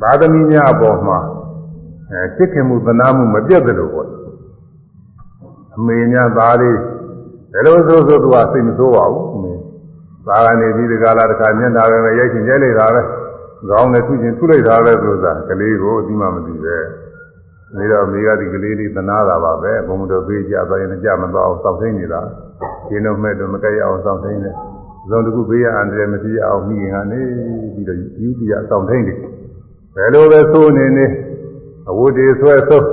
ဘာသမီးများအပေါ်မှာအဲချစ်ခင်မှုသနာမှုမပြတ်တယ်လို့ပေါ့အမေများသားလေးဘယ်လိုဆိုဆိုသူကစိတ်မဆိုးပါဘူးအမေသာကနေပြီးဒီကလာတစ်ခါမျက်နှာပဲရိုက်ချင်ရိုက်လိုက်တာပဲခေါင်းနဲ့ထုချင်ထုလိုက်တာပဲဆိုတာကလေးကိုအသိမှမသိပဲနေတော့မိကဒီကလေးလေးသနာတာပါပဲဘုံတော်ပေးကြသွားရင်ကြမသွားအောင်စောင့်သိနေတာရှင်းတော့မဲ့တော့မကြရအောင်စောင့်သိနေ ဇုံတခုဘေးရအန္တရာယ်မဖြစ်အောင်မိခင်ကနေပြီးတော့ယူတီရစောင့်သိနေဘယ်လိုပဲသိုးနေနေအဝတ်တွေဆွဲဆုပ်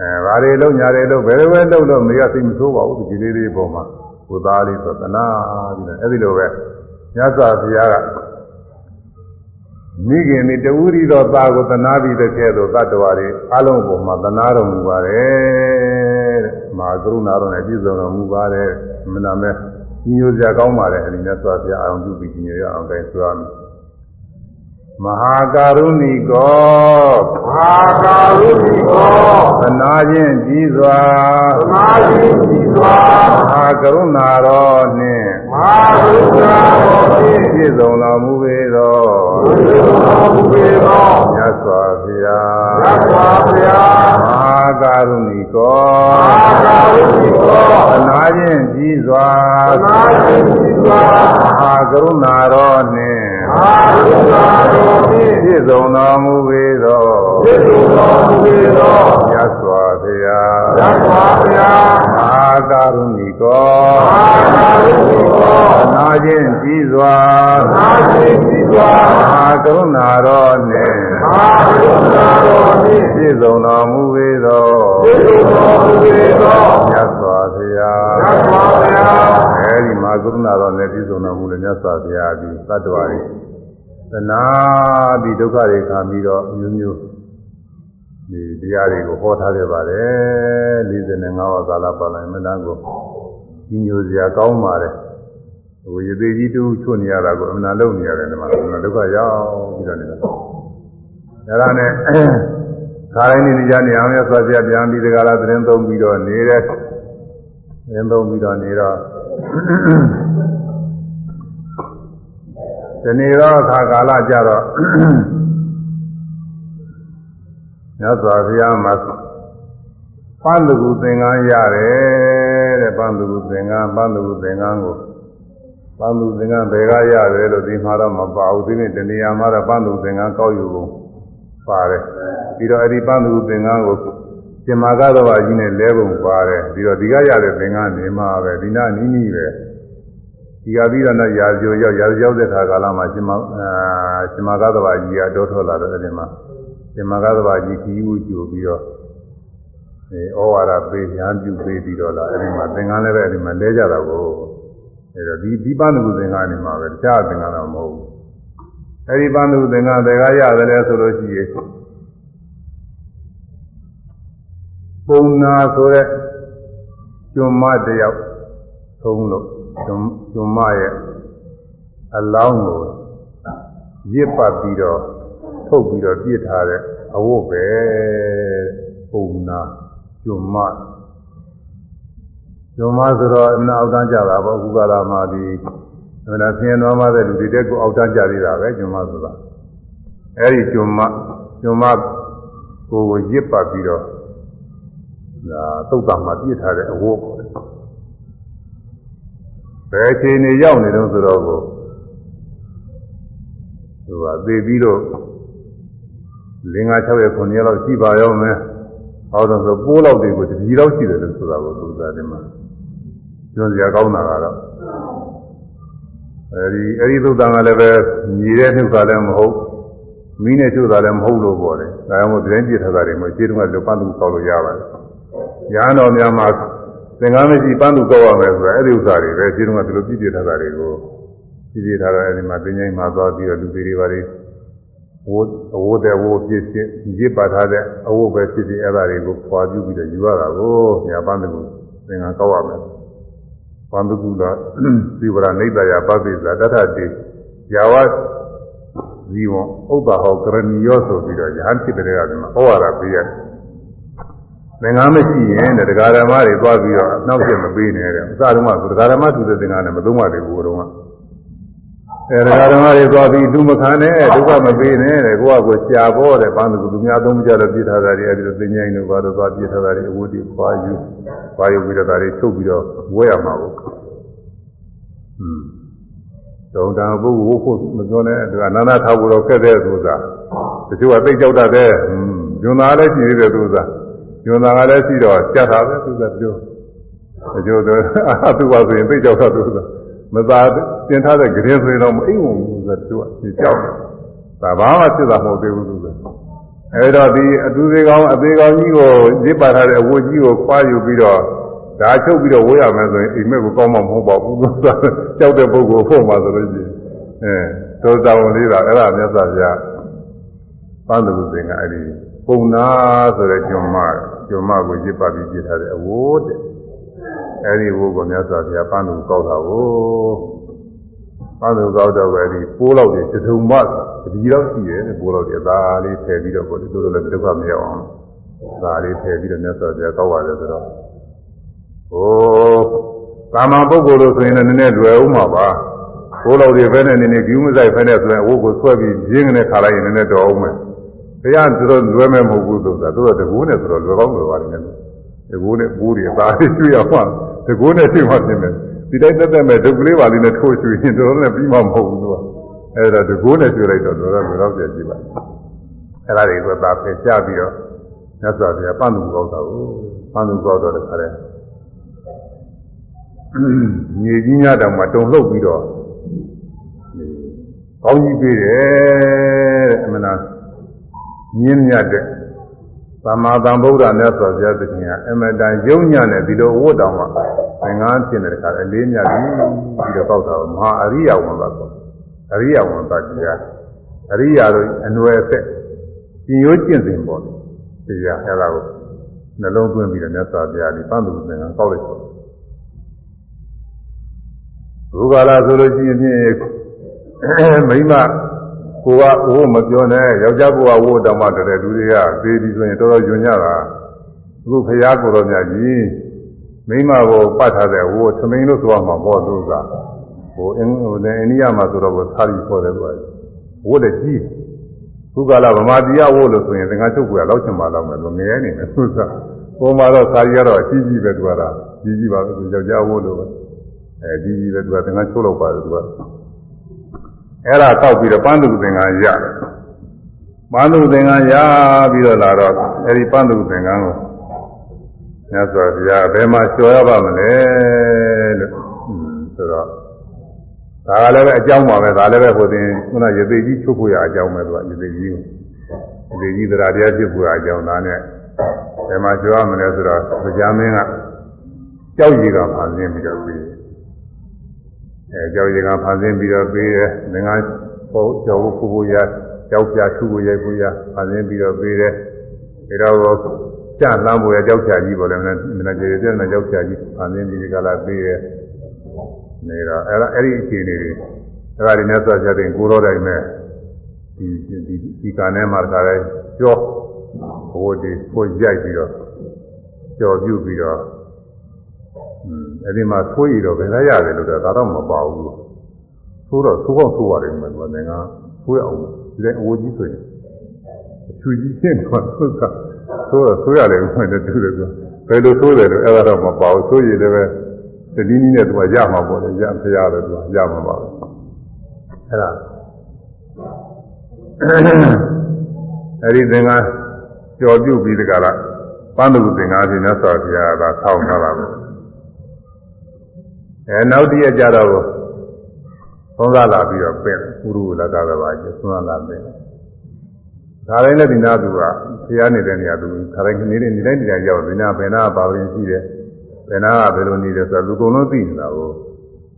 အဲဘာတွေလုံးညာတွေလုံးဘယ်လိုပဲလုံးလို့မိကသိမဆိုးပါဘူးဒီလေးလေးပုံမှာကိုသားလေးဆိုသနာပြီးတော့အဲ့ဒီလိုပဲမြတ်စွာဘုရားကမိခင်ဒီတဝူရီသောသားကိုသနာပြီးတဲ့ကဲ့သို့တတ္တဝါတွေအလုံးပေါ်မှာသနာတော်မူပါတယ်တဲ့။မာကရုဏာတော်နဲ့ပြည့်စုံတော်မူပါတယ်။မနာမဲ့ ညိုစရာကောင်းပါတယ်အဲဒီမြတ်စွာဘုရားအောင်ပြုပြီးညိုရအောင်တိုင်းဆိုရမယ်။မဟာကာရုဏီကောမဟာကာရုဏီကောသနာခြင်းကြီးစွာသနာခြင်းကြီးစွာမဟာကရုဏာတော်နှင့်မဟာကရုဏာတော်ဖြင့်ပြည့်စုံတော်မူပေသောပြည့်စုံတော်မူပေသောမြတ်စွာဘုရားမြတ်စွာဘုရားမဟာ ကာရုဏီကောမဟာကာရုဏီကောသနာခြင်းကြီးစွာသနာခြင်းကြီးစွာမဟာကရုဏာတော်နှင့်အာရုဏာတော်ဖြင့်ပြည့်စုံတော်မူပေသောပြည့်စုံတော်မူပေသောမြတ်စွာဘုရားမြတ်စွာဘုရားမဟာကာရုဏီကောမဟာကာရုဏီကောအနာခြင်းကြီးစွာအနာခြင်းကြီးစွာမဟာကရုဏာတော်နှင့်မဟာကရုဏာတော်ဖြင့်ပြည့်စုံတော်မူပေသောပြည့်စုံ တော်မူပေသောမြတ်စွာဘုရားမြတ်စွာဘုရားအဲဒီမှာကရုဏာတော်နဲ့ပြည့်စုံတော်မူတဲ့မြတ်စွာဘုရားဒီသတ္တဝါတွေသနာပြီးဒုက္ခတွေခံပြီးတော့မျိုးမျိုးဒီတရားတွေကိုဟောထားခဲ့ပါတယ်45ဝါကာလပါဠိမဏ္ဍကိုကြီးညိုစရာကောင်းပါတယ်ဟိုရေသေးကြီးတူချွတ်နေရတာကိုအမှန်လုံးနေရတယ်ဒီမှာအမှန်ဒုက္ခရောက်ပြီးတော့နေတာအဲဒါနဲ့ ခါတိုင်းနေကြနေအောင်ရဆိုပြပြန်ပြီးဒီကလာသတင်းသုံးပြီးတော့နေတဲ့သတင်းသုံးပြီးတော့နေတော့ဒီနေ့တော့အခါကာလကြတော့မြတ်စွာဘုရားမှာပန်းသူသင်္ကန်းရတယ်တဲ့ပန်းသူသင်္ကန်းပန်းသူသင်္ကန်းကိုပန်းသူသင်္ကန်းဘယ်ကရတယ်လို့ဒီမှာတော့မပါဘူးဒီနေ့တနေရာမှာတော့ပန်းသူသင်္ကန်းကောက်ယူဖို့ပါတယ် ပြီးတော့အဲ့ဒီပန်းသူသင်္ကန်းကိုရှင်မာကတော်ဘာကြီးနဲ့လဲပုံပါတယ်ပြီးတော့ဒီကရတဲ့သင်္ကန်းနေမှာပဲဒီနာနီးနီးပဲဒီကပြီးတော့ရာဇိုရောက်ရာဇရောက်တဲ့ခါကာလမှာရှင်မအာရှင်မကသဘာကြီးကတော့ထွက်လာတော့အဲ့ဒီမှာရှင်မကသဘာကြီးခီးဦးကြိုပြီးတော့အဲဩဝါဒပေးညာပြုပေးပြီးတော့လာအဲ့ဒီမှာသင်္ကန်းလည်းပဲအဲ့ဒီမှာလဲကြတာကိုအဲ့တော့ဒီဒီပန်းသူသင်္ကန်းနေမှာပဲတခြားသင်္ကန်းတော့မဟုတ်ဘူးအဲ့ဒီပန်းသူသင်္ကန်းဘယ်ကရတယ်လဲဆိုလို့ရှိရင် ပုံနာဆိုတဲ့ကျွမ်းမတယောက်သုံးလို့ကျွမ်းမရဲ့အလောင်းကိုရစ်ပတ်ပြီးတော့ထုတ်ပြီးတော့ပြစ်ထားတဲ့အဝတ်ပဲပုံနာကျွမ်းမကျွမ်းမဆိုတော့အနာအောက်တန်းကြတာပေါ့အခုကလာမှဒီအနာဆင်းရဲတော်မှတဲ့လူတွေတက်ကိုအောက်တန်းကြသေးတာပဲကျွမ်းမဆိုတာအဲဒီကျွမ်းမကျွမ်းမကိုယ်ကိုရစ်ပတ်ပြီးတော့ ဒါသုတ်တံမှာပြစ်ထားတဲ့အဝတ်ပေါ့ဘယ်အချိန်နေရောက်နေတော့ဆိုတော့ကိုသူကသေပြီးတော့လင်္ကာ6ရက်9ရက်လောက်ရှိပါရောမယ်ဟောတော့ဆိုပိုးလောက်တွေကိုတတိလောက်ရှိတယ်လို့ဆိုတာကိုသူသာတယ်မှာကျွန်းစရာကောင်းတာကတော့အဲဒီအဲဒီသုတ်တံကလည်းပဲညီတဲ့နှုတ်ကလည်းမဟုတ်မီးနဲ့ချုပ်တာလည်းမဟုတ်လို့ပေါ့လေဒါကြောင့်မို့တိုင်းပြစ်ထားတာတွေမျိုးခြေတုံးကလောပန်းသူကောက်လို့ရပါတယ် ရဟန်းတော်များမှာသင်္ကန်းမရှိပန်းသူကောက်ရမယ်ဆိုတော့အဲ့ဒီဥစ္စာတွေပဲခြေတုံးကဒီလိုပြည့်ပြည့်ထားတာတွေကိုပြည့်ပြည့်ထားတော့အဲ့ဒီမှာသင်္ချိုင်းမှာသွားပြီးတော့လူသေးတွေပါတွေဝိုးအဝိုးတဲ့ဝိုးပြည့်ပြည့်ရစ်ပါထားတဲ့အဝိုးပဲဖြစ်ဖြစ်အဲ့ဒါတွေကိုခွာပြုပြီးတော့ယူရတာကိုညာပန်းသူသင်္ကန်းကောက်ရမယ်ပန္တုကုလသီဝရနေတယပပိသတထတိယာဝဇီဝဥပ္ပါဟောကရဏီယောဆိုပြီးတော့ယဟန်ဖြစ်တဲ့ကနေမှာဩဝါဒပေးရတယ်။ သင်္ကန်းမရှိရင်တဲ့တရားဓမ္မတွေသွားပြီးတော့နောက်ကျမပေးနဲ့တဲ့အစတုန်းကဆိုတရားဓမ္မသူတဲ့သင်္ကန်းနဲ့မသုံးပါသေးဘူးတော့ကအဲတရားဓမ္မတွေသွားပြီးလူမခံနဲ့ဒုက္ခမပေးနဲ့တဲ့ကိုကကိုကြာပေါ်တဲ့ပန်းသူလူများသုံးကြတော့ပြစ်ထားတာတွေအဲဒီလိုသင်္ကြန်တို့ဘာလို့သွားပြစ်ထားတာတွေအဝတ်တွေပွားယူပွားယူပြီးတော့ဒါတွေထုတ်ပြီးတော့ဝဲရမှာပေါ့။ဟွန်းတော့ဒါပုဂ္ဂိုလ်ဝုတ်ဖို့မပြောနဲ့သူကနာနာထားဖို့တော့ခက်တဲ့သူသာတချို့ကသိကြောက်တတ်တဲ့ညွန်သားလည်းရှိသေးတယ်သူသာ ညွန်သားကလည်းရှိတော့ကြက်တာပဲသူသာပြောတချို့တော့အာသူပါဆိုရင်သိကြောက်တတ်သူသာမသာတင်ထားတဲ့ကြင်းဆိုရင်တော့မအိမ်ဝင်ဘူးသူကသူကကြောက်တာဘာမှဖြစ်တာမဟုတ်သေးဘူးသူကအဲတော့ဒီအတူသေးကောင်းအသေးကောင်းကြီးကိုရစ်ပါထားတဲ့အဝတ်ကြီးကိုခွာယူပြီးတော့ဒါချုပ်ပြီးတော့ဝေးရမယ်ဆိုရင်အိမ်မက်ကိုကောင်းမှမဟုတ်ပါဘူးသူကကြောက်တဲ့ပုဂ္ဂိုလ်ဖို့မှဆိုလို့ရှိရင်အဲသောတာဝန်လေးတာအဲ့ဒါမြတ်စွာဘုရားပန်းသူသင်္ကအဲ့ဒီပုံနာဆိုတဲ့ကျွမ်းမ ကျွမ်းမကိုရစ်ပါပြီးပြထားတဲ့အဝတ်တဲ့အဲ့ဒီဝတ်ကိုမြတ်စွာဘုရားပန်းသူကောက်တာကိုပန်းသူကောက်တော့ပဲဒီပိုးလောက်တွေတထုံမတတိလောက်ရှိတယ်ပိုးလောက်တွေအသာလေးဖယ်ပြီးတော့ကိုယ်တို့လည်းဒုက္ခမရောက်အောင်ဒါလေးဖယ်ပြီးတော့မြတ်စွာဘုရားကောက်ရတယ်ဆိုတော့ဟိုသာမန်ပုဂ္ဂိုလ်လို့ဆိုရင်လည်းနည်းနည်းလွယ်ဦးမှာပါဘိုးတော်တွေပဲနဲ့နည်းနည်းကျူးမဆိုင်ဖဲနဲ့ဆိုရင်အဝတ်ကိုဆွဲပြီးရင်းကနေခါလိုက်ရင်နည်းနည်းတော်အောင်မယ် တရားသူတို့လွယ်မဲ့မဟုတ်ဘူးဆိုတာသူတို့တကူနဲ့ဆိုတော့လွယ်ကောင်းလွယ်ပါတယ်နဲ့တကူနဲ့ဘူးတွေအသာလေးကျွေးအောင်ပါတကူနဲ့ကျွေးမှပြင်မယ်ဒီတိုင်းတက်တက်မဲ့ဒုက္ကလေးပါလေးနဲ့ထိုးကျွေးရင်တော်တော်နဲ့ပြီးမှမဟုတ်ဘူးသူကအဲ့ဒါတကူနဲ့ကျွေးလိုက်တော့တော်တော်လွယ်တော့ပြကြည့်ပါအဲ့ဒါတွေကသာဖယ်ချပြီးတော့မြတ်စွာဘုရားပန်းသူကောက်တာကိုပန်းသူကောက်တော့တခါတည်းမြေကြီးများတောင်မှတုံလှုပ်ပြီးတော့ကောင်းကြီးပေးတယ်တဲ့အမနာ မြင်းမြတ်တဲ့သမ္မာသမ္ဗုဒ္ဓမြတ်စွာဘုရားသခင်ကအမတန်ယုံညံ့တဲ့ဒီလိုဝတ်တော်မှာသင်္ကန်းဖြစ်တဲ့ခါအလေးမြတ်ပြီးပြီးတော့ပေါက်တာမဟာအရိယဝန်သာဆိုအရိယဝန်သာတရားအရိယတို့အနွယ်ဆက်ကျင်ရိုးကျင့်စဉ်ပေါ်တရားအဲ့ဒါကိုနှလုံးသွင်းပြီးတော့မြတ်စွာဘုရားဒီပန်းသူသင်္ကန်းကောက်လိုက်ဆိုဘုရားလာဆိုလို့ရှိရင်ဖြင့်မိမ ကိုကအိုးမပြောနဲ့ယောက်ျားကိုကဝိုးတော်မှတည်းလူတွေကသေးပြီဆိုရင်တော်တော်ညွန်ကြတာအခုဖရာကိုတော်မြတ်ကြီးမိမကိုပတ်ထားတဲ့ဝိုးသမင်းလို့ဆိုရမှာပေါ့သူကဟိုအင်းဟိုလည်းအိန္ဒိယမှာဆိုတော့သာရီခေါ်တယ်ကွာဝိုးလည်းကြီးခုကလာဗမာပြည်ဝိုးလို့ဆိုရင်သင်္ကန်းချုပ်ကွယ်လောက်ချင်ပါတော့မယ်လို့ငရဲနေတယ်သူကပုံမှာတော့သာရီကတော့အကြီးကြီးပဲသူကလားကြီးကြီးပါပဲသူယောက်ျားဝိုးလို့ပဲအဲဒီကြီးပဲသူကသင်္ကန်းချုပ်လောက်ပါတယ်သူက အဲ့ဒါတောက်ပြီးတော့ပန်းသူသင်္ကန်းရတယ်ပန်းသူသင်္ကန်းရပြီးတော့လာတော့အဲ့ဒီပန်းသူသင်္ကန်းကိုမြတ်စွာဘုရားဘယ်မှာကျော်ရပါမလဲလို့ဆိုတော့ဒါကလည်းပဲအကြောင်းပါပဲဒါလည်းပဲဟိုတင်ခုနရသေးကြီးချုပ်ဖို့ရအကြောင်းပဲသူကရသေးကြီးကိုရသေးကြီးတရားတရားဖြစ်ဖို့ရအကြောင်းသားနဲ့ဘယ်မှာကျော်ရမလဲဆိုတော့ကြာမင်းကကြောက်ရည်ကဖန်ဆင်းပြီးတော့ပြီး အဲကြောက်ရည်ကဖန်ဆင်းပြီးတော့ပေးတယ်ငငါပေါ့ကြောက်ဖို့ဖို့ဖို့ရကြောက်ပြထုဖို့ရိုက်ဖို့ရဖန်ဆင်းပြီးတော့ပေးတယ်ဒါတော့ကြလမ်းဖို့ရကြောက်ချာကြီးပေါ့လေမင်းမင်းကျေကျေနဲ့ကြောက်ချာကြီးဖန်ဆင်းပြီးဒီကလာပေးတယ်နေတော့အဲ့ဒါအဲ့ဒီအခြေအနေတွေအဲ့ဒါဒီနဲ့ဆက်ချက်တင်ကိုရောတိုင်းမဲ့ဒီဒီဒီကနဲ့မှာတခါလဲကြောဘိုးဒီကိုရိုက်ပြီးတော့ကြော်ပြုတ်ပြီးတော့ အဲ့ဒီမှာသိုးရည်တော့ဘယ်လာရတယ်လို့တော့ဒါတော့မပါဘူးသိုးတော့သိုးကောင်းသိုးရတယ်မှန်တယ်ငါသိုးရအောင်ဒီတိုင်းအဝကြီးဆိုရင်ချူကြီးရှင်းတော့သုကဆိုတော့ဆိုရတယ်ဥပမာတူတယ်ကွာဘယ်လိုဆိုတယ်လို့အဲ့ဒါတော့မပါဘူးဆိုရည်လည်းပဲတတိနည်းနဲ့သူကရမှာပေါ့လေရဖရားတော့သူကရမှာပါဘူးအဲ့ဒါအဲ့ဒီသင်္ကန်းကြော်ပြုတ်ပြီးတကလားပန်းသူသင်္ကန်းစီနဲ့ဆိုဘုရားကဆောင်းထားတာပဲ အဲနောက်တည့်ရကြတော့သုံးစားလာပြီးတော့ပြင်ဥရုလကကပါကျသုံးစားလာပြင်ဒါတိုင်းနဲ့ဒီနာသူကဖျားနေတဲ့နေရာသူခါတိုင်းနေတဲ့နေတိုင်းနေရာရောက်ဒီနာဘယ်နာပါဝင်ရှိတယ်ဘယ်နာကဘယ်လိုနေတယ်ဆိုတော့လူကုန်လုံးသိနေတာကို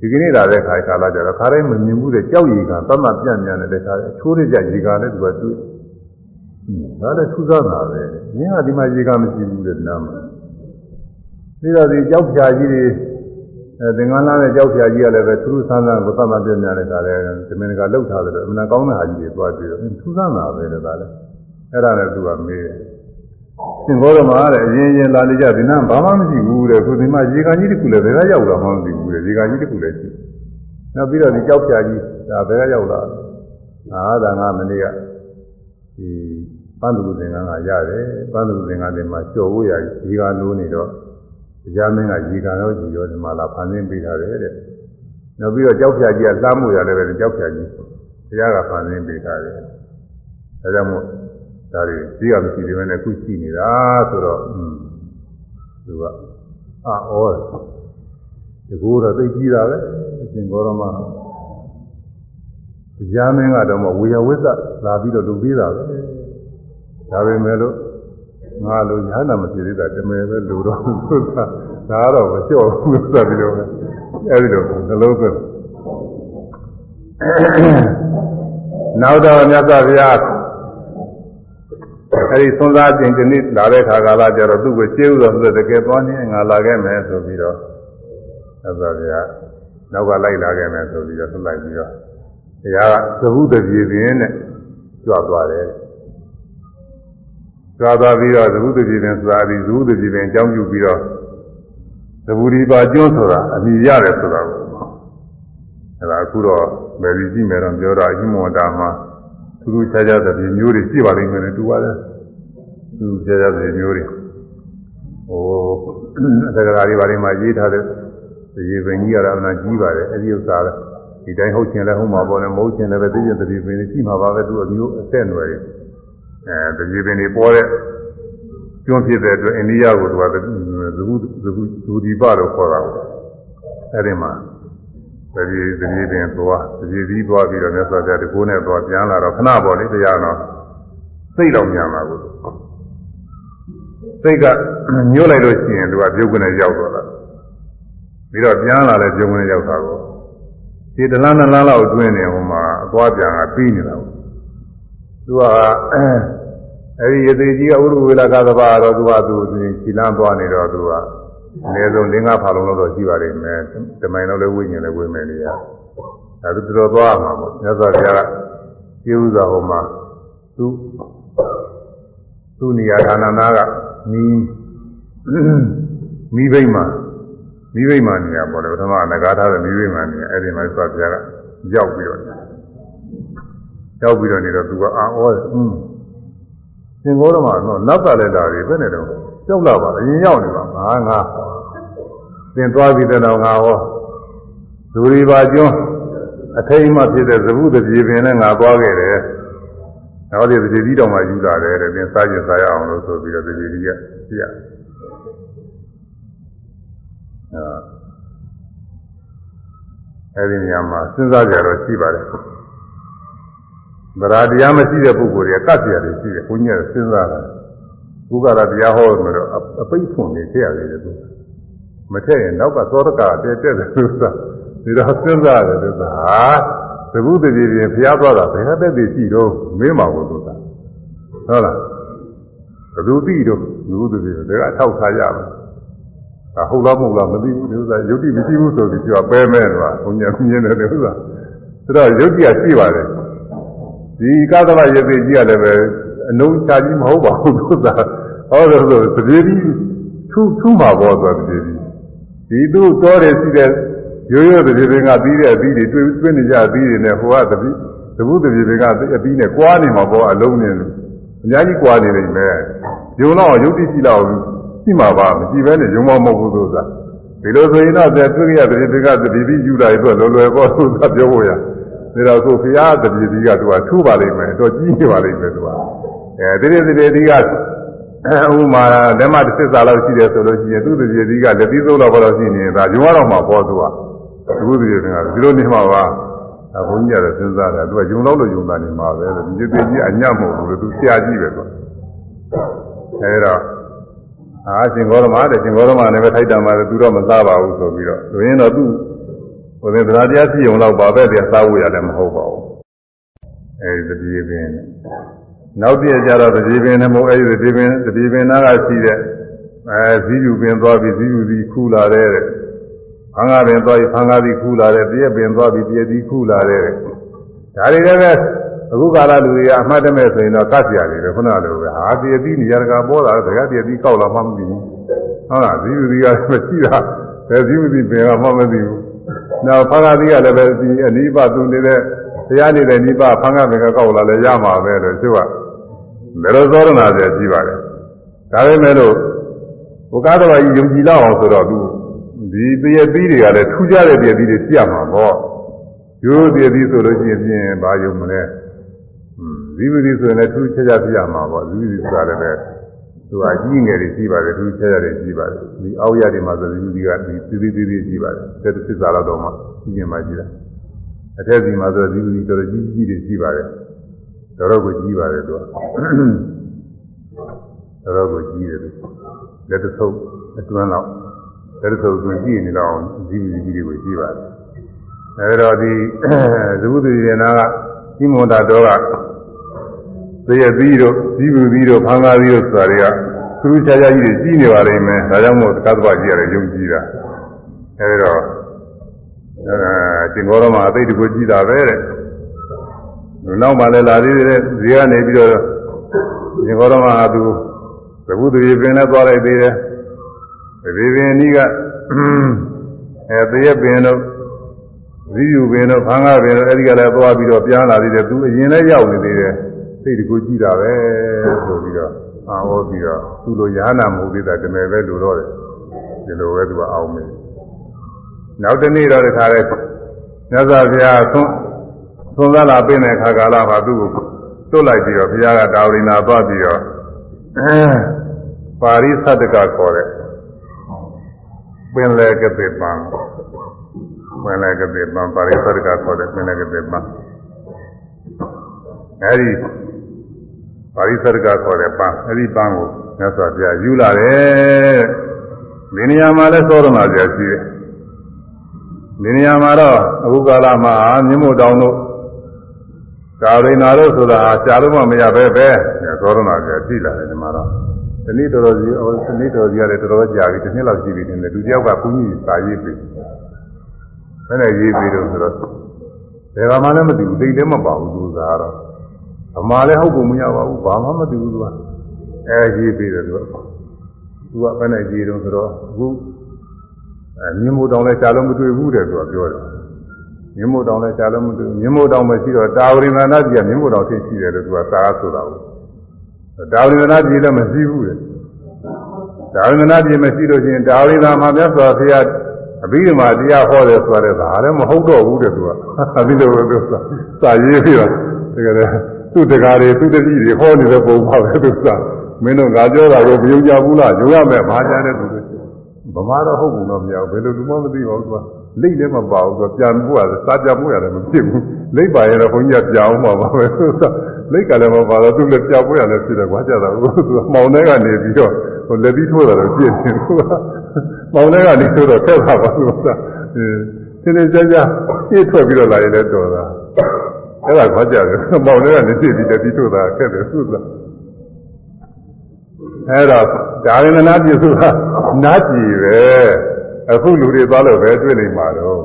ဒီကနေ့လာတဲ့ခါခါလာကြတော့ခါတိုင်းမမြင်ဘူးတဲ့ကြောက်ရည်ကသတ်မှတ်ပြန့်ပြန်နေတဲ့ခါအချိုးရကြရေကလည်းသူကတွေ့ဒါလည်းထူးဆန်းတာပဲ။ရင်းကဒီမှာရေကမရှိဘူးတဲ့နားမှာ။ပြီးတော့ဒီကြောက်ဖြာကြီးတွေ အဲသင်္ကန်းလားနဲ့ကြောက်ဖြာကြီးကလည်းပဲထူးထူးဆန်းဆန်းကိုသတ်မှတ်ပြန့်ပြန်တဲ့ခါလည်းဒီမင်းကလှုပ်ထားတယ်လို့အမှန်ကောင်းတဲ့ဟာကြီးတွေသွားပြီးတော့ထူးဆန်းတာပဲတဲ့ဒါလည်းအဲ့ဒါလည်းသူကမေးတယ်။သင်္ဘောတော်မှာတဲ့အရင်ရင်လာနေကြဒီနားဘာမှမရှိဘူးတဲ့ခုဒီမှာရေကကြီးတစ်ခုလည်းဘယ်ကရောက်လာမှမသိဘူးတဲ့ရေကကြီးတစ်ခုလည်းရှိ။နောက်ပြီးတော့ဒီကြောက်ဖြာကြီးဒါဘယ်ကရောက်လာလဲ။အာဒါငါမနေ့ကဒီပန်းသူသင်္ကန်းကရတယ်ပန်းသူသင်္ကန်းတွေမှာကြော်ဖို့ရရေကလိုးနေတော့ တရားမင်းကရေကရောကြည်ရောဒီမှာလာဖန်ဆင်းပေးထားတယ်တဲ့နောက်ပြီးတော့ကြောက်ဖြာကြီးကစားမှုရတယ်ပဲကြောက်ဖြာကြီးတရားကဖန်ဆင်းပေးထားတယ်ဒါကြောင့်မို့ဒါတွေကြီးကမရှိသေးဘဲနဲ့ခုရှိနေတာဆိုတော့อืมသူကအာဩဒီကိုယ်တော့သိကြည့်တာပဲအရှင်ဘောရမတရားမင်းကတော့မဝေယဝိသလာပြီးတော့လူပေးတာပဲဒါပေမဲ့လို့ ငါလိုညာနာမဖြစ်သေးတာတမယ်ပဲလူတော့ဆိုတာဒါတော့မလျှော့ဘူးဆိုတာဒီလိုပဲအဲဒီလိုနှလုံးသွင်းနောက်တော့မြတ်စွာဘုရားအဲဒီသွန်သားခြင်းဒီနေ့လာတဲ့ခါကာလကျတော့သူ့ကိုကျေးဥတော်ဆိုတဲ့တကယ်သွားနေငါလာခဲ့မယ်ဆိုပြီးတော့မြတ်စွာဘုရားနောက်ကလိုက်လာခဲ့မယ်ဆိုပြီးတော့သူ့လိုက်ပြီးတော့ဘုရားကသဘုတပြေပင်နဲ့ကြွသွားတယ် ကြွသွားပြီးတော့သဘုတပြေပင်ဆိုတာဒီသဘုတပြေပင်အကြောင်းပြုပြီးတော့သဘူဒီပါကျွန်းဆိုတာအမိရတယ်ဆိုတာကိုအဲဒါအခုတော့မယ်ဒီကြည့်မယ်တော့ပြောတာအဟိမဝတ္တမှာသူတို့ခြားခြားတဲ့ဒီမျိုးတွေရှိပါလိမ့်မယ်တူပါတယ်သူခြားခြားတဲ့မျိုးတွေဟိုသက္ကရာတွေဘာတွေမှာရေးထားတဲ့ဒီပင်ကြီးရတာနာကြီးပါတယ်အဲဒီဥစ္စာလည်းဒီတိုင်းဟုတ်ချင်လဲဟုတ်မှာပေါ့လေမဟုတ်ချင်လည်းပဲသိရင်တတိပင်ရှိမှာပါပဲသူအမျိုးအသက်အနွယ် အဲတတိပင်တွေပေါ်တဲ့ကျွန်းဖြစ်တဲ့အတွက်အိန္ဒိယကိုသူကသကုသကုဒူဒီပလို့ခေါ်တာပေါ့အဲဒီမှာတတိတတိပင်သွားတတိပြီးသွားပြီးတော့မြတ်စွာဘုရားတကိုးနဲ့သွားပြန်လာတော့ခဏပေါ့လေတရားတော့စိတ်တော်မြန်လာကိုစိတ်ကညှို့လိုက်လို့ရှိရင်သူကပြုတ်ကနေရောက်သွားတာပြီးတော့ပြန်လာလဲပြုတ်ကနေရောက်တာကိုဒီတလားနလားလောက်အတွင်းနေဟိုမှာအသွားပြန်ကပြီးနေတာပေါ့သူကအဲ ဒီရသေးကြီးကဥရဝေလာကသဘာတော့သူကသူခြိလန်းသွားနေတော့သူကအနည်းဆုံး၄-၅ဖာလုံးတော့ရှိပါလိမ့်မယ်။တမိုင်တော့လည်းဝိညာဉ်လည်းဝိမယ်နေရ။ဒါသူတော်သွားမှာပေါ့။မြတ်စွာဘုရားကကျေးဇူးတော်ဟောမှာသူသူနေရာဌာနနာကမိမိဘိမှမိဘိမှနေရာပေါ့လေပထမငကားထားတဲ့မိဘိမှနေရာအဲ့ဒီမှာမြတ်စွာဘုရားကရောက်ပြီးတော့ရောက်ပြီးတော့နေတော့သူကအာဩတယ်။อืม သင်္ဘောတော်မှာတော့နတ်ကလည်းလာပြီဘယ်နဲ့တော့ကြောက်လာပါအရင်ရောက်နေပါငါငါသင်သွားပြီးတဲ့တော့ငါဟောဒူရီပါကျွန်းအထိတ်မှဖြစ်တဲ့သဘုတပြေပင်နဲ့ငါသွားခဲ့တယ်။နောက်ဒီတပြေကြီးတော်မှယူလာတယ်တဲ့သင်စားကျင်စားရအောင်လို့ဆိုပြီးတော့တပြေကြီးကပြရ။အဲအဲဒီနေရာမှာစဉ်းစားကြတော့ရှိပါတယ်။ ဗရာတရားမရှိတဲ့ပုဂ္ဂိုလ်တွေကကတ်ပြရတယ်ရှိတယ်ဘုန်းကြီးကစဉ်းစားတာဘုရားတရားဟောလို့တော့အပိတ်ဖွင့်နေထည့်ရတယ်သူမထည့်ရင်နောက်ကသောတကတဲတက်တယ်သူကဒီတော့စဉ်းစားတယ်သူကဟာသဘုတတိပြင်ဖျားသွားတာဘယ်ကတက်တည်ရှိတော့မင်းမှာကိုသူကဟုတ်လားဘသူသိတော့သဘုတတိပြင်ဒါကထောက်ထားရမယ်အဟုတ်လားမဟုတ်လားမသိဘူးဒီဥစ္စာယုတ်တိမရှိဘူးဆိုပြီးပြောပဲမဲ့တော့ဘုညာမြင်တယ်ဒီဥစ္စာဒါတော့ယုတ်တိကရှိပါတယ် ဒီကသဗရေသိကြီးကလည်းပဲအလုံးချကြီးမဟုတ်ပါဘူးသူကဟောလို့ဆိုတပြေကြီးထူးထူးမှာပေါ့ဆိုတပြေကြီးဒီသူ့တော်တယ်ရှိတဲ့ရိုးရိုးတပြေပင်ကပြီးတဲ့အပြီးတွေတွေ့တွေ့နေကြအပြီးတွေနဲ့ဟိုကတပိတပုတပြေပင်ကအပြီးနဲ့ကွာနေမှာပေါ့အလုံးနဲ့တများကြီးကွာနေနေမယ်ယုံတော့ယုတ်တိရှိတော့ရှိမှာပါမရှိဘဲနဲ့ယုံမမဟုတ်ဘူးဆိုတာဒီလိုဆိုရင်တော့တဲ့တွေ့ရတဲ့ဒီကတတိတိယူလာရတော့လွယ်လွယ်ပေါ့ဆိုတာပြောဖို့ရ ဒါတော့ကိုဖရာတတိတိကသူကထူပါလိမ့်မယ်တော့ကြီးနေပါလိမ့်မယ်သူကအဲဒီဒီဒီဒီကဥမာလက်မတစ်စစ်စာလောက်ရှိတယ်ဆိုလို့ရှိရင်သူ့တတိတိကလက်သီးသုံးလောက်တော့ရှိနေဒါယုံရတော့မှာပေါ့သူကအခုတတိတိကဒီလိုနေမှာပါအဘုန်းကြီးကတော့စဉ်းစားတယ်သူကယုံတော့လို့ယုံတာနေမှာပဲဒီတိကြီးအညံ့မဟုတ်ဘူးလို့သူဆရာကြီးပဲသူအဲတော့အာရှင်ဂေါရမတဲ့ရှင်ဂေါရမလည်းပဲထိုက်တံပါတယ်သူတော့မစားပါဘူးဆိုပြီးတော့ဆိုရင်တော့သူ ဟိုတဲ့သရတရားရှိုံတော့ပါပဲပြန်စားဖို့ရတယ်မဟုတ်ပါဘူးအဲဒီတတိပင်နောက်ပြည့်ကြတော့တတိပင်နဲ့မဟုတ်အဲဒီတတိပင်တတိပင်နာကရှိတဲ့အဲဇီးယူပင်သွားပြီးဇီးယူစီခူလာတဲ့ဖန်ကားပင်သွားပြီးဖန်ကားစီခူလာတဲ့တရက်ပင်သွားပြီးတရက်စီခူလာတဲ့ဒါတွေလည်းပဲအခုကာလလူတွေကအမှတ်တမဲ့ဆိုရင်တော့ကတ်ပြရတယ်ခုနကလိုပဲဟာတရက်စီနေရာကပေါ်လာတဲ့တရက်စီကောက်လာမှမသိဘူးဟုတ်လားဇီးယူစီကမရှိတာဘယ်ဇီးယူစီပင်ကမှမသိဘူး နောက်ဖန်ကားစီကလည်းပဲဒီအနိဗ္ဗာန်သူနေတဲ့တရားနေတဲ့နိဗ္ဗာန်ဖန်ကားပင်ကကောက်လာလဲရမှာပဲလို့သူကဘယ်လိုသောရဏဆရာကြီးပါလဲဒါပေမဲ့လို့ဘုရားတော်ကြီးယုံကြည်လောက်အောင်ဆိုတော့သူဒီတရသီးတွေကလည်းထူးခြားတဲ့တရသီးတွေပြမှာပေါ့ရိုးတရသီးဆိုလို့ရှိရင်ပြင်ဘာယုံမလဲဇီဝတိဆိုရင်လည်းထူးခြားခြားပြမှာပေါ့ဇီဝတိဆိုတာလည်းပဲ သူအကြီးငယ်တွေရှိပါတယ်ထူးခြားခြားတွေရှိပါတယ်ဒီအောက်ရတွေမှာဆိုဇီဝတိကဒီသေးသေးသေးရှိပါတယ်တဲ့သစ္စာတော့မှကြီးကျင်မှကြီးတာအထက်စီမှာဆိုဇီဝတိတော်တော်ကြီးကြီးတွေရှိပါတယ်တော်တော်ကိုကြီးပါတယ်သူကတော်တော်ကိုကြီးတယ်သူလက်တဆုပ်အတွန်းလောက်လက်တဆုပ်အတွန်းကြည့်နေတော့ဇီဝတိကြီးတွေကိုကြီးပါတယ်အဲဒါဒီဇဝုတိရေနာကကြီးမွန်တာတော့က သေရသီးတို့ဇီဝသီးတို့ဖန်ကားသီးတို့ဆိုတာတွေကသူတို့ခြားခြားကြီးတွေကြီးနေပါလိမ့်မယ်ဒါကြောင့်မို့သတ္တဝါကြီးရတယ်ယုံကြည်တာအဲဒီတော့အဲရှင်ဂေါရမအသိတကူကြီးတာပဲတဲ့နောက်မှလည်းလာသေးတယ်ဇေကနေပြီးတော့ရှင်ဂေါရမကသူသဘုသူရေပင်နဲ့သွားလိုက်သေးတယ်ဒီပင်ဤကအဲသေရပင်တို့ဇီယူပင်တို့ဖန်ကားပင်တို့အဲဒီကလည်းသွားပြီးတော့ပြန်လာသေးတယ်သူအရင်လည်းရောက်နေသေးတယ် စိတ်တကူကြည့်တာပဲဆိုပြီးတော့အာဟောပြီးတော့သူ့လိုရဟနာမဟုတ်သေးတာတမယ်ပဲလို့တော့တယ်ဒီလိုပဲသူကအောင်းမယ်နောက်တနေ့တော့တခါလဲမြတ်စွာဘုရားသွန်းသွန်းသားလာပြင်တဲ့ခါကာလမှာသူ့ကိုတွတ်လိုက်ပြီးတော့ဘုရားကတာဝရိနာသွားပြီးတော့ပါရိသတ္တကခေါ်တဲ့ပင်လေကတိပံပင်လေကတိပံပါရိသတ္တကခေါ်တဲ့ပင်လေကတိပံအဲဒီ ပါရိသတ္တကခေါ်တဲ့ပန်းအဲဒီပန်းကိုမြတ်စွာဘုရားယူလာတယ်ဒီနေရာမှာလဲသောရမဆရာရှိတယ်ဒီနေရာမှာတော့အခုကာလမှာမြင့်မို့တောင်တို့ကာရိနာတို့ဆိုတာရှားလို့မှမရပဲပဲသောရမဆရာရှိလာတယ်ဒီမှာတော့ဒီနေ့တော်တော်ကြီးအော်ဒီနေ့တော်ကြီးကလည်းတော်တော်ကြာပြီတစ်နှစ်လောက်ရှိပြီတင်တယ်သူတယောက်ကဘုန်းကြီးစာရေးပြီဘယ်နဲ့ရေးပြီတော့ဆိုတော့ဘယ်ကမှလည်းမသိဘူးသိလည်းမပါဘူးသူစားတော့ အမှားလည်းဟုတ်ကုန်မရပါဘူးဘာမှမသိဘူးသူကအဲရေးပြီးတယ်သူကသူကဘယ်နဲ့ရေးတော့ဆိုတော့အခုအဲမြင်းမိုးတောင်လည်းရှားလို့မတွေ့ဘူးတဲ့သူကပြောတယ်မြင်းမိုးတောင်လည်းရှားလို့မတွေ့မြင်းမိုးတောင်ပဲရှိတော့တာဝရိမနာကြီးကမြင်းမိုးတောင်သိရှိတယ်လို့သူကစာဆိုတာကိုတာဝရိမနာကြီးလည်းမရှိဘူးတဲ့တာဝရိမနာကြီးမရှိလို့ရှိရင်တာဝရိသာမှာမြတ်စွာဘုရားအဘိဓမ္မာတရားဟောတယ်ဆိုတဲ့ဒါလည်းမဟုတ်တော့ဘူးတဲ့သူကအဘိဓမ္မာသူစာရေးပြီးတော့တကယ် သူ့တကားတွေသူ့တတိတွေဟောနေတဲ့ပုံပါပဲသူကမင်းတို့ငါပြောတာကိုမယုံကြဘူးလားယုံရမယ်ဘာကြတဲ့သူတွေဗမာတော့ဟုတ်ဘူးတော့မရဘူးဘယ်လိုလူမှမသိပါဘူးသူကလိတ်လည်းမပါဘူးသူကပြန်ပို့ရတယ်စားကြပို့ရတယ်မဖြစ်ဘူးလိတ်ပါရင်တော့ဘုန်းကြီးကပြောင်းမှာပါပဲသူကလိတ်ကလည်းမပါတော့သူလည်းပြောင်းပို့ရတယ်ဖြစ်တယ်ကွာကြတာသူကမောင်ထဲကနေပြီးတော့ဟိုလက်ပြီးထိုးတာတော့ပြည့်နေသူကမောင်ထဲကနေထိုးတော့ခက်တာပါသူကအဲသင်္ကြန်ကြပြည့်ထွက်ပြီးတော့လာရင်လည်းတော်တာ အဲ့ဒါခေါ်ကြတယ်မောင်လေးကနေပြည့်ပြီးတတိထုတ်တာခက်တယ်သုသာအဲ့တော့ဒါရင်နာပြည့်ဆိုတာနာကြည့်ပဲအခုလူတွေသွားလို့ပဲတွေ့နေမှာတော့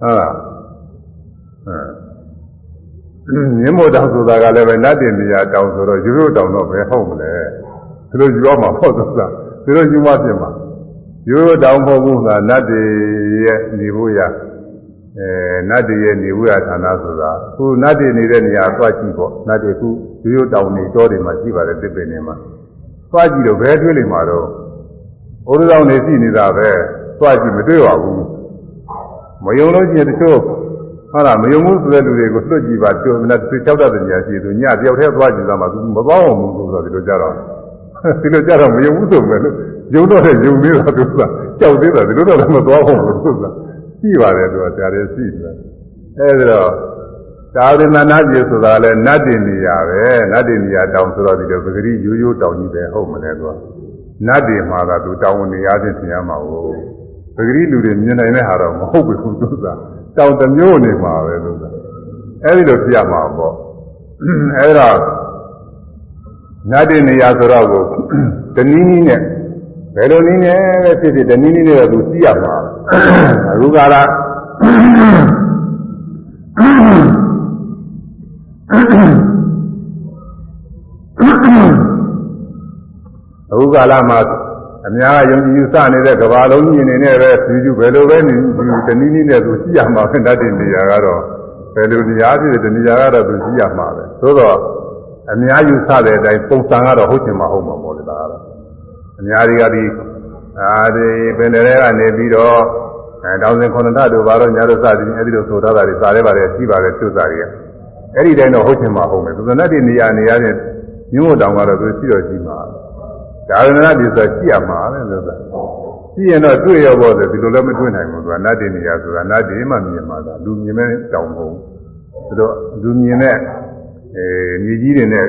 ဟုတ်လားအဲမြင်းမို့တောင်ဆိုတာကလည်းပဲနတ်တင်နေရာတောင်ဆိုတော့ယူရိုတောင်တော့ပဲဟုတ်မလဲဒီလိုယူရမှာဟုတ်သလားဒီလိုယူမှပြင်မှာယူရိုတောင်မဟုတ်ဘူးကနတ်တွေရဲ့နေဖို့ရ အဲနတ်တွေရဲ့နေဝိရဌာနဆိုတာခုနတ်တွေနေတဲ့နေရာသွားကြည့်ပေါ့နတ်တွေခုရိုးရိုးတောင်နေတောတွေမှာရှိပါတယ်တစ်ပင်တွေမှာသွားကြည့်တော့ဘယ်တွေ့လိမ့်မှာတော့ဩရဆောင်နေရှိနေတာပဲသွားကြည့်မတွေ့ပါဘူးမယုံလို့ရှိရင်တချို့ဟုတ်လားမယုံဘူးဆိုတဲ့လူတွေကိုလွတ်ကြည့်ပါကြုံမလားသူကြောက်တတ်တဲ့နေရာရှိသူညတယောက်တည်းသွားကြည့်သားမှာသူမသွားအောင်ဘူးဆိုတော့ဒီလိုကြတော့ဒီလိုကြတော့မယုံဘူးဆိုမယ်လို့ယုံတော့တဲ့ယုံနေတာသူကကြောက်သေးတာဒီလိုတော့မသွားအောင်ဘူးသူက ရှိပါတယ်သူကဆရာတွေရှိတယ်အဲဒီတော့သာဝိမနာပြေဆိုတာလဲနတ်တင်နေရပဲနတ်တင်နေရတောင်ဆိုတော့ဒီလိုပဂရိရိုးရိုးတောင်ကြီးပဲဟုတ်မလဲသူကနတ်တင်မှာကသူတောင်ဝင်နေရခြင်းသင်ရမှာဟုတ်ပဂရိလူတွေမြင်နိုင်တဲ့ဟာတော့မဟုတ်ဘူးသူကတောင်တစ်မျိုးနေမှာပဲသူကအဲဒီလိုပြရမှာပေါ့အဲဒါနတ်တင်နေရဆိုတော့ကိုတနည်းနည်းနဲ့ ဘယ်လိုနည်းနဲ့ပဲဖြစ်ဖြစ်တနည်းနည်းနဲ့တော့သူသိရမှာအခုကလာအခုကာလမှာအများကယုံကြည်ယူစနေတဲ့ကဘာလုံးကြီးအနေနဲ့ပဲသူကျဘယ်လိုပဲနေတနည်းနည်းနဲ့သူရှိရမှာပဲတတ်တဲ့နေရာကတော့ဘယ်လိုနေရာဖြစ်တဲ့နေရာကတော့သူရှိရမှာပဲသို့တော့အများယူဆတဲ့အတိုင်းပုံစံကတော့ဟုတ်ချင်မှဟုတ်မှာပေါ့လေဒါကတော့ အများကြီးကဒီအာဒီပင်တွေကနေပြီးတော့အဲတောင်စင်ခုနှစ်ထတို့ဘာလို့ညာတို့စသည်အဲဒီလိုဆိုထားတာတွေစားရဲပါတယ်ရှိပါတယ်သူစားတွေကအဲ့ဒီတိုင်းတော့ဟုတ်ချင်မှဟုတ်မယ်သူကနဲ့ဒီနေရာနေရာချင်းမြို့တောင်ကတော့သူရှိတော့ရှိမှာဒါရဏဒီဆိုရှိရမှာလေလို့ဆိုတာရှိရင်တော့တွေ့ရဖို့ဆိုဒီလိုလည်းမတွေ့နိုင်ဘူးသူကနတ်တင်နေရဆိုတာနတ်ဒီမှမြင်မှာကလူမြင်မဲ့တောင်ပုံသူတို့လူမြင်တဲ့အဲမြေကြီးတွေနဲ့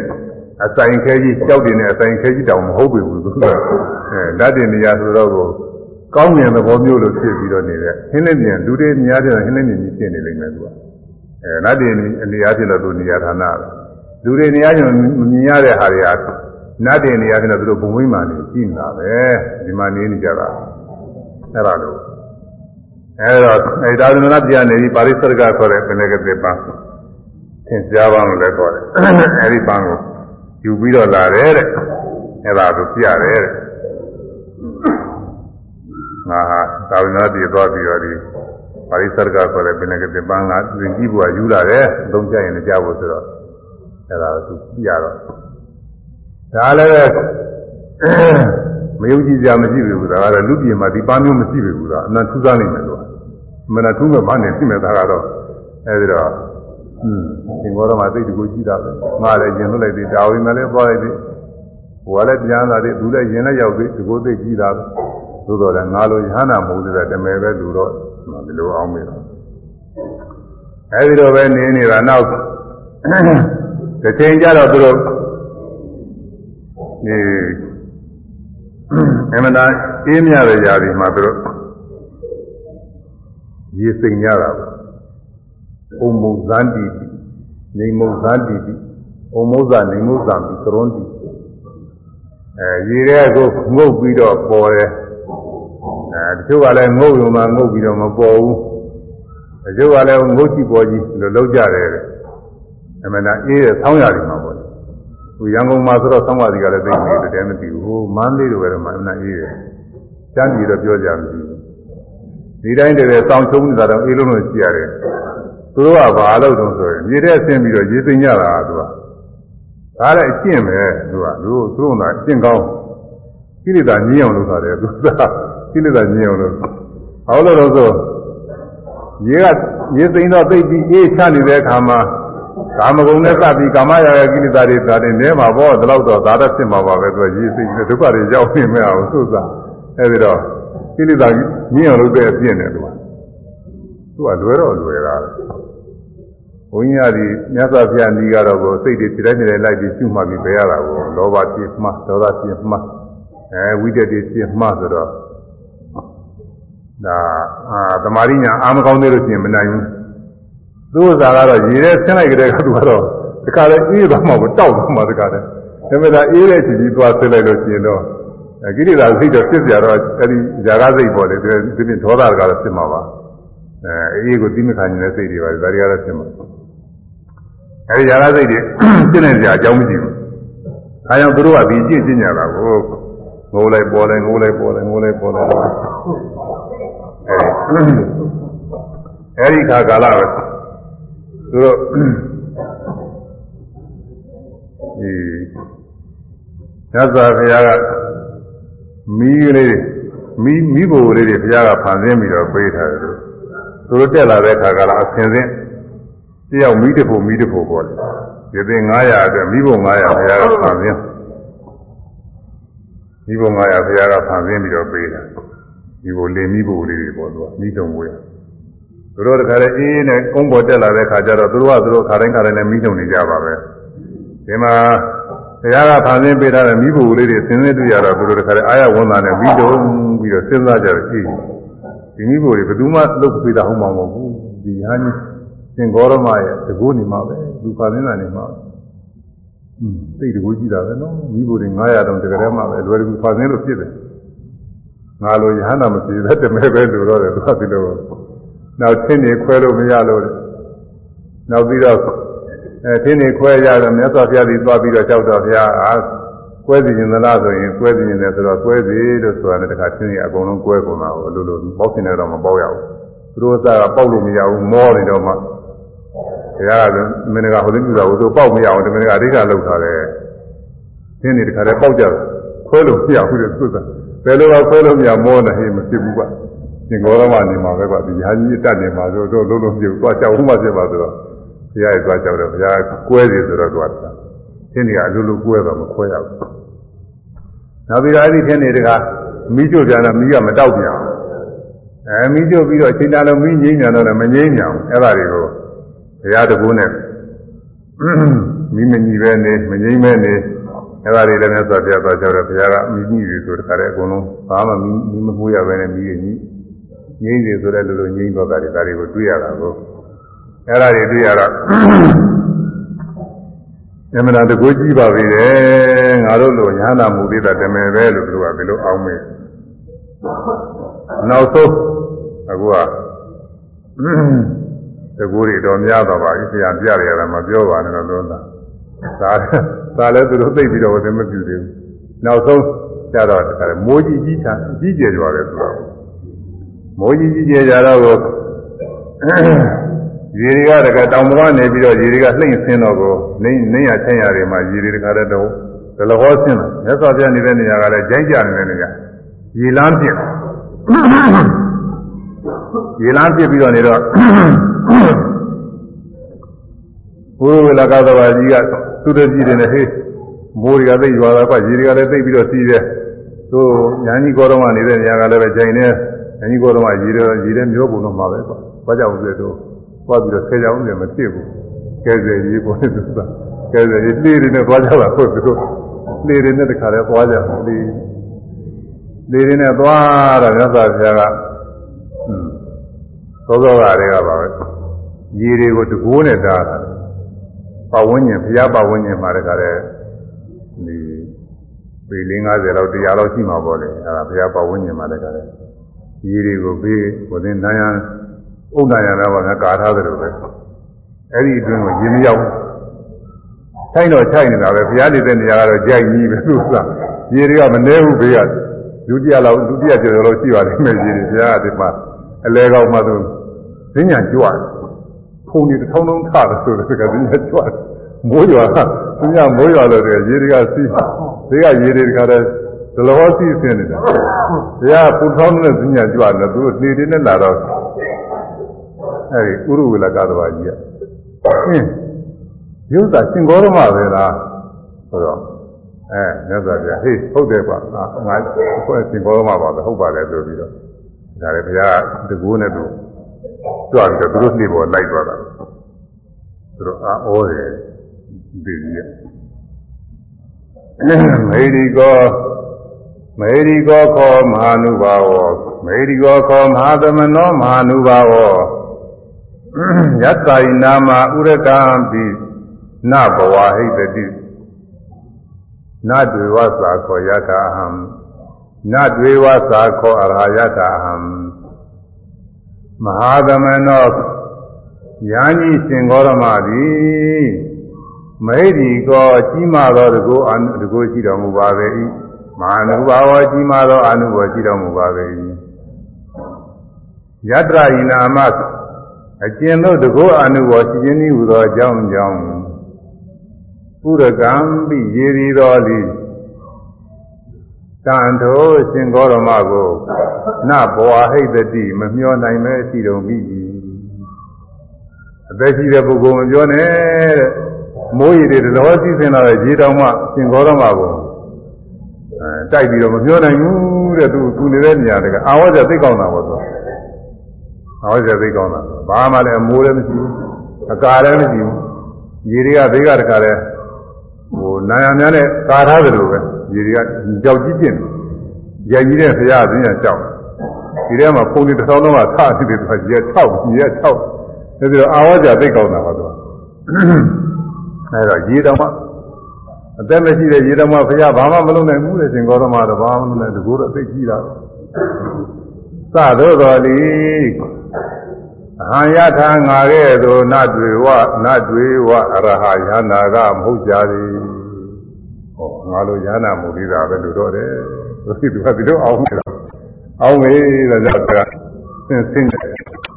အဆိုင်ခဲကြီးကြောက်တွေနဲ့အဆိုင်ခဲကြီးတောင်မဟုတ်ဘူးသူကအဲနတ်တင်နေရဆိုတော့ကိုကောင်းမြင်သဘောမျိုးလို့ဖြစ်ပြီးတော့နေတဲ့ဟင်းလေးမြင်လူတွေများတဲ့ဟင်းလေးမြင်ကြီးဖြစ်နေလိမ့်မယ်သူကအဲနတ်တင်နေရာဖြစ်လို့သူနေရာဌာနလူတွေနေရာကျမမြင်ရတဲ့ဟာတွေဟာနတ်တင်နေရာကျတော့သူတို့ဘုံဝိမာန်နေကြည့်နေတာပဲဒီမှာနေနေကြတာအဲ့ဒါလို့အဲ့တော့အဲဒါသနနာတရားနေပြီးပါရိသရကခေါ်တဲ့ပင်လေကတိပန်းသင်ကြားပါလို့လည်းခေါ်တယ်အဲ့ဒီပန်းကို ယူပြီးတော့လာတယ်တဲ့အဲ့ဒါကိုပြရတယ်တဲ့ငါဟာသာဝနာတည်သွားပြီးတော့ဒီပါရိသရကခေါ်တဲ့ပင်လေကတိပန်းကသင်ကြည့်ဖို့ကယူလာတယ်အသုံးချရင်လည်းကြားဖို့ဆိုတော့အဲ့ဒါကိုသူပြတော့ဒါလည်းပဲမယုံကြည်စရာမရှိဘူးဒါကတော့လူပြည်မှာဒီပန်းမျိုးမရှိဘူးဒါအမှန်ထူးဆန်းနေမယ်လို့အမှန်ထူးမဲ့ဘာနဲ့ရှိမဲ့ဒါကတော့အဲဒီတော့ อืมသင်္ဘောတော်မှာသိတကူကြည့်တာပဲငါလည်းရင်လွတ်လိုက်သေးဒါဝိမလည်းသွားလိုက်သေးဟိုကလည်းပြန်လာသေးသူလည်းရင်လည်းရောက်သေးဒီကိုသိကြည့်တာပဲသို့တော်လည်းငါလိုယဟနာမဟုတ်တဲ့တမဲပဲလူတော့ဒီလိုအောင်မေးတော့အဲဒီတော့ပဲနေနေတာနောက်တစ်ချိန်ကျတော့သူတို့ဒီအမှန်တန်အေးမြတဲ့ຢာဒီမှာသူတို့ရေစိမ်ကြတာပေါ့။ ဩမုဇန္တိတိနေမုဇန္တိတိဩမုဇနေမုဇံပြီးကရွန်တိအဲရေတဲ့ကိုငုတ်ပြီးတော့ပေါ်တယ်။အဲတချို့ကလည်းငုတ်ရုံမှငုတ်ပြီးတော့မပေါ်ဘူး။တချို့ကလည်းငုတ်ကြည့်ပေါ်ကြီးလို့လောက်ကြတယ်တဲ့အမှန်တန်အေးတဲ့ဆောင်းရာတွေမှာပေါ့ဟိုရန်ကုန်မှာဆိုတော့သံဃာတိကလည်းသိနေတယ်တည်းမသိဘူးဟိုမန္တလေးလိုပဲတော့မှအမှန်အေးတယ်ကျမ်းပြည်တော့ပြောကြမရှိဘူးဒီတိုင်းတည်းစောင်းချုံနေတာတော့အေးလုံးလို့ရှိရတယ် သူတို့ကဘာလို့တုံးဆိုရင်မြေထဲဆင်းပြီးတော့ရေသိမ့်ကြတာသူကဒါလည်းအကျင့်ပဲသူကသူတို့သူတို့ကအကျင့်ကောင်းကိလေသာညင်းအောင်လုပ်တာတယ်သူကကိလေသာညင်းအောင်လုပ်ဟောလို့တော့ဆိုရေကရေသိမ့်တော့သိပြီးအေးချနေတဲ့အခါမှာကာမဂုဏ်နဲ့စပြီးကာမရာဂကိလေသာတွေဒါတွေနဲမှာပေါ့ဒီလောက်တော့ဒါတော့ဖြစ်မှာပါပဲသူကရည်စိတ်နဲ့ဒုက္ခတွေရောက်နေမဲ့အောင်သုသာအဲဒီတော့ကိလေသာညင်းအောင်လုပ်တဲ့အပြည့်နဲ့သူကသူကလွယ်တော့လွယ်တာဘု န်းကြီးကဒီမြတ်စွာဘုရားဤကတော့ကိုစိတ်တွေခြေတိုင်းခြေတိုင်းလိုက်ပြီးရှုမှတ်ပြီးပဲရတာကိုလောဘဖြစ်မှဒေါသဖြစ်မှအဲဝိတ္တတွေဖြစ်မှဆိုတော့ဒါအာသမာဓိညာအာမကောင်းသေးလို့ရှိရင်မနိုင်ဘူးသူ့ဥစ္စာကတော့ရေထဲဆင်းလိုက်ကြတဲ့ကသူကတော့တခါလေအေးသွားမှကိုတောက်သွားမှတခါလေဒါပေမဲ့အေးတဲ့ချီကြီးသွားဆင်းလိုက်လို့ရှိရင်တော့ကိရိတာစိတ်တော့ဖြစ်ကြတော့အဲဒီဇာကစိတ်ပေါ်လေဒီပြင်ဒေါသကတော့ဖြစ်မှာပါအဲအေးကိုသိမခံနေတဲ့စိတ်တွေပါဒါတွေကတော့ဖြစ်မှာ အဲဒီဇာကစိတ်တွေဖြစ်နေကြအကြောင်းမရှိဘူးအဲကြောင့်သူတို့ကဒီကြည့်ကျင်ကြတာကိုငိုးလိုက်ပေါ်လိုက်ငိုးလိုက်ပေါ်လိုက်ငိုးလိုက်ပေါ်လိုက်အဲအဲဒီခါကာလပဲသူတို့ဒီသစ္စာဘုရားကမီးကလေးမီးမီးဘိုလေးတွေဘုရားကဖန်ဆင်းပြီးတော့ပေးထားတယ်သူတို့တက်လာတဲ့ခါကာလအဆင်ဆင်း တယောက်မီးတစ်ဖို့မီးတစ်ဖို့ပေါ့လေဒီသိ900အတွက်မီးဘို900ဘုရားကဖန်ဆင်းမီးဘို900ဘုရားကဖန်ဆင်းပြီးတော့ပေးတာဒီဘိုလေမီးဘိုလေးတွေပေါ့သူကမီးတုံဝေးသူတို့တခါလေအေးနဲ့ကုန်းပေါ်တက်လာတဲ့ခါကျတော့သူတို့ကသူတို့ခါတိုင်းခါတိုင်းနဲ့မီးတုံနေကြပါပဲဒီမှာဘုရားကဖန်ဆင်းပေးထားတဲ့မိဘလေးတွေဆင်းရဲတွေ့ရတော့သူတို့တခါလေအာရဝန်သားနဲ့မိတုံပြီးတော့စဉ်းစားကြတယ်ရှိဒီမိဘတွေဘယ်သူမှလုပ်ပေးတာဟုတ်မှာမဟုတ်ဘူးဒီဟာကြီး သင်္ကောရမရဲ့တကူနေမှာပဲလူဖန်ဆင်းတာနေမှာอืมသိတကူကြည့်တာပဲနော်မိဘတွေ900တောင်တကယ်တည်းမှပဲလွယ်တကူဖန်ဆင်းလို့ဖြစ်တယ်ငါလိုရဟန္တာမဖြစ်တဲ့တမဲပဲလို့တော့တယ်သူကဒီလိုနောက်သင်နေခွဲလို့မရလို့နောက်ပြီးတော့အဲသင်နေခွဲရတော့မြတ်စွာဘုရားကြီးသွားပြီးတော့ကြောက်တော်ဘုရားအာကွဲစီရင်သလားဆိုရင်ကွဲစီရင်တယ်ဆိုတော့ကွဲစီလို့ဆိုတာလည်းတခါသင်နေအကုန်လုံးကွဲကုန်တာကိုအလိုလိုပေါက်စင်နေတော့မပေါက်ရဘူးသူတို့ကပေါက်လို့မရဘူးမောနေတော့မှ ဘုရားကမင်းကဟိုသိပြတာကိုသူပေါက်မရအောင်တမင်ကအဓိကလောက်ထားတယ်သင်နေတခါတည်းပေါက်ကြတယ်ခွဲလို့မရဘူးတဲ့သူကဘယ်လိုတော့ခွဲလို့မရမောနေဟိမဖြစ်ဘူးကသင်္ကောရမနေမှာပဲကဒီဟာကြီးတက်နေမှာဆိုတော့လုံးလုံးပြုတ်သွားကြောက်မှဖြစ်ပါဆိုတော့ဘုရားရဲ့သွားကြောက်တယ်ဘုရားကွဲစီဆိုတော့သွားတာသင်္နေကအလိုလိုကွဲတော့မခွဲရဘူးနောက်ပြီးတော့အဲ့ဒီသင်္နေတကမိကျွတ်ပြန်တော့မိကမတောက်ပြန်အဲမိကျွတ်ပြီးတော့အချိန်တန်လုံးမိငိမ့်ပြန်တော့လည်းမငိမ့်ပြန်ဘူးအဲ့ဒါတွေကိုဘု ရားတကူနဲ့မိမညီပဲနေမငိမ့်ပဲနေအဲ့ဒါတွေလည်းမြတ်စွာဘုရားသွားကြောက်တယ်ဘုရားကမိညီတွေဆိုတခါတည်းအကုန်လုံးဘာမှမိမိမမှုရပဲနဲ့မိရညီငိမ့်နေဆိုတဲ့လိုလိုငိမ့်တော့တာတွေဒါတွေကိုတွေ့ရတာကိုအဲ့ဒါတွေတွေ့ရတော့အမှန်တကူကြည့်ပါပြီလေငါတို့လိုညာနာမှုသေးတာတမယ်ပဲလို့သူကဘယ်လိုအောင်းမေးနောက်ဆုံးအခုက တကူတွေတော်များတော့ပါပြီဆရာပြရတာမပြောပါနဲ့တော့လုံးသားဒါဒါလည်းသူတို့သိပြီးတော့ဝတ်မပြုသေးဘူးနောက်ဆုံးကြတော့မိုးကြီးကြီးချာကြီးကျယ်ကြတယ်ဆိုတော့မိုးကြီးကြီးကျယ်ကြတော့ရေတွေကတကတောင်ပေါ်ကနေပြီးတော့ရေတွေကလှိမ့်ဆင်းတော့ကိုနေနေရချင်းရတွေမှာရေတွေတခါတည်းတော့ဒလဟောဆင်းလာမြတ်စွာဘုရားနေတဲ့နေရာကလည်းကြိုက်ကြနေတဲ့နေရာရေလမ်းပြစ်ရေလမ်းပြစ်ပြီးတော့နေတော့ ဘုရားဝေလာကသဘာကြီးကသူတကြီးတွေနဲ့ဟေးမိုးတွေကသိရွာတာကရေတွေကလည်းသိပြီးတော့စီးတယ်သူညာကြီးကောတော်မနေတဲ့နေရာကလည်းပဲကြိုင်နေညာကြီးကောတော်မရေတွေရေတွေမျိုးပုံတော့မှာပဲကွာဘာကြောင့်လဲဆိုသွားပြီးတော့ဆယ်ကြောင်နေမဖြစ်ဘူးကဲဆယ်ကြီးပေါ်နေသူကကဲဆယ်ကြီးလေးတွေနဲ့သွားကြတာဟုတ်သူတို့လေးတွေနဲ့တခါလဲသွားကြတယ်လေးလေးတွေနဲ့သွားတော့မြတ်စွာဘုရားကဟွန်းသောသောကတွေကပါပဲ ရေတွေကိုတကိုးနဲ့တားတာပတ်ဝန်းကျင်ဘုရားပတ်ဝန်းကျင်မှာတခါလဲဒီပေ50လောက်100လောက်ရှိမှာပေါ့လေအဲဒါဘုရားပတ်ဝန်းကျင်မှာတခါလဲရေတွေကိုဘေးဟိုတင်နိုင်ရန်ဥဒ္ဒရာနာဘာကကာထားတယ်လို့ပဲအဲ့ဒီအတွင်းကိုရေမရောက်ထိုင်တော့ထိုင်နေတာပဲဘုရားနေတဲ့နေရာကတော့ကြိုက်ကြီးပဲလို့ဆိုတာရေတွေကမနှဲဘူးဘေးကဒုတိယလောက်ဒုတိယကျော်လောက်ရှိပါလိမ့်မယ်ရေတွေဘုရားကဒီမှာအလဲကောက်မှသူဈဉ္ညာကြွတယ် ဖုန်တွေတစ်ထောင်းလုံးထတယ်ဆိုတော့ကဈဉ္ညာကြွတယ်မိုးရွာဈဉ္ညာမိုးရွာလို့ရေတွေကစီးဘေးကရေတွေတခါတည်းဒလဟောစီးဆင်းနေတာဘုရားပူထောင်းတဲ့ဈဉ္ညာကြွတယ်သူတို့နေနေနဲ့လာတော့အဲဒီဥရဝေလကသဘာကြီးကအင်းရုပ်သာစင်ကောရမပဲလားဆိုတော့အဲမြတ်စွာဘုရားဟေးဟုတ်တယ်ကွာငါငါအဖွဲ့စင်ကောရမပါပဲဟုတ်ပါတယ်ဆိုပြီးတော့ဒါလည်းဘုရားတကူနဲ့သူ ကြွပြီးတော့သူတို့နှိပေါ်လိုက်သွားတာသူတို့အာဩတယ်ဒီကြီးရဲ့မေဒီကောမေဒီကောခောမဟာနုဘာဝမေဒီကောခောမဟာသမနောမဟာနုဘာဝယတ္တာယနာမဥရကံပိနဘဝဟိတတိနတွေဝသာခောယထာအဟံနတွေဝသာခောအရာယထာအဟံ မဟာသမနောယာညီရှင်ဂေါရမသည်မိဒီကောကြီးမာသောတကူအနုတကူရှိတော်မူပါပေ၏မဟာနုဘာဝကြီးမာသောအနုဘောရှိတော်မူပါပေ၏ယတ္တယနာမအကျဉ်တို့တကောအနုဘောရှိခြင်းဤဟူသောအကြောင်းကြောင့်ပုရကံပိရေရီတော်လီ တန်ထိုရှင်ဂေါရမကိုနဘောဟိတတိမမျောနိုင်မဲရှိတော်မိအသက်ရှိတဲ့ပုဂ္ဂိုလ်မပြောနဲ့တဲ့မိုးရည်တွေတလောစီးစင်လာတဲ့ရေတောင်မှရှင်ဂေါရမကိုအဲတိုက်ပြီးတော့မပြောနိုင်ဘူးတဲ့သူသူနေတဲ့နေရာတကအာဝဇ္ဇသိကောင်းတာပေါ့သူအာဝဇ္ဇသိကောင်းတာဘာမှလည်းအမိုးလည်းမရှိဘူးအကာလည်းမရှိဘူးရေတွေကဘေးကတခါလဲဟိုနာယံများနဲ့ကာထားတယ်လို့ပဲ ရေတွေကကြောက်ကြီးပြင်းတယ်ရိုက်ကြီးတဲ့ဆရာအင်းကကြောက်ဒီထဲမှာပုံတွေတစ်ထောင်လုံးကထားနေတယ်သူကရေ6ရေ6ဒါပြီးတော့အာဝဇ္ဇသိကောင်းတာပါသူကအဲတော့ရေတောင်မှအသက်မရှိတဲ့ရေတော်မဘုရားဘာမှမလုပ်နိုင်ဘူးတဲ့ရှင်ဂေါရမတော့ဘာမှမလုပ်နိုင်တကူတော့သိကြည့်တာသသောတော်လီအဟံယထာငါကဲ့သို့နတ်တွေဝနတ်တွေဝအရဟယနာကမဟုတ်ကြသည် ဟောငါလိုယနာမှုလေးသာပဲလို့တော့တယ်သူကသူကဒီလိုအောင်နေတာအောင်မေးတဲ့ကြောင့်ကဆင်းဆင်း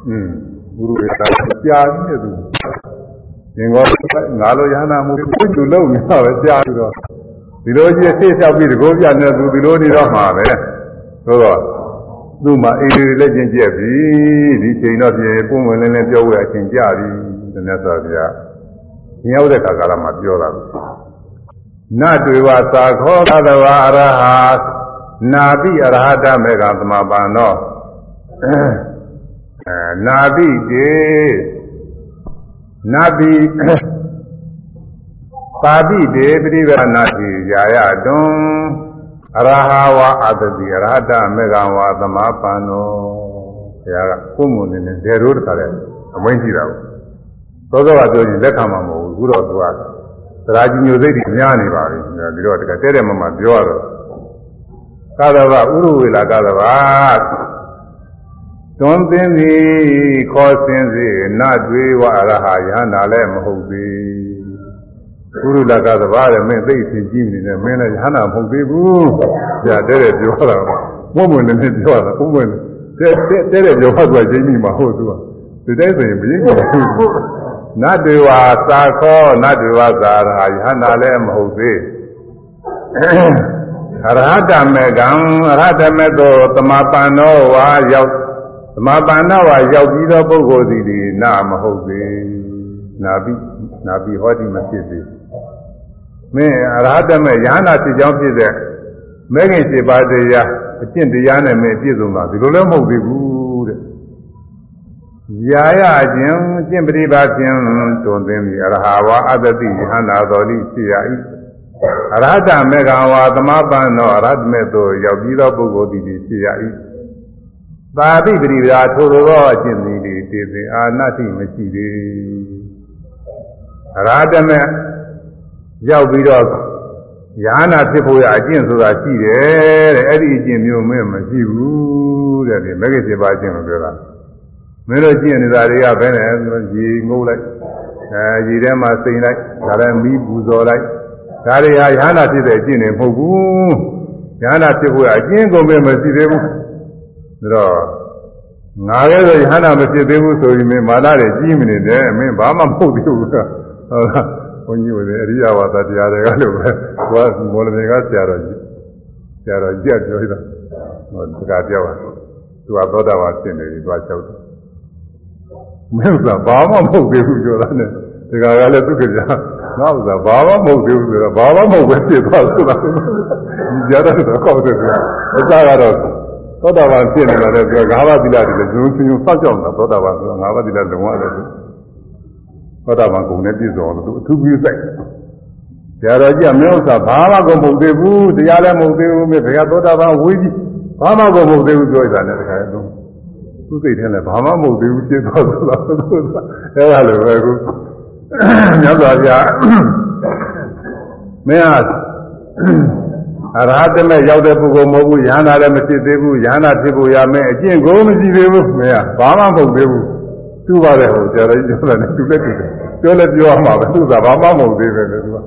อืมဘုရုကကြာနေသူရှင်ကောငါလိုရဟနာမှုကိုသူလုံးနေတာပဲကြားပြီးတော့ဒီလိုကြီးဆေးလျှောက်ပြီးတကောပြနေသူဒီလိုနေတော့မှာပဲဆိုတော့သူ့မှာအေးလေးလက်ကျင်ကျက်ပြီဒီချိန်တော့ပြင်ပုံဝင်လင်းလင်းပြောဝဲအချိန်ကြပြီတနက်ဆိုဗျာညရောက်တဲ့ခါကာလမှာပြောတာ နတ်တွေဝသာခောသတဝအရဟနာပိအရဟတမေကသမပန်တော့အဲနာပိတေနာတိပါတိတေပရိဝနာတိယာယတွံအရဟဝအတတိအရဟတမေဃဝသမပန္နောဘုရားကကိုယ်မွန်နေနေဒေရိုးတခါလဲအမိန့်ရှိတာကိုသောသောကပြောရင်လက်ခံမှာမဟုတ်ဘူးခုတော့သူက သရာကြီးမျိုးစိတ်တွေများနေပါပြီဒီတော့တကတဲတဲ့မမပြောရတော့ကာသဗဥရဝေလာကာသဗတွန်းသင်းသည်ခေါ်စင်းစေနတ်တွေဝအရဟယဟနာလည်းမဟုတ်သေးကုရုလကသဘာတဲ့မင်းသိသိကြည့်နေတယ်မင်းလည်းယဟနာမဟုတ်သေးဘူးကြာတဲ့တဲ့ပြောတာမုံမွန်းနဲ့ပြောတာဘုံမွန်းတဲ့တဲ့တဲ့ပြောဖတ်သွားချင်းမိမှာဟုတ်သူကဒီတိုင်းဆိုရင်မင်းက နတ်တွေဝသာခောနတ်တွေဝသာရဟယဟနာလည်းမဟုတ်သေးအရဟတမေကံအရဟတမေသောတမပန္နောဝါရောက်သမပါဏဝါရောက်ပြီးသောပုဂ္ဂိုလ်သည်ဒီနာမဟုတ်သေးနာပိနာပိဟောတိမဖြစ်သေးမင်းအရဟတမေယ ahanan ဖြစ်ကြောင်းဖြစ်တဲ့မဲခင်7ပါးတရားအကျင့်တရားနဲ့မင်းပြည့်စုံတာဒီလိုလည်းမဟုတ်သေးဘူး တဲ့ယာယခြင်းကျင့်ပရိပါခြင်းတွင်သိပြီအရဟဝါအတ္တိယ ahanan တော်လိဖြစ်ရ၏အရဟတမေကဝါသမပန်သောအရဟတမေသို့ရောက်ပြီးသောပုဂ္ဂိုလ်သည်ဖြစ်ရ၏သာတိပရိပဒါထိုလိုသောအကျင့်သည်တည်စေအာနတိမရှိသေးရာတမေရောက်ပြီးတော့ယာနာဖြစ်ဖို့ရအကျင့်ဆိုတာရှိတယ်တဲ့အဲ့ဒီအကျင့်မျိုးမင်းမရှိဘူးတဲ့ဒီမဂ္ဂင်7ပါးအကျင့်ကိုပြောတာ မင်းတို့ကျင့်နေတာတွေကဘယ်နဲ့ရေငုတ်လိုက်အဲရေထဲမှာစိန်လိုက်ဒါလည်းမီးပူဇော်လိုက်ဒါတွေဟာယာနာဖြစ်တဲ့အကျင့်တွေမဟုတ်ဘူးယာနာဖြစ်ဖို့ရအကျင့်ကုန်ပဲမရှိသေးဘူးဒါတော့ငါလည်းဆိုယဟနာမဖြစ်သေးဘူးဆိုရင်မင်းမာနတွေကြီးမနေနဲ့မင်းဘာမှမဟုတ်သေးဘူးဟုတ်လားဘုန်းကြီးတွေအရိယဝါဒတရားတွေကလို့ပဲကိုကမော်လမြိုင်ကဆရာတော်ကြီးဆရာတော်ကြီးပြောတာဟောတကားပြောတာသူကသောတာပန်ဖြစ်နေပြီသွားလျှောက်တယ် မင်းကဘာမှမဟုတ်သေးဘူးပြောတာနဲ့တကားကလည်းသူကကြာငါ့ဥစ္စာဘာမှမဟုတ်သေးဘူးဆိုတော့ဘာမှမဟုတ်ပဲဖြစ်သွားဆိုတာဒီကြတော့ကောက်တယ်ကွာအစကတော့သောတာပန်ဖြစ်နေတာလည်းပြောငါးပါးသီလတွေလည်းဇုံစင်ုံစောက်ကြောက်တာသောတာပန်ဆိုငါးပါးသီလလုံးဝလည်းသောတာပန်ကုံနဲ့ပြည့်စုံလို့သူအထူးပြုစိုက်ဆရာတော်ကြီးကမင်းဥစ္စာဘာမှကိုမဟုတ်သေးဘူးတရားလည်းမဟုတ်သေးဘူးမြေဘယ်ကသောတာပန်ဝေးကြီးဘာမှကိုမဟုတ်သေးဘူးပြောရတာနဲ့တခါတော့ သူစိတ်ထဲလည်းဘာမှမဟုတ်သေးဘူးဖြစ်သွားသလားအဲ့ဒါလိုပဲခုမြတ်စွာဘုရားမင်းဟာအရဟတမေရောက်တဲ့ပုဂ္ဂိုလ်မဟုတ်ဘူးယန္တာလည်းမရှိသေးဘူးယန္တာဖြစ်ဖို့ရမယ်အကျင့်ကိုမရှိသေးဘူးမင်းကဘာမှမဟုတ်သေးဘူးသူ့ပါတယ်ဟိုကြာလည်းပြောတယ်သူလည်းတူတယ်ပြောလည်းပြောမှာပဲသူကဘာမှမဟုတ်သေးပဲလေသူက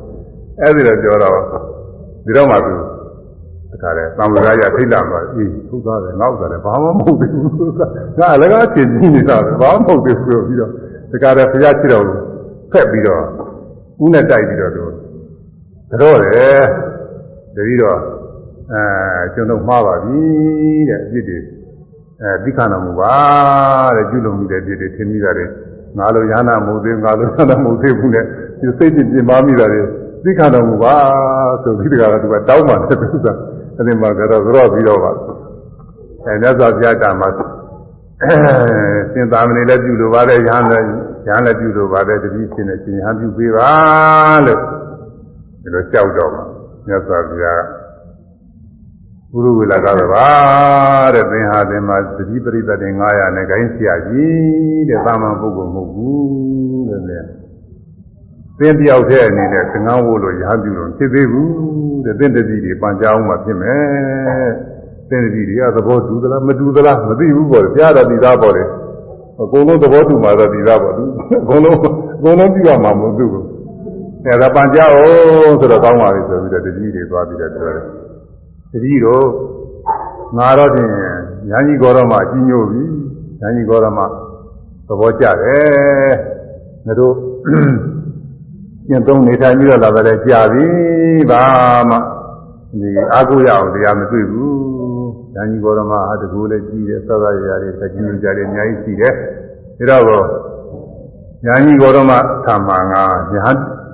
အဲ့ဒီတော့ပြောတော့ဒီတော့မှသူ တခါလဲသံဃာရထိတ်လာပါအေးဟုတ်သားတယ်ငါ့ဥစ္စာလည်းဘာမှမဟုတ်သေးဘူးငါအလကားဖြစ်နေနေတာပဲဘာမှမဟုတ်သေးဘူးပြီးတော့တခါလဲဘုရားချစ်တော်ဖက်ပြီးတော့ဦးနဲ့တိုက်ပြီးတော့သူကြောတယ်တတိတော့အဲကျွန်တော်မှားပါပြီတဲ့အဖြစ်တွေအဲသိခဏတော်မူပါတဲ့ပြုလုပ်မိတဲ့ဖြစ်တွေထင်မိတာတွေငါလိုရဟနာမဟုတ်သေးငါလိုရဟနာမဟုတ်သေးဘူးနဲ့ဒီစိတ်ပြင်းပြင်းပါမိတာတွေသိခဏတော်မူပါဆိုပြီးတကယ်တော့သူကတောင်းပါတယ်သူက အဲ့ဒီမှာကတော့ကြော့ပြီးတော့ပါအဲမြတ်စွာဘုရားကမှာစင်သာမဏေလည်းပြုလိုပါတယ်ရဟန်းလည်းရဟန်းလည်းပြုလိုပါတယ်တတိရှင်နဲ့ရှင်ဟန်ပြုပေးပါလို့ဒီလိုကြောက်တော့မှာမြတ်စွာဘုရားဘုရုဝေလာကတော့ပါတဲ့သင်ဟာသင်မှာတတိပရိသတ်တွေ900နဲ့ဂိုင်းဆရာကြီးတဲ့သာမန်ပုဂ္ဂိုလ်မဟုတ်ဘူးတဲ့လေ သင်တယောက်တည်းအနေနဲ့သင်္ကန်းဝို့လို့ရဟပြုလို့ဖြစ်သေးဘူးတဲ့သင်တတိတွေပန်ကြအောင်မှဖြစ်မယ်သင်တတိတွေကသဘောတူသလားမတူသလားမသိဘူးပေါ့ဘုရားတော်ဒီသားပေါ့လေအကုန်လုံးသဘောတူမှတော့ဒီသားပေါ့သူအကုန်လုံးအကုန်လုံးပြရမှာမဟုတ်ဘူးအဲဒါပန်ကြအောင်ဆိုတော့ကောင်းပါပြီဆိုပြီးတော့တတိတွေသွားပြီးတော့ပြောတယ်တတိတို့ငါတော့ဖြင့်ညာကြီးကောတော်မှာအကြီးညို့ပြီညာကြီးကောတော်မှာသဘောကျတယ်ငါတို့ ကျင့်သုံးနေထိုင်ပြီးတော့လာတယ်ကြာပြီဘာမှဒီအာဟုရအောင်တရားမတွေ့ဘူးညာကြီးကောတော်မှာအတကူလည်းကြီးတယ်သောသာရရာတွေစကြင်းကြတယ်အများကြီးရှိတယ်ဒါတော့ညာကြီးကောတော်မှာသာမန်ကညာ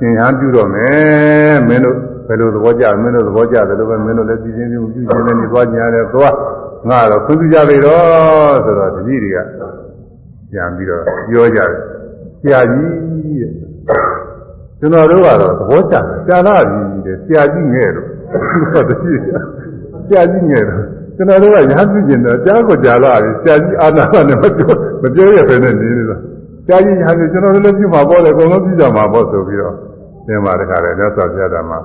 သင်္ဟပြုတော့မယ်မင်းတို့ဘယ်လိုသဘောကျမင်းတို့သဘောကျတယ်လို့ပဲမင်းတို့လည်းပြည်ချင်းပြုပြုချင်းနဲ့သွားကြတယ်သွားငါတော့ခွင့်ပြုကြပြီတော့ဆိုတော့တတိတွေကပြန်ပြီးတော့ပြောကြတယ်ဆရာကြီးတဲ့ ကျွန်တော်တို့ကတော့သဘောကျတယ်ဆရာလာကြီးတဲ့ဆရာကြီးငဲ့တော့တတိဆရာကြီးငဲ့တော့ကျွန်တော်တို့ကရဟန်းပြုကျင်တော့ကြားကိုကြားလာပြီဆရာကြီးအာနာနဲ့မပြောမပြောရဘဲနဲ့နေနေတာဆရာကြီးဟာကျွန်တော်တို့လည်းပြုမှာပေါ့လေအကုန်လုံးပြုကြမှာပေါ့ဆိုပြီးတော့သင်ပါတခါလေမြတ်စွာဘုရားဓမ္မအ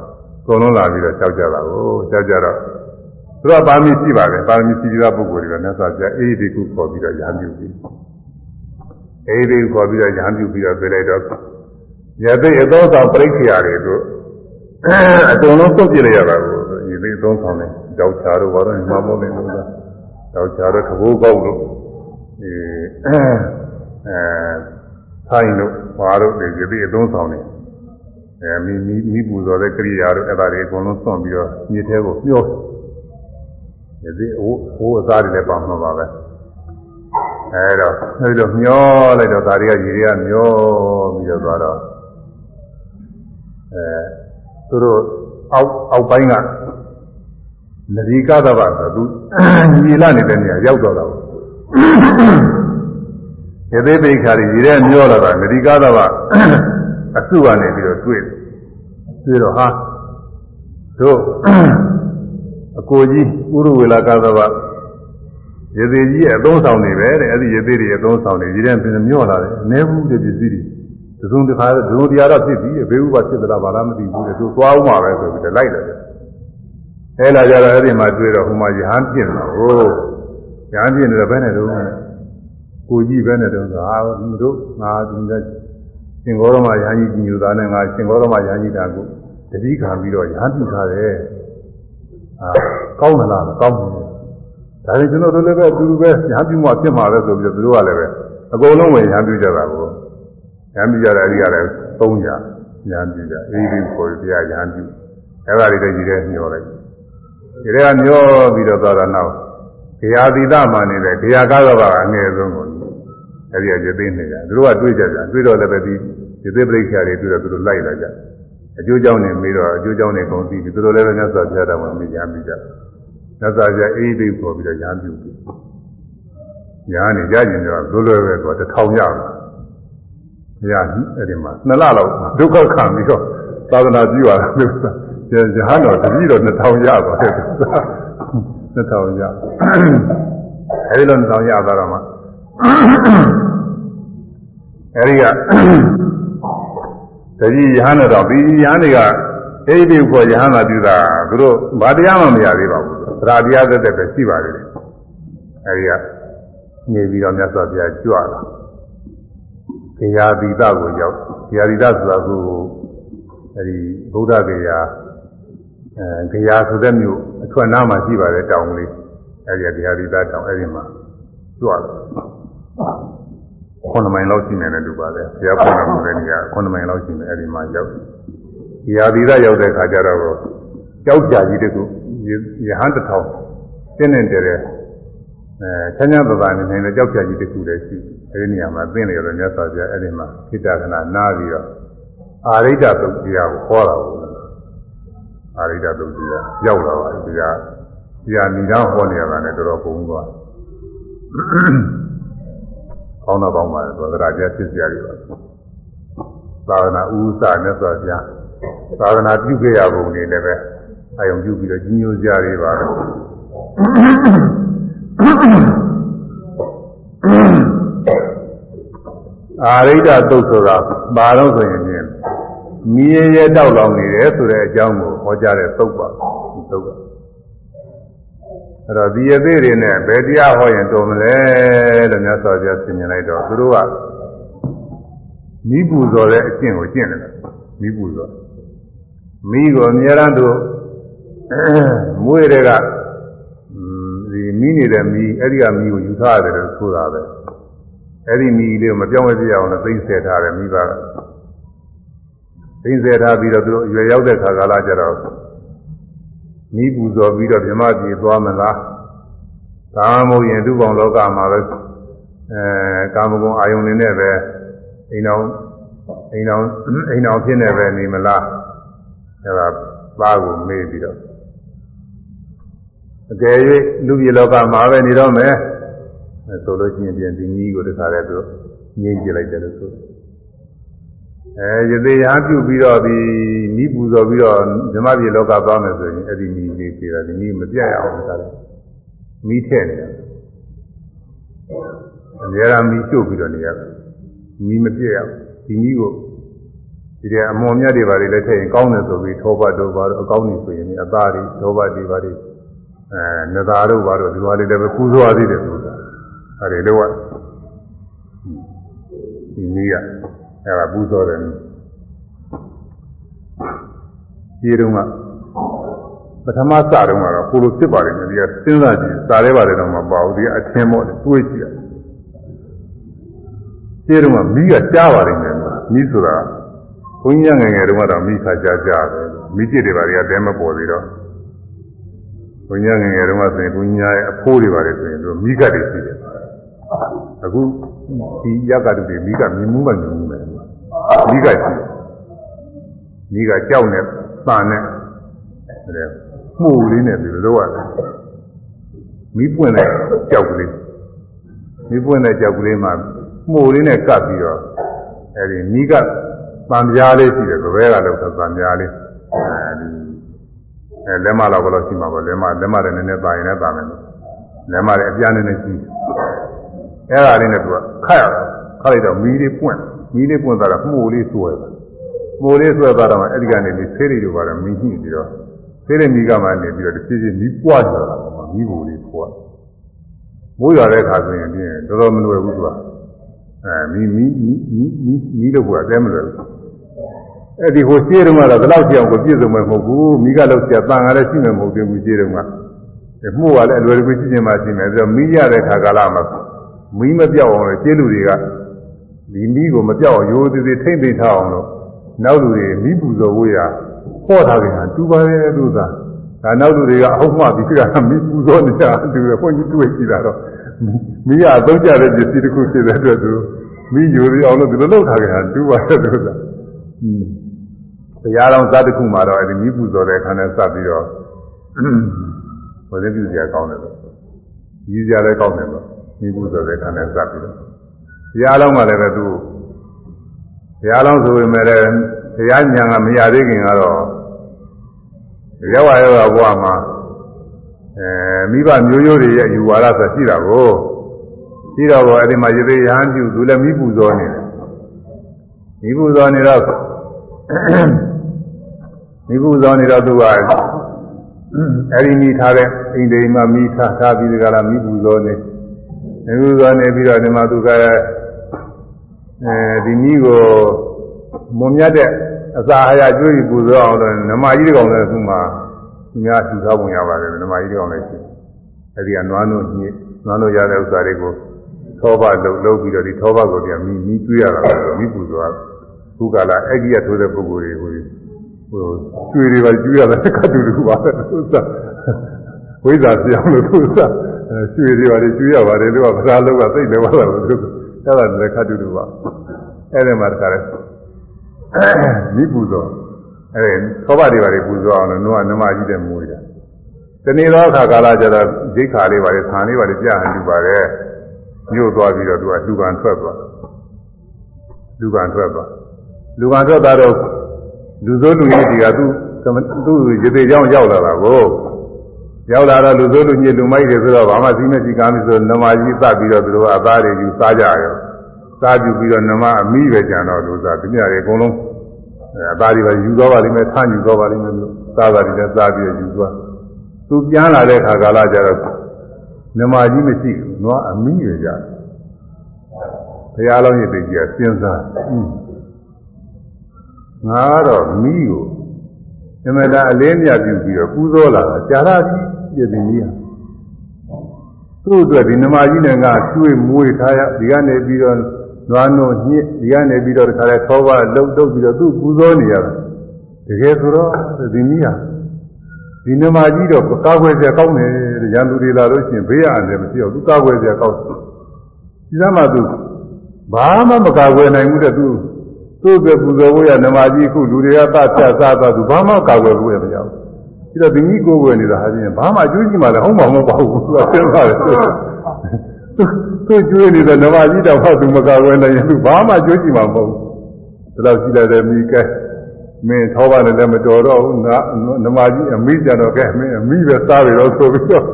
ကုန်လုံးလာပြီးတော့ကြောက်ကြတာကိုကြောက်ကြတော့သူကပါမီရှိပါတယ်ပါမီရှိပြီးသားပုဂ္ဂိုလ်တွေကမြတ်စွာဘုရားအေးဒီကုခေါ်ပြီးတော့ရဟန်းပြုပြီးအေးဒီခေါ်ပြီးတော့ရဟန်းပြုပြီးတော့ပြလိုက်တော့ ရသိအသောဆောင်ပြိခရာတွေတို့အကုန်လုံးသုတ်ပြလိုက်ရတာကိုရသိအသောဆောင်တယ်ကြောက်ချာတို့ဘာလို့မှမဟုတ်နေလို့လားကြောက်ချာတို့သဘောကောက်လို့အဲအဲဆိုင်တို့ဘာတို့ဒီရသိအသောဆောင်တယ်အဲမိမိမိပူဇော်တဲ့ကရိယာတို့အဲ့ဒါတွေအကုန်လုံးစွန့်ပြီးတော့မြေထဲကိုမျောဒီဒီဟိုဟိုအသားတွေလည်းပါမှာပါပဲအဲတော့အဲဒီလိုမျောလိုက်တော့ဒါတွေကရေတွေကမျောပြီးတော့သွားတော့ အဲသူတို့အောက်အောက်ပိုင်းကနဒီကသဘာဆိုသူညီလာနေတဲ့နေရာရောက်တော့တာရေသေးပိခါတွေရေထဲမျောလာတာနဒီကသဘာအစုကနေပြီးတော့တွေ့တွေ့တော့ဟာတို့အကိုကြီးဥရဝေလာကသဘာရေသေးကြီးရဲ့အသုံးဆောင်နေပဲတဲ့အဲ့ဒီရေသေးတွေအသုံးဆောင်နေဒီတဲ့ပြင်မျောလာတယ်အနေဘူးတဲ့ပစ္စည်းတွေ သုံးတစ်ခါဒုတရားတော့ဖြစ်ပြီဘေးဥပါဖြစ်သလားဘာလားမသိဘူးတဲ့သူသွားအောင်ပါပဲဆိုပြီးတော့လိုက်တယ်အဲလာကြတော့အဲ့ဒီမှာတွေ့တော့ဟိုမှာယဟန်ပြင့်တော့ဟိုယဟန်ပြင့်တယ်ဘယ်နဲ့တော့ကိုကြီးပဲနဲ့တော့ဟာတို့ငါဒီကရှင်ဂေါရမယဟန်ကြီးညူသားနဲ့ငါရှင်ဂေါရမယဟန်ကြီးတာကိုတတိခံပြီးတော့ယဟန်ပြုထားတယ်အာကောင်းမလားကောင်းတယ်ဒါရင်ကျွန်တော်တို့လည်းပဲအတူတူပဲယဟန်ပြုမှဖြစ်မှာပဲဆိုပြီးတော့သူတို့ကလည်းပဲအကုန်လုံးဝင်ယဟန်ပြုကြတာကို ယဟန်ပြုကြတယ်အဲဒီကလည်း300ယဟန်ပြုကြအေးဒီကိုတရားယဟန်ပြုအဲ့ဒါတွေတည်းကြီးတဲ့ညှော်လိုက်ဒီထဲကမျောပြီးတော့သွားတာနောက်ခရာတိတမှနေတဲ့ခရာကားတော့ကအငယ်ဆုံးကိုအဲဒီကရသိနေကြသူတို့ကတွေးကြကြတွေးတော့လည်းပဲဒီရသိပရိက္ခာတွေတွေ့တော့သူတို့လိုက်လာကြအကျိုးကြောင့်နေပြီးတော့အကျိုးကြောင့်နေကုန်ပြီးသူတို့လည်းပဲမြတ်စွာဘုရားတော်မှာမြင်ကြပြီးကြမြတ်စွာဘုရားအေးသိပေါ်ပြီးတော့ညာပြုပြီးညာနေကြကျင်တော့လွယ်လွယ်ပဲသူကတထောင်ရမှာ ဘုရားအဲ့ဒီမှာနှစ်လလောက်ဒုက္ခခံပြီးတော့သာသနာပြုရတာလို့ရဟန်းတော်တပည့်တော်2000ရပါတယ်2000ရအဲဒီလို2000ရသွားတော့မှအဲဒီကတတိယဟန်တော်ဒီယဟန်တွေကအဲဒီကိုယဟန်သာပြုတာသူတို့ဘာတရားမှမရသေးပါဘူးသရတရားသက်သက်ပဲရှိပါသေးတယ်အဲဒီကနေပြီးတော့မြတ်စွာဘုရားကြွလာ ခေယာတိတကိုရောက်ခေယာတိတဆိုတာကိုအဲဒီဗုဒ္ဓဂေယာအဲကြရာဆိုတဲ့မြို့အထွက်နားမှာရှိပါတယ်တောင်လေးအဲဒီကတရားဒီသားတောင်အဲဒီမှာကျွတ်တယ်ခုနမိုင်လောက်ရှိနေတယ်လူပါပဲဘုရားပေါ်တော်မူတဲ့နေရာခုနမိုင်လောက်ရှိနေအဲဒီမှာရောက်တရားဒီသားရောက်တဲ့ခါကျတော့ကြောက်ကြကြီးတကူယဟန်တစ်ထောင်တင်းနေတယ် အဲချမ်းချမ်းသာသာနေနေတဲ့ကြောက်ကြကြီးတကူလည်းရှိအဲဒီနေရာမှာသင်နေရတော့မြတ်စွာဘုရားအဲဒီမှာခိတ္တကနာနားပြီးတော့အာရိဒ္ဓသုတ်တရားကိုခေါ်တာဘူးအာရိဒ္ဓသုတ်တရားရောက်လာပါပြီတရားတရားဏိဒာဟောနေရတာနဲ့တော်တော်ပုံသွားကောင်းတော့ကောင်းပါလေသောတရာကျဖြစ်စရာတွေပါသာသနာဥစ္စာနဲ့ဆိုပြသာသနာပြုခဲ့ရပုံတွေလည်းပဲအယုံပြုပြီးတော့ကြီးညိုစရာတွေပါတော့ အာရိဒသုတ်ဆိုတာဘာလို့ဆိုရင်ဖြင့်မီးရဲရဲတောက်လောင်နေတယ်ဆိုတဲ့အကြောင်းကိုဟောကြားတဲ့သုတ်ပါသုတ်ပါအဲ့တော့ဒီအသေးတွေနဲ့ဘယ်တရားဟောရင်တော်မလဲလို့မြတ်စွာဘုရားဆင်ញင်လိုက်တော့သူတို့ကမိပူဇော်တဲ့အကျင့်ကိုကျင့်တယ်မိပူဇော်မိကိုအများရန်တို့မွေးတွေက ဒီမိနေတဲ့မိအဲ့ဒီကမိကိုယူထားရတယ်လို့ဆိုတာပဲအဲ့ဒီမိလေးကိုမပြောင်းမပြအောင်လို့သိမ့်ဆဲထားတယ်မိဘကသိမ့်ဆဲထားပြီးတော့သူတို့အရွယ်ရောက်တဲ့ခါကာလကျတော့မိပူဇော်ပြီးတော့မြမပြေသွားမလားကာမုရင်သူ့ဘောင်လောကမှာပဲအဲကာမဂုဏ်အာယုန်နေနဲ့ပဲအိမ်တော်အိမ်တော်အိမ်တော်ဖြစ်နေပဲနေမလားအဲဒါသားကိုမေးပြီးတော့ အကယ်၍လူပြည်လောကမှာပဲနေတော့မယ်ဆိုလို့ရှိရင်ပြန်ဒီနည်းကိုတခါတည်းသူငြင်းပြလိုက်တယ်လို့ဆိုအဲယသိရာပြုပြီးတော့ဒီနီးပူဇော်ပြီးတော့ဓမ္မပြည်လောကသွားမယ်ဆိုရင်အဲ့ဒီနီးလေးပြေတာဒီနီးမပြတ်ရအောင်တခါတည်းမီးထည့်နေတယ်အများအားမီးရှို့ပြီးတော့နေရတယ်မီးမပြတ်ရဒီနည်းကိုဒီတဲ့အမွန်မြတ်တွေပါလေလည်းထည့်ရင်ကောင်းတယ်ဆိုပြီးထောပတ်တို့ပါတော့အကောင်းနေဆိုရင်အသားတွေထောပတ်တွေပါတွေ အဲနသာတို့ပါတော့ဒီလိုလေးလည်းပဲပူဇော်ရသေးတယ်ဆိုတာအဲဒီတော့ဒီနည်းကအဲဒါပူဇော်တယ်ဒီတုန်းကပထမစတုန်းကတော့ကိုလိုဖြစ်ပါတယ်ဒီကစဉ်းစားကြည့်စားရဲပါတယ်တော့မပါဘူးဒီကအထင်ပေါ့တွေးကြည့်ရဒီတုန်းကမိကကြားပါတယ်မယ်မိဆိုတာဘုန်းကြီးငယ်ငယ်တုန်းကတော့မိခါကြားကြားပဲမိจิตတွေပါတွေကတဲမပေါ်သေးတော့ ဘုန်းကြီးငယ်ငယ်တုန်းကဆိုရင်ဘုန်းကြီးရဲ့အဖိုးတွေပါတယ်ဆိုရင်သူမိကတ်တွေရှိတယ်အခုဒီရကတုတွေမိကမြင်မှုမှမြင်မှုမယ်မိကရှိမိကကြောက်နေပန်နေတယ်မှုလေးနဲ့ဒီလိုလုပ်ရတယ်မိပွင့်တဲ့ကြောက်ကလေးမိပွင့်တဲ့ကြောက်ကလေးမှာမှုလေးနဲ့ကပ်ပြီးတော့အဲဒီမိကပန်ပြားလေးရှိတယ်ဘယ်ကလောက်သပန်ပြားလေး အဲဒီအဲလက်မလောက်တော့ရှိမှာပေါ့လက်မလက်မလည်းနည်းနည်းပါရင်လည်းပါမယ်လက်မလည်းအပြားနည်းနည်းရှိအဲ့ဒါလေးနဲ့သူကခတ်ရတာခတ်လိုက်တော့မီးလေးပွင့်မီးလေးပွင့်သွားတော့မှုလေးစွဲတယ်မှုလေးစွဲသွားတော့အဲ့ဒီကနေပြီးဆေးလေးတွေပါတော့မီးညှိပြီးတော့ဆေးလေးမီးကမှနေပြီးတော့တစ်ပြေးပြေးမီးပွားကြတာပေါ့မီးဘူလေးပွားမိုးရွာတဲ့အခါဆိုရင်ပြင်းတော်တော်မလွယ်ဘူးသူကအဲမီးမီးမီးမီးမီးမီးလို့ကအသေးမလွယ်ဘူး အဲ့ဒီဟိုရှင်းတုန်းကတော့ဒီလောက်ကြောင်ကိုပြည့်စုံမှာမဟုတ်ဘူးမိကလောက်ဆရာတန်ကလည်းရှိမှာမဟုတ်သေးဘူးရှင်းတုန်းကမှုကလည်းအလွယ်တကူရှိချင်မှရှိမယ်ပြီးတော့မိရတဲ့ခါကာလမှာမီးမပြောက်အောင်လို့ရှင်းလူတွေကဒီမီးကိုမပြောက်အောင်ရိုးသေးသေးထိမ့်သိမ့်ထားအောင်လို့နောက်လူတွေမီးပူဇော်ဖို့ရဟောထားကြတာတူပါရဲ့သူသာဒါနောက်လူတွေကအဟုတ်မှပြီးကြတာမီးပူဇော်နေတာတူတယ်ခွန်ကြီးတွေ့ကြည့်တာတော့မီးကအသုံးကျတဲ့ပစ္စည်းတစ်ခုဖြစ်တဲ့အတွက်သူမီးယူရအောင်လို့ဒီလိုလုပ်ထားကြတာတူပါရဲ့သူသာอืมတ ရားတော်ဇာတ်တစ်ခုမှာတော့အဲဒီမိပူဇော်တဲ့ခါနဲ့စပ်ပြီးတော့ဟိုသင်းပြစရာကောင်းတယ်လို့ကြီးစရာလည်းကောင်းတယ်လို့မိပူဇော်တဲ့ခါနဲ့စပ်ပြီးတော့တရားလုံးကလည်းပဲသူတရားလုံးဆိုပေမဲ့လည်းတရားဉာဏ်ကမရသေးခင်ကတော့ရောက်ရရောက်ဘဝမှာအဲမိဘမျိုးရိုးတွေရဲ့ယူဝါဒဆိုရှိတာကိုရှိတော့ဘောအဲ့ဒီမှာရေသေးရဟန်းပြုသူလည်းမိပူဇော်နေတယ်မိပူဇော်နေတော့ မိဘဇောနေတော့သူကအဲဒီမိထားတဲ့အိမ်တွေမှာမိထားထားပြီးဒီကလာမိဘဇောနေမိဘဇောနေပြီးတော့ဒီမှာသူကအဲဒီမိကိုမွန်မြတ်တဲ့အစာအဟာရကျွေးပြီးပူဇော်အောင်လို့နမကြီးကောင်လည်းသူမှသူများထူထားပုံရပါတယ်ဓမ္မကြီးတောင်းလိုက်ရှိအဲဒီကနွားနို့ညစ်နွားနို့ရတဲ့ဥစ္စာတွေကိုသောဘလုံလုံပြီးတော့ဒီသောဘကိုပြန်မီးမီးတွေးရတာမီးပူသွားခုကလာအဲ့ဒီရထိုးတဲ့ပုဂ္ဂိုလ်တွေကို ဟိုကျွေတွေပါကျွေးရတယ်ကတူတူပါပဲဥစ္စာဝိဇ္ဇာပြောင်းလို့သူဥစ္စာကျွေတွေပါကျွေးရပါတယ်လို့ကဗလာလုံးကသိတယ်ပါလားသူအဲ့ဒါလည်းကတူတူပါအဲ့ဒီမှာတခါလဲမိပူဇော်အဲသောဘတွေပါလေပူဇော်အောင်လို့နှုတ်ကနမကြီးတဲ့မူရတာတနေ့တော့အခါကာလကျတော့ဒိဋ္ဌာလေးပါလေဆံလေးပါလေကြာဟန်လူပါတယ်မြို့သွားပြီးတော့သူကလူကံထွက်သွားလူကံထွက်သွားလူကံထွက်သွားတော့ လူစိုးလူကြီးတွေကသူသူ့ရေသေးကြောင်းရောက်လာတာကိုရောက်လာတော့လူစိုးလူကြီးလူမိုက်တွေဆိုတော့ဘာမှစီးမရှိကားမရှိဆိုနမကြီးသတ်ပြီးတော့သူတို့အသားတွေယူစားကြရောစားပြပြီးတော့နမအမိပဲကြံတော့လို့စားသူများတွေအကုန်လုံးအဲအသားတွေပဲယူသွားပါလိမ့်မယ်ဆန်းယူသွားပါလိမ့်မယ်လို့စားတာတွေလည်းစားပြီးတော့ယူသွားသူပြန်လာတဲ့ခါကာလကျတော့နမကြီးမရှိဘူးနွားအမိပဲကြတယ်ဘုရားလုံးရဲ့သိကြီးကစဉ်းစားငါ ကတော့မိကိုအမတာအလေးမြတ်ပြုပြီးတော့ပူဇော်လာတာကြာလာပြီပြည့်တင်ကြီးဟာသူ့အတွက်ဒီနမကြီးနဲ့ငါကျွေးမွေးထားရဒီကနေပြီးတော့နွားနို့ညစ်ဒီကနေပြီးတော့တခါလဲသောဘလှုပ်တုပ်ပြီးတော့သူ့ပူဇော်နေရတာတကယ်ဆိုတော့ဒီနည်းဟာဒီနမကြီးတော့ကာကွယ်စရာကောင်းတယ်ရန်သူတွေလာလို့ရှိရင်ဘေးရအနေမရှိအောင်သူကာကွယ်စရာကောင်းတယ်ဒီသမားသူဘာမှမကာကွယ်နိုင်ဘူးတဲ့သူ သူ့အတွက်ပူဇော်ဖို့ရနမကြီးခုလူတွေကသတ်ဖြတ်စားသွားသူဘာမှကာကွယ်ဖို့ရမရဘူးပြီးတော့ဒီကြီးကိုယ်ွယ်နေတာဟာချင်းဘာမှအကျိုးရှိမှလည်းဟုတ်မှာမဟုတ်ပါဘူးသူကစဉ်းစားတယ်သူကျွေးနေတဲ့နမကြီးတော့ဟောသူမကာကွယ်နိုင်ရင်သူဘာမှအကျိုးရှိမှာမဟုတ်ဘူးဒါတော့ရှိလိုက်တယ်မိကဲမင်းထောပါနဲ့လည်းမတော်တော့ဘူးငါနမကြီးအမိကြတော့ကဲမင်းအမိပဲစားပြီတော့ဆိုပြီးတော့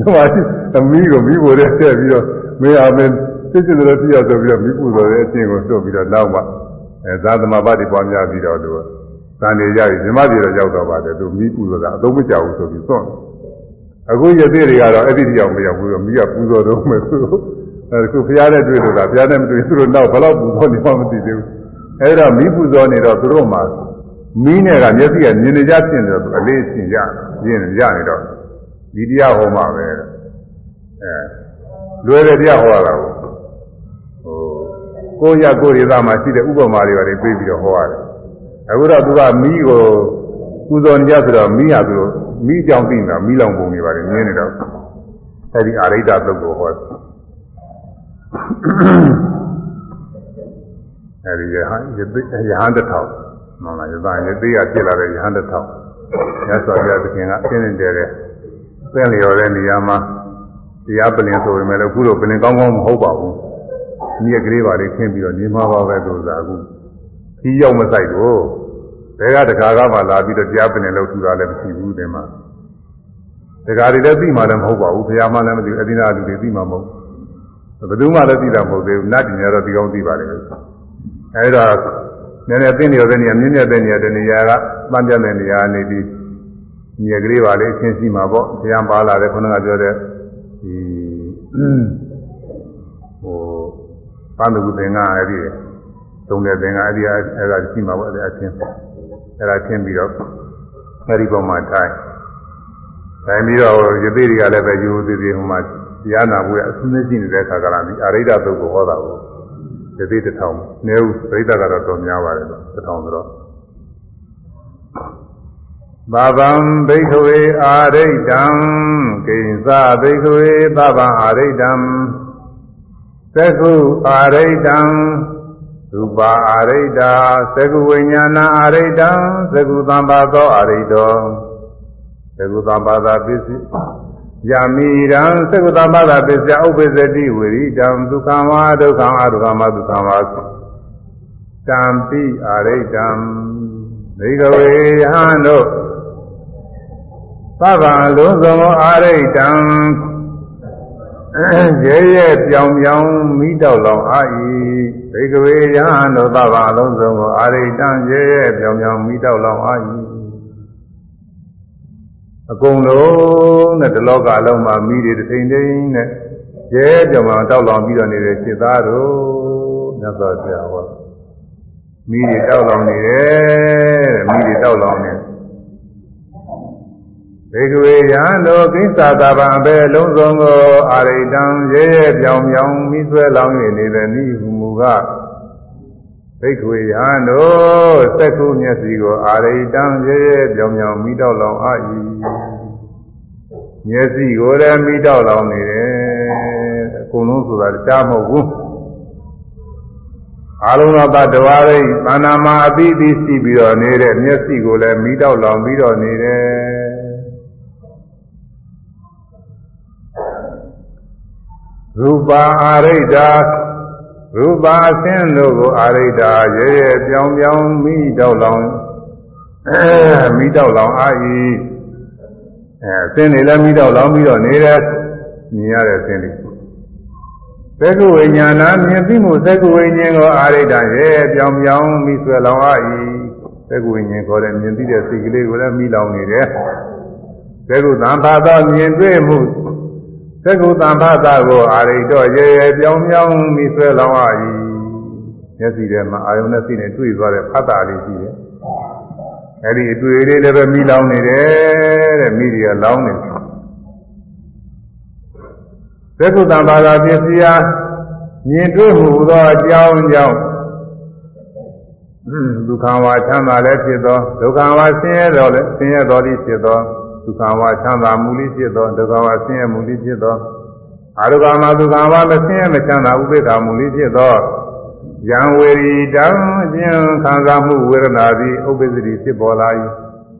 နမကြီးအမိကိုမိဖို့တဲ့ဆက်ပြီးတော့မင်းအမင်းစစ်စစ်တော်ပြရဆိုပြီးတော့မိပူတော်တဲ့အချင်းကိုစွတ်ပြီးတော့နောက်မှ အဲသာသမဘာတိပွားများပြီးတော့သူကံနေကြပြီဇမပြေတော့ရောက်တော့ပါတယ်သူမိပူတော်ကအသုံးမကျဘူးဆိုပြီးစွန့်အခုရသေးတွေကတော့အဲ့ဒီတယောက်မရောက်ဘူးမိကပူတော်တော့မယ်သူအဲခုဖျားနဲ့တွေ့လို့လားဖျားနဲ့မတွေ့သူတို့နောက်ဘယ်တော့ပူတော်နေမှမသိသေးဘူးအဲ့တော့မိပူတော်နေတော့သူတို့မှမီးနဲ့ကမျက်စိကမြင်နေကြဖြစ်နေတော့သူအလေးရှင်ရရင်းရနေတော့ဒီတရားဟောမှာပဲအဲလွယ်တဲ့တရားဟောရတာကိုဟို ကိုရကိုရသားမှာရှိတဲ့ဥပမာတွေပါလေပြေးပြီးတော့ဟောရတယ်အခုတော့သူကမီးကိုပူဇော်နေကြဆိုတော့မီးဟာသူတို့မီးကြောင်သိနေတာမီးလောင်ပုံတွေပါလေမြင်နေတော့အဲဒီအာရိဒသုတ်ကိုဟောအဲဒီရဟန်းရဟန်းတစ်ထောင်မှန်လားယသရသေးကဖြစ်လာတဲ့ယဟန်တစ်ထောင်မြတ်စွာဘုရားသခင်ကပြင်းနေတဲ့တဲ့သင်လျော်တဲ့နေရာမှာတရားပလင်ဆိုပေမဲ့လည်းအခုတော့ပလင်ကောင်းကောင်းမဟုတ်ပါဘူး မြက်ကလေးပါလေးခင်းပြီးတော့နေမှာပါပဲလို့သာအခုကြီးရောက်မဆိုင်ဘူးဘယ်ကတကားကမှလာပြီးတော့တရားပလင်လို့ထူတာလည်းမရှိဘူးတင်မှာတကားတွေလည်းသိမှလည်းမဟုတ်ပါဘူးဘုရားမှလည်းမသိဘူးအဒိနာလူတွေသိမှမဟုတ်ဘယ်သူမှလည်းသိတာမဟုတ်သေးဘူးနတ်တင်ရတော့ဒီကောင်းသိပါလေအဲဒါနည်းနည်းသိနေရတဲ့နေရာမြင့်မြတ်တဲ့နေရာတနေရာကပန်းပြတဲ့နေရာနေပြီးမြေကလေးပါလေအချင်းရှိမှာပေါ့ဘုရားပါလာတယ်ခုနကပြောတဲ့ဒီဟို ပန်းသူသင်္ကအဲ့ဒီသုံးတဲ့သင်္ကအဲ့ဒီအဲ့ဒါရှိမှာပေါ့အဲ့ဒါအချင်းအဲ့ဒါချင်းပြီးတော့အဲ့ဒီပုံမှာထိုင်ထိုင်ပြီးတော့ရသေးတွေကလည်းပဲယူသေးသေးဟိုမှာတရားနာဖို့အစင်းရှိနေတဲ့ခါကလာပြီးအရိဒသုတ်ကိုဟောတာကိုတသိတစ်ထောင်နည်းဦးပြိဿကတော့တော်များပါတယ်လို့တစ်ထောင်ဆိုတော့ဘာဗံဘိက္ခဝေအာရိတံကိဉ္စဘိက္ခဝေသဗ္ဗံအာရိတံ သက္ခုအာရိတံရူပါအာရိတာသက္ခုဝိညာဏအာရိတံသက္ခုသံပါသောအာရိတောသက္ခုသံပါသာပစ္စည်းယမိရံသက္ကတမသာပစ္စယဥပ္ပဇတိဝိရိတံဒုက္ခဝါဒုက္ခအဒုက္ခမဒုက္ခဝါတံပိအာရိတံမိဂဝေယဟန်တို့သဗ္ဗံလုံးစုံအာရိတံ ရဲရဲပြောင်ပြောင်မိတော့လောင်အာဤမိဂဝေယဟန်တို့သဗ္ဗံလုံးစုံအာရိတံရဲရဲပြောင်ပြောင်မိတော့လောင်အာဤအကုန်လုံးနဲ့ဒီလောကအလုံးမှာမိတွေတစ်ထိန်ထိန်နဲ့ရဲကြောင်မှတောက်လောင်ပြီးတော့နေတဲ့စိတ်သားတို့မြတ်စွာဘုရားဟောမိတွေတောက်လောင်နေတယ်မိတွေတောက်လောင်နေ ဘေကဝေယံတို့ကိစ္စတာပံအဘယ်လုံးစုံကိုအာရိတံရဲရဲပြောင်ပြောင်မိဆွဲလောင်း၍နေသည်နိဟုမူကဘေကဝေယံတို့သက္ခုမျက်စီကိုအာရိတံရဲရဲပြောင်ပြောင်မိတော့လောင်အာ၏မျက်စိကိုလည်းမိတော့လောင်နေတယ်အကုန်လုံးဆိုတာကြားမဟုတ်ဘူးအလုံးသောတ attva ရိသန္နာမှာအပြီးပြီးရှိပြီးတော့နေတဲ့မျက်စိကိုလည်းမိတော့လောင်ပြီးတော့နေတယ် ရူပါအာရိဒာရူပါအသင်းတို့ကိုအာရိဒာရဲရဲပြောင်ပြောင်မိတော့လောင်အဲမိတော့လောင်အာဤအဲအသင်းတွေလည်းမိတော့လောင်ပြီးတော့နေတယ်မြင်ရတဲ့အသင်းတွေသက္ကဝိညာဏမြင်သိမှုသက္ကဝိညာဉ်ကိုအာရိဒာရဲပြောင်ပြောင်မိဆွဲလောင်အာဤသက္ကဝိညာဉ်ခေါ်တဲ့မြင်သိတဲ့စိတ်ကလေးကိုလည်းမိလောင်နေတယ်သက္ကုသံဘာသောမြင်တွေ့မှု သက္ကုတံဖသကိုအာရိတော့ရေရေပြောင်းပြောင်းပြီးဆွဲလောင်းရ၏မျက်စိထဲမှာအာယုန်နဲ့စိနဲ့တွေ့သွားတဲ့ဖတ်တာလေးရှိတယ်အဲ့ဒီအတွေ့လေးလည်းပဲမိလောင်းနေတယ်တဲ့မိတွေကလောင်းနေတယ်သက္ကုတံဘာသာပစ္စည်းအားမြင်တွေ့မှုသောအကြောင်းကြောင့်ဒုက္ခဝါချမ်းသာလည်းဖြစ်သောဒုက္ခဝါဆင်းရဲတော်လည်းဆင်းရဲတော်သည်ဖြစ်သောဒုက္ခဝါချမ်းသာမူလိဖြစ်သောဒုက္ခဝါဆင်းရဲမူလိဖြစ်သောအာရုကမှာဒုက္ခဝါမဆင်းရဲမချမ်းသာဥပေက္ခမူလိဖြစ်သောယံဝေရီတံအခြင်းခံစားမှုဝေဒနာသည်ဥပ္ပစ္စတိဖြစ်ပေါ်လာ၏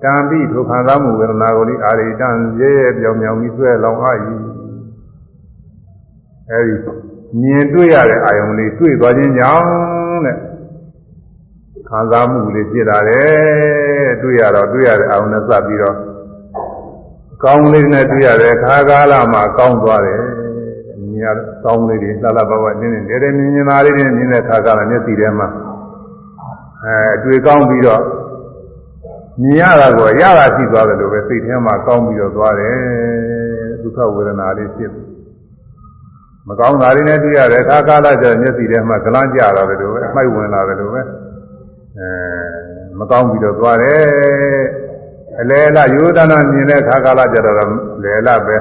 တံပိထိုခံစားမှုဝေဒနာကိုဤအာရိတံရဲရဲပြောင်ပြောင်ပြီးဆွဲလောင်အပ်၏အဲဒီမြင်တွေ့ရတဲ့အာယုံလေးတွေ့သွားခြင်းကြောင့်တဲ့ခံစားမှုလေးဖြစ်လာတယ်တွေ့ရတော့တွေ့ရတဲ့အာယုံနဲ့စပ်ပြီးတော့ ကောင်းလေးနဲ့တွေ့ရတယ်ခါကာလမှာကောင်းသွားတယ်မြင်ရကောင်းလေးတွေလှလှပပနင်းနေတယ်မြင်မြင်သားလေးတွေမြင်တဲ့ခါကာလမျက်စိထဲမှာအဲအတွေ့ကောင်းပြီးတော့မြင်ရတာကိုရတာရှိသွားတယ်လို့ပဲစိတ်ထဲမှာကောင်းပြီးတော့သွားတယ်ဒုက္ခဝေဒနာလေးဖြစ်မကောင်းတာတွေနဲ့တွေ့ရတယ်ခါကာလကျမျက်စိထဲမှာကလန်းကြတာပဲလို့ပဲအမိုက်ဝင်လာတယ်လို့ပဲအဲမကောင်းပြီးတော့သွားတယ် အလေလယောဒနာမြင်တဲ့ခါကာလကြတော့လေလပဲ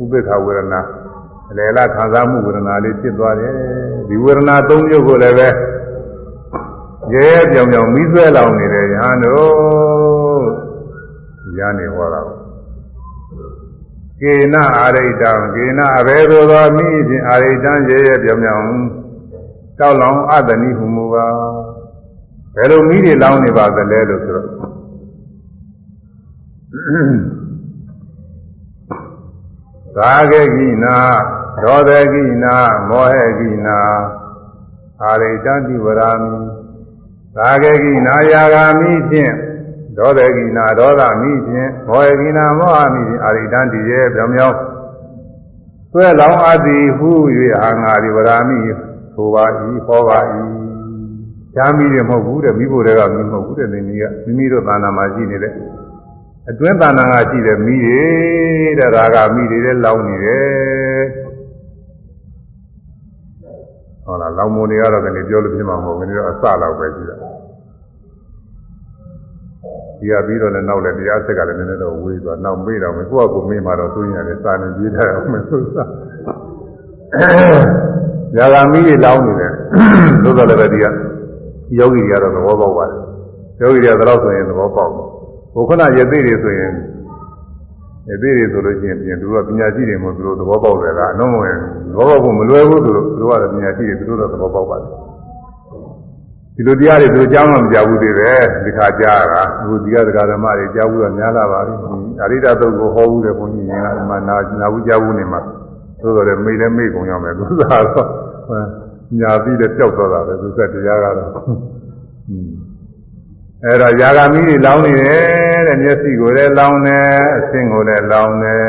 ဥပေက္ခဝေဒနာအလေလခံစားမှုဝေဒနာလေးဖြစ်သွားတယ်ဒီဝေဒနာ၃မျိုးကိုလည်းပဲရဲရဲပြောင်ပြောင်မိဆွဲလောင်နေတယ်ရဟန်းတို့ရနေဟောတာကေနအာရိတံကေနအဘယ်သို့သောမိဖြင့်အာရိတံရဲရဲပြောင်ပြောင်တောက်လောင်အတ္တနိဟုမူပါဘယ်လိုမိတွေလောင်နေပါသလဲလို့ဆိုတော့ သာဂကိနာဒောသကိနာမောဟကိနာအာရိတတိဝရာမိသာဂကိနာယာဂာမိဖြင့်ဒောသကိနာဒေါသမိဖြင့်မောဟကိနာမောဟမိဖြင့်အာရိတတိရဲ့ပြောင်ပြောင်ဆွဲလောင်းအပ်သည်ဟု၍အာငါဒီဝရာမိဆိုပါ၏ဟောပါ၏ရှားမိတယ်မဟုတ်ဘူးတဲ့မိဖို့တွေကမိမဟုတ်ဘူးတဲ့နေကြီးကမိမိတို့သာနာမှာရှိနေတဲ့ အတွင်းတဏ္ဍာကရှိတဲ့မိတွေတဲ့ဒါကမိတွေလည်းလောင်းနေတယ်ဟုတ်လားလောင်မုံတွေကတော့လည်းပြောလို့ပြမှာမဟုတ်ဘူးဒီတော့အစလောက်ပဲရှိတာဒီကပြီးတော့လည်းနောက်လည်းတရားစက်ကလည်းနည်းနည်းတော့ဝေးသွားနောက်မေ့တော့မယ်ကိုယ့်အကူမေ့မှတော့သိရင်လည်းစာနေပြေးထားအောင်မယ်ဆိုစားညာကမိတွေလောင်းနေတယ်သို့တော်လည်းပဲဒီကယောဂီတွေကတော့သဘောပေါက်ပါတယ်ယောဂီတွေကတော့ဆိုရင်သဘောပေါက်တယ် ဟိုခုနရသေးတွေဆိုရင်ရသေးတွေဆိုလို့ရှိရင်ပြင်သူတို့ကပညာရှိတွေမို့သူတို့သဘောပေါက်တယ်ကအနှုံးဝင်သဘောပေါက်ဖို့မလွယ်ဘူးသူတို့သူတို့ကပညာရှိတွေသူတို့တော့သဘောပေါက်ပါတယ်ဒီလိုတရားတွေသူတို့ကြားမှမကြားဘူးသေးတယ်ဒီခါကြားတာအခုဒီကဒကာဓမ္မတွေကြားဘူးတော့များလာပါပြီအရိဒသုတ်ကိုဟောဘူးတယ်ဘုန်းကြီးကဒီမှာနာနာဘူးကြားဘူးနေမှာသို့တော်လည်းမိလည်းမိကုန်ရမယ်သူသာတော့ညာပြီးလည်းကြောက်သွားတာပဲသူကတရားကတော့ အဲ့တော့ຢာဂမီးတွေလောင်းနေတယ်တဲ့မျက်စိကိုလည်းလောင်းတယ်အဆင်းကိုလည်းလောင်းတယ်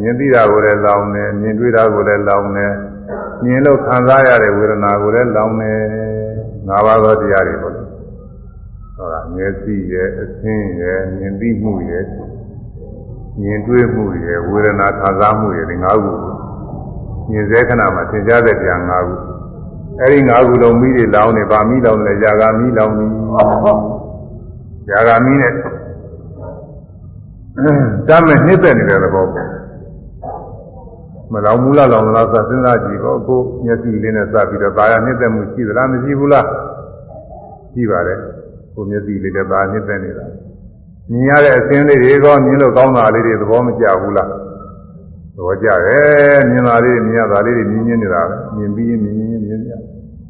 မြင်သိတာကိုလည်းလောင်းတယ်မြင်တွေ့တာကိုလည်းလောင်းတယ်မြင်လို့ခံစားရတဲ့ဝေဒနာကိုလည်းလောင်းတယ်ငါးပါးသောတရားတွေပေါ့လေဟုတ်လားမျက်စိရဲ့အဆင်းရဲ့မြင်သိမှုရဲ့မြင်တွေ့မှုရဲ့ဝေဒနာခံစားမှုရဲ့ဒီငါးခုမြင်စေခဏမှာသင်ကြားတဲ့တရားငါးခုအဲဒီငါးခုလုံးမိတွေလောင်းနေဗာမိလောင်းနေຢာဂမီးလောင်းနေ ຢာဂာမီးနဲ့တမ်းမဲ့နှိမ့်သက်နေတဲ့သဘောပေါ့မလောင်မူလားလောင်လားဆိုစဉ်းစားကြည့်ပေါ့အခုမျက်စိလေးနဲ့စပြီးတော့ဒါရနှိမ့်သက်မှုရှိသလားမရှိဘူးလားရှိပါတယ်ကိုမျက်စိလေးနဲ့ဒါနှိမ့်သက်နေတာမြင်ရတဲ့အစင်းလေးတွေကမြင်လို့ကောင်းတာလေးတွေသဘောမကျဘူးလားသဘောကျတယ်မြင်တာလေးမြင်ရတာလေးတွေမြင်မြင်နေတာပဲမြင်ပြီးမြင်မြင်မြင်မြင်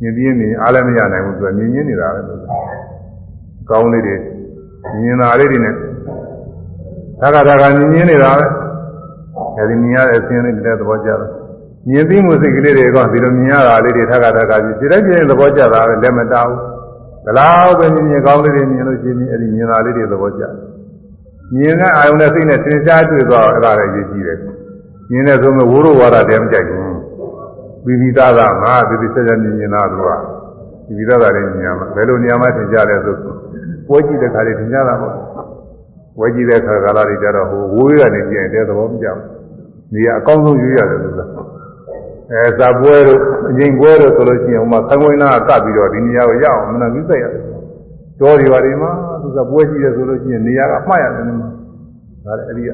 မြင်ပြီးမြင်အားလည်းမရနိုင်ဘူးသူကမြင်မြင်နေတာပဲသူကောင်းလေးတွေ မြင်တာလေးတွေနဲ့ဒါကဒါကမြင်မြင်နေတာပဲအဲဒီမြင်ရတဲ့အစင်းလေးတွေသဘောကျတယ်မြင်ပြီးမှုစိတ်ကလေးတွေကဒီလိုမြင်ရတာလေးတွေထက်ကထက်ကပြီးဒီတိုင်းပြင်သဘောကျတာပဲလက်မတောင်းဒါလောက်ပဲမြင်မြင်ကောင်းလေးတွေမြင်လို့ရှိရင်အဲဒီမြင်တာလေးတွေသဘောကျမြင်တဲ့အာယုံနဲ့စိတ်နဲ့သင်ရှားတွေ့သွားအဲ့ဒါလည်းရည်ကြည့်တယ်မြင်တဲ့ဆိုမဲ့ဝိုးရဝါဒတည်းမကြိုက်ဘူးပြီးပြီးသားသားငါဒီဒီဆက်ဆက်မြင်မြင်သားသူကပြီးပြီးသားသားလေးမြင်ရမှာဘယ်လိုနေရာမှာသင်ကြလဲဆို ပွဲကြည့်တဲ့ခါလေးသင်ကြတာပေါ့ပွဲကြည့်တဲ့ခါကာလတွေကြတော့ဟိုဝိုးရနေကြရင်တဲ့သဘောမကြောက်နေရာအကောင်းဆုံးရွေးရတယ်လို့ဆိုတာအဲဇာပွဲတို့အငိမ်ပွဲတို့ဆိုလို့ရှိရင်ဟိုမှာသံဝိနာကပ်ပြီးတော့ဒီနေရာကိုရအောင်မနာပြီးဆိုင်ရတယ်တော်ဒီပါဒီမှာသူကပွဲကြည့်ရဆိုလို့ရှိရင်နေရာကမှတ်ရတယ်နေမှာဒါလည်းအဲ့ဒီက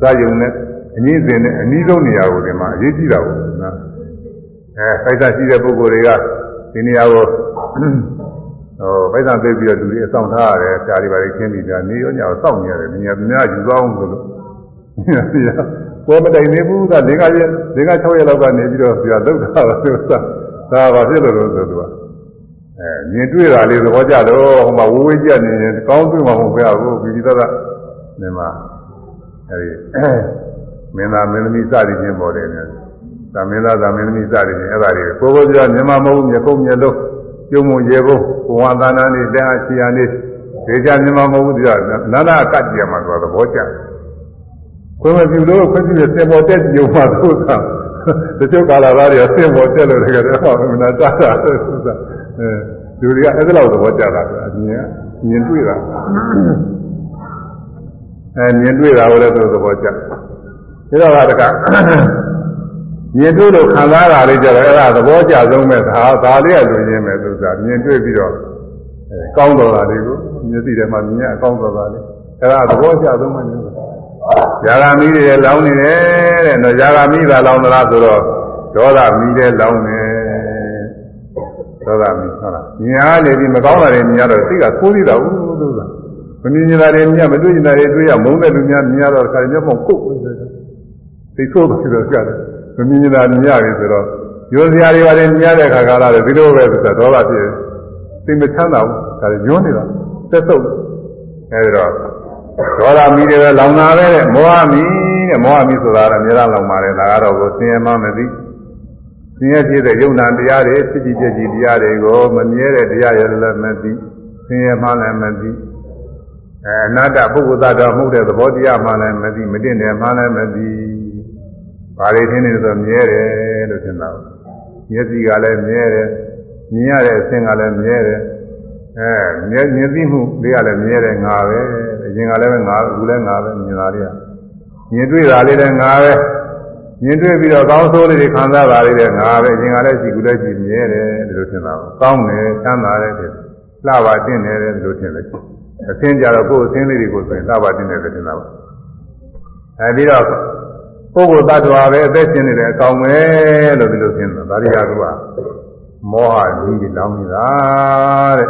သာယုံနဲ့အငိမ့်စင်နဲ့အနည်းဆုံးနေရာကိုဒီမှာအရေးကြီးတာပေါ့နော်အဲဖိုက်တာရှိတဲ့ပုဂ္ဂိုလ်တွေကဒီနေရာကို ဟိုဖိုက်တာသိပြီးတော့လူတွေအဆောင်ထားရတယ်ဆရာတွေပါလေခင်းပြီးပြနေရောညောစောင့်နေရတယ်နေရာများယူသွားအောင်လို့ပွဲမတိုင်နေဘူးက၄၅ရက်၄၅6ရက်လောက်ကနေပြီးတော့ဆရာလောက်တာပါလို့သာဒါပါဖြစ်လို့လို့ဆိုသူကအဲမြင်တွေ့တာလေးသဘောကျတော့ဟိုမှာဝဝေးကြနေရင်ကောင်းတွေ့မှာမဟုတ်ဘူးပြီးပြီးသားသားနေမှာအဲဒီမင်းသားမင်းသမီးစသည်ချင်းပေါ်တယ်နဲ့သာမင်းသားသာမင်းသမီးစသည်ချင်းအဲ့ဒါတွေကိုကိုယ်ကိုယ်ပြောမြန်မာမဟုတ်မြေကုန်းမြေလုံး ပြုံးမရေဖို့ဘဝသာနာနေတဲ့အာချီယာနေဒေကြမြန်မာမဟုတ်ဘူးဒီကနာနာကတ်ကြမှာဆိုတော့သဘောကျတယ်ခွင့်မပြုလို့ခွင့်ပြုရစင်ပေါ်တက်ကြုံမှာသို့သာတချို့ကာလာသားတွေကစင်ပေါ်တက်လို့တကယ်တော့ဟောမနာတာတာဆိုတာအဲလူတွေကအဲ့ဒါလောက်သဘောကျတာကအမြင်မြင်တွေ့တာအဲမြင်တွေ့တာကိုလည်းသူသဘောကျဒါတော့ကတက မြင်တွေ့လို့ခံစားတာလေးကြတော့အဲ့ဒါသဘောကျဆုံးပဲဒါဒါလေးကလူရင်းပဲသူကမြင်တွေ့ပြီးတော့အဲကောင်းတော်တာလေးကိုမျက်စိထဲမှာမြင်ရအကောင်းတော်တာလေးအဲ့ဒါသဘောကျဆုံးမှလို့ဇာဂမီးတွေလောင်းနေတယ်တဲ့နော်ဇာဂမီးသာလောင်းသလားဆိုတော့ဒေါသမီးတွေလောင်းနေဒေါသမီးဟုတ်လားမြင်အားနေပြီးမကောင်းတာတွေမြင်ရတော့စိတ်ကကိုးလိတာဦးလို့ကမမြင်နေတာတွေမြင်မတွေ့နေတာတွေတွေ့ရမုန်းတဲ့လူများမြင်ရတော့ခါမျက်မှောက်ကုတ်ပြီးတော့သိဆိုးပြီးတော့ကြတယ် မမြင်နေတာမြင်ရပြီဆိုတော့ရိုးစရာတွေပါတယ်မြင်ရတဲ့ခါကာလတွေဒီလိုပဲဆိုတော့ဒေါသဖြစ်သိမချမ်းသာဘူးဒါညွှန်းနေတာသက်သုတ်အဲဒီတော့ဒေါသမီးတွေပဲလောင်တာပဲတဲ့မောဟမီတဲ့မောဟမီဆိုတာကအများအားလောင်ပါတယ်ဒါကတော့ကိုသင်ရမှမသိသင်ရဖြစ်တဲ့ယုံနာတရားတွေဖြစ်ကြည့်ဖြစ်ကြည့်တရားတွေကိုမမြဲတဲ့တရားရလည်းမသိသင်ရမှလည်းမသိအဲအနာတ္တပုဂ္ဂိုလ်သားတော်မှုတဲ့သဘောတရားမှလည်းမသိမတင်တယ်မှလည်းမသိ ဘာတွေထင်းနေဆိုမြဲတယ်လို့ထင်တာမျက်စိကလည်းမြဲတယ်မြင်ရတဲ့အဆင့်ကလည်းမြဲတယ်အဲမြဲမြင်သိမှုလေးကလည်းမြဲတယ်ငါပဲအရင်ကလည်းပဲငါအခုလည်းငါပဲမြင်တာလေးကမြင်တွေ့တာလေးလည်းငါပဲမြင်တွေ့ပြီးတော့ကောင်းဆိုးလေးတွေခံစားတာလေးလည်းငါပဲအရင်ကလည်းရှိခုလည်းရှိမြဲတယ်ဒီလိုထင်တာပေါ့ကောင်းတယ်ချမ်းသာတယ်ဒီလှပါတင်တယ်ဒီလိုထင်တယ်အသင်းကြတော့ကိုယ်အသင်းလေးတွေကိုဆိုရင်လှပါတင်တယ်ထင်တာပေါ့အဲပြီးတော့ ပုဂ္ဂိုလ်တ attva ပဲအသက်ရှင်နေတယ်အကောင်ပဲလို့ဒီလိုထင်တာဒါတွေကသူကမောဟကြီးတွေလောင်းနေတာတဲ့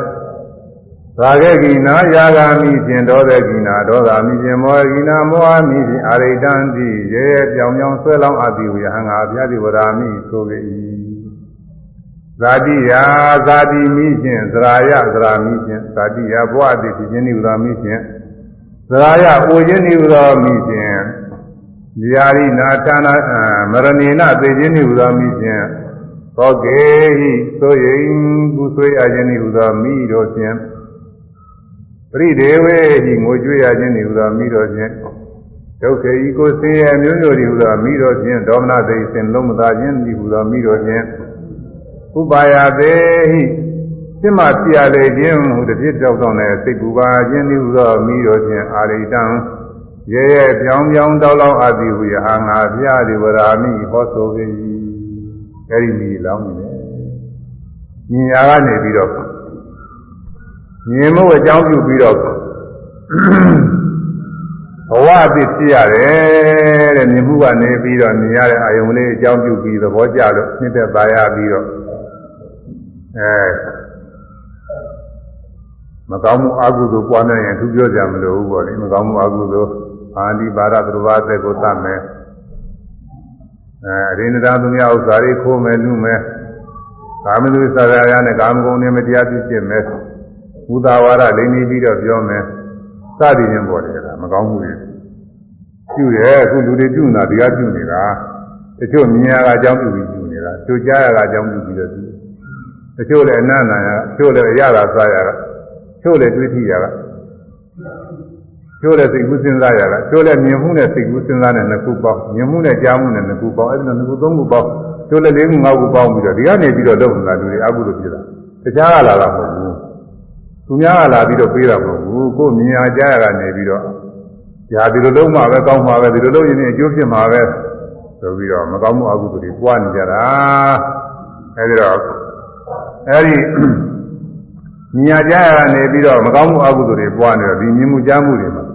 ရာဂေကိနာယာဂာမိဖြင့်ဒေါသကိနာဒေါသမိဖြင့်မောဟကိနာမောဟမိဖြင့်အာရိတံတိရေရေပြောင်ပြောင်ဆွဲလောင်းအပ်သည်ဝေဟံငါဗျာတိဝရာမိဆိုပေ၏ဇာတိယာဇာတိမိဖြင့်သရာယသရာမိဖြင့်ဇာတိယာဘဝတိဖြစ်ခြင်းနိဝရာမိဖြင့်သရာယအိုခြင်းနိဝရာမိဖြင့် ဇာတိနာဌာနမရဏိနသေခြင်းနိဝရာမိဖြင့်သောကေဟိသို့ရင်ကုဆွေးအခြင်းနိဝရာမိတို့ဖြင့်ပရိဒေဝေဟိငိုကြွေးရခြင်းဒီဟူသောမိတော်ဖြင့်ဒုက္ခေဤကိုဆင်းရဲမျိုးမျိုးဒီဟူသောမိတော်ဖြင့်ဒေါမနသိစင်လုံးမသာခြင်းဒီဟူသောမိတော်ဖြင့်ဥပါယသေးဟိစိမပြရလေခြင်းဟူတစ်ပြစ်တောက်တော့တဲ့စိတ်ပူပါခြင်းဒီဟူသောမိတော်ဖြင့်အာရိတံ ရဲရဲပြောင်းပြောင်းတောက်လောက်အပ်သည်ဟူရဟာငါပြဒီဝရာမိဟောဆိုပေ၏အဲဒီမိလောင်းနေတယ်ညင်ရာကနေပြီးတော့မြင်မှုအကြောင်းပြုပြီးတော့ဘဝအသစ်ဖြစ်ရတယ်တဲ့မြင်မှုကနေပြီးတော့မြင်ရတဲ့အာယုံလေးအကြောင်းပြုပြီးသဘောကျလို့နှစ်သက်သာရပြီးတော့အဲမကောင်းမှုအကုသိုလ်ပွားများရင်သူပြောကြမလို့ဘူးပေါ့လေမကောင်းမှုအကုသို လ်အာဒီပါရသရဝအသက်ကိုသတ်မယ်အဲအရိန္ဒရာသူများဥစ္စာတွေခိုးမယ်လူမယ်ကာမတုသရာယနဲ့ကာမဂုဏ်တွေမတရားပြုဖြစ်မယ်ဘုဒ္ဓဝါဒလိမ့်နေပြီးတော့ပြောမယ်စသည်ချင်းပေါ်တယ်ကမကောင်းမှုတွေပြုတယ်အခုလူတွေပြုနေတာဒီကပြုနေတာတချို့မြင်ရတာအကြောင်းပြုပြီးပြုနေတာတချို့ကြားရတာအကြောင်းပြုပြီးတော့ပြုတချို့လည်းအနန္တရတချို့လည်းအရသာစားရတာတချို့လည်းတွေးထိရတာ တချို့လည်းစိတ်ကူးစဉ်းစားရတာတချို့လည်းမြင်မှုနဲ့စိတ်ကူးစဉ်းစားတဲ့နှစ်ခုပေါင်းမြင်မှုနဲ့ကြားမှုနဲ့နှစ်ခုပေါင်းအဲဒီနှစ်ခုသုံးခုပေါင်းတချို့လည်းလေးခုငါးခုပေါင်းပြီးတော့ဒီကနေပြီးတော့လုပ်နေတာလူတွေအကုသိုလ်ဖြစ်တာတခြားကလာတာမဟုတ်ဘူးသူများကလာပြီးတော့ပေးတာမဟုတ်ဘူးကိုယ်မြင်ရကြားရတာနေပြီးတော့ညာဒီလိုလုံးမှပဲကောင်းမှာပဲဒီလိုလုံးရင်အကျိုးဖြစ်မှာပဲဆိုပြီးတော့မကောင်းမှုအကုသိုလ်တွေပွားနေကြတာအဲဒီတော့အဲဒီမြင်ရကြားရတာနေပြီးတော့မကောင်းမှုအကုသိုလ်တွေပွားနေတော့ဒီမြင်မှုကြားမှုတွေမှာ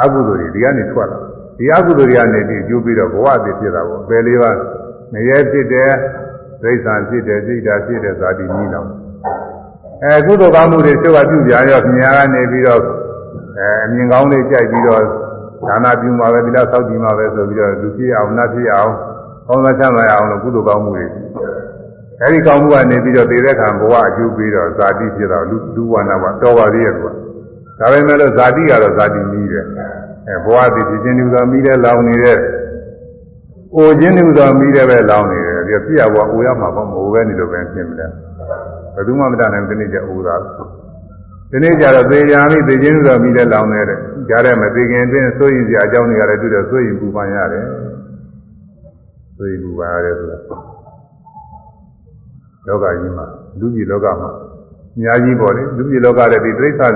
အကုသိုလ်တွေဒီကနေထွက်လာဒီအကုသိုလ်တွေကနေပြီးအကျိုးပြီးတော့ဘဝအဖြစ်ဖြစ်တာပေါ့အပယ်လေးပါးငရဲဖြစ်တယ်ဒိဋ္ဌာန်ဖြစ်တယ်စိတ်ဓာတ်ဖြစ်တယ်ဇာတိနည်းတော်အဲကုသိုလ်ကောင်းမှုတွေကျုပ်ကပြုကြရောမြင်ရကနေပြီးတော့အဲအမြင်ကောင်းလေးကြိုက်ပြီးတော့ဒါနပြုမှာပဲဒီလားသောက်ကြည့်မှာပဲဆိုပြီးတော့လူဖြစ်အောင်နတ်ဖြစ်အောင်ကောင်းသောချမ်းသာရအောင်လို့ကုသိုလ်ကောင်းမှုတွေအဲဒီကောင်းမှုကနေပြီးတော့သေတဲ့ခံဘဝအကျိုးပြီးတော့ဇာတိဖြစ်တော့လူလူဝနာမှာတော်ပါသေးရဲ့ကွာ ဒါပေမဲ့လို့ဇာတိကတော့ဇာတိမီးတယ်အဲဘဝတည်ဖြစ်ခြင်းဒီဥသောမီးတဲ့လောင်နေတဲ့အိုခြင်းဒီဥသောမီးတဲ့ပဲလောင်နေတယ်ဒီပြရဘဝအိုရမှာပေါ့မအိုပဲနေလို့ပဲဖြစ်မလဲဘယ်သူမှမတတ်နိုင်ဘူးဒီနေ့ကျအိုတာဒီနေ့ကျတော့သေကြပြီသေခြင်းဥသောမီးတဲ့လောင်နေတဲ့ကြားထဲမှာသေခင်အတွင်းစိုးရင်စရာအကြောင်းတွေကလည်းတွေ့တော့စိုးရင်ပူပန်ရတယ်စိုးရင်ပူပန်ရတယ်ဆိုတာလောကကြီးမှာလူကြီးလောကမှာအများကြီးပေါ့လေလူကြီးလောကတဲ့ဒီတိရစ္ဆာန်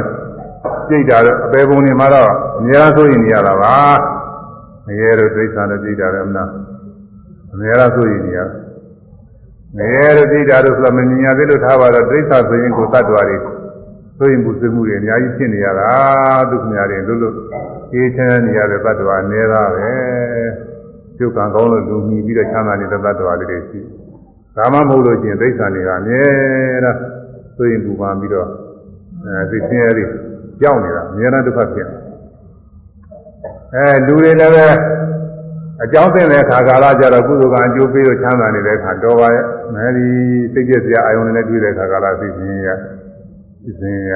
ကြိတ်တာတော့အပေပုံတွေမှာတော့အများဆိုရင်နေရတာပါငရဲတို့တိရစ္ဆာန်တို့ကြိတ်တာလည်းမနာအများဆိုရင်နေရငရဲတို့ကြိတ်တာတို့ဆိုတော့မမြင်ရသေးလို့ထားပါတော့တိရစ္ဆာန်ဆိုရင်ကိုသတ္တဝါတွေဆိုရင်ဘူးစမှုတွေအများကြီးဖြစ်နေရတာဒုက္ခများတွေလို့လို့အေးချမ်းနေရတဲ့သတ္တဝါအများသားပဲကျုပ်ကံကောင်းလို့လူမြည်ပြီးတော့ချမ်းသာနေတဲ့သတ္တဝါတွေရှိဒါမှမဟုတ်လို့ချင်းတိရစ္ဆာန်တွေကအများတာဆိုရင်ပူပန်ပြီးတော့အဲသိချင်းရည် ကြောက်နေတာအများနဲ့ဒုက္ခဖြစ်အဲလူတွေလည်းပဲအကြောင်းသိတဲ့အခါကာလကြတော့ကုသိုလ်ကံအကျိုးပေးလို့ချမ်းသာနေတဲ့အခါတော်ပါရဲ့အဲဒီစိတ်ပြည့်စရာအာယုန်နဲ့တွေ့တဲ့အခါကာလသိချင်းရသိချင်းရ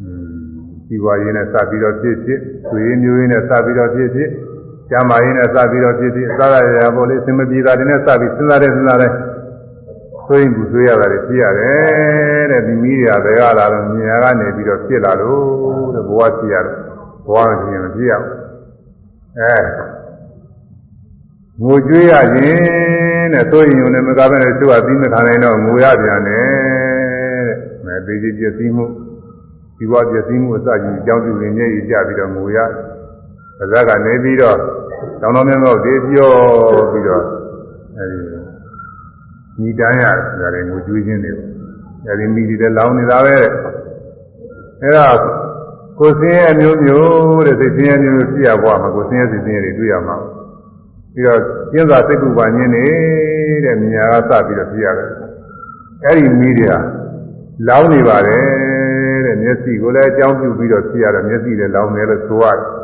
อืมဒီဘဝရင်းနဲ့စပြီးတော့ဖြစ်ဖြစ်ဆွေမျိုးရင်းနဲ့စပြီးတော့ဖြစ်ဖြစ်ကျမ်းမာရင်းနဲ့စပြီးတော့ဖြစ်ဖြစ်အသာရရပေါ်လေးစင်မပြေတာတွေနဲ့စပြီးစဉ်းစားတယ်စဉ်းစားတယ် ဆိုရင်ဘူးဆိုရတာတွေဖြစ်ရတယ်တဲ့ဒီမိရဘယ်ကလာလို့မြင်ရကနေပြီးတော့ဖြစ်လာလို့တဲ့ဘဝဖြစ်ရတယ်ဘဝမဖြစ်ရင်မဖြစ်ရဘူးအဲငိုကြွေးရခြင်းတဲ့ဆိုရင်ုံနဲ့မကားပဲနဲ့သူကသီးမခံနိုင်တော့ငိုရပြန်တယ်တဲ့မဲသေးကြီးပြည့်စည်မှုဒီဘဝပြည့်စည်မှုအစကြီးအကြောင်းပြုရင်မျက်ရည်ကျပြီးတော့ငိုရပါးစပ်ကနေပြီးတော့တောင်းတော်မြတ်မောက်တွေပြောပြီးတော့အဲဒီ ညီတန်းရတယ်ဒါတွေငိုကြွေးခြင်းတွေအဲဒီမိတွေလည်းလောင်းနေတာပဲတဲ့အဲဒါကိုယ်စင်းရဲ့မျိုးမျိုးတဲ့စိတ်စင်းရဲ့မျိုးမျိုးပြရဘွားမှာကိုယ်စင်းရဲ့စိတ်စင်းရဲ့တွေတွေ့ရမှာပြီးတော့ကျင်းစာစိတ်ကူပါညင်းနေတဲ့မြညာကစပြီးတော့ပြရတယ်အဲဒီမိတွေကလောင်းနေပါတယ်တဲ့မျက်စိကိုလည်းအကြောင်းပြုပြီးတော့ပြရတယ်မျက်စိလည်းလောင်းတယ်လို့ဆိုရတယ်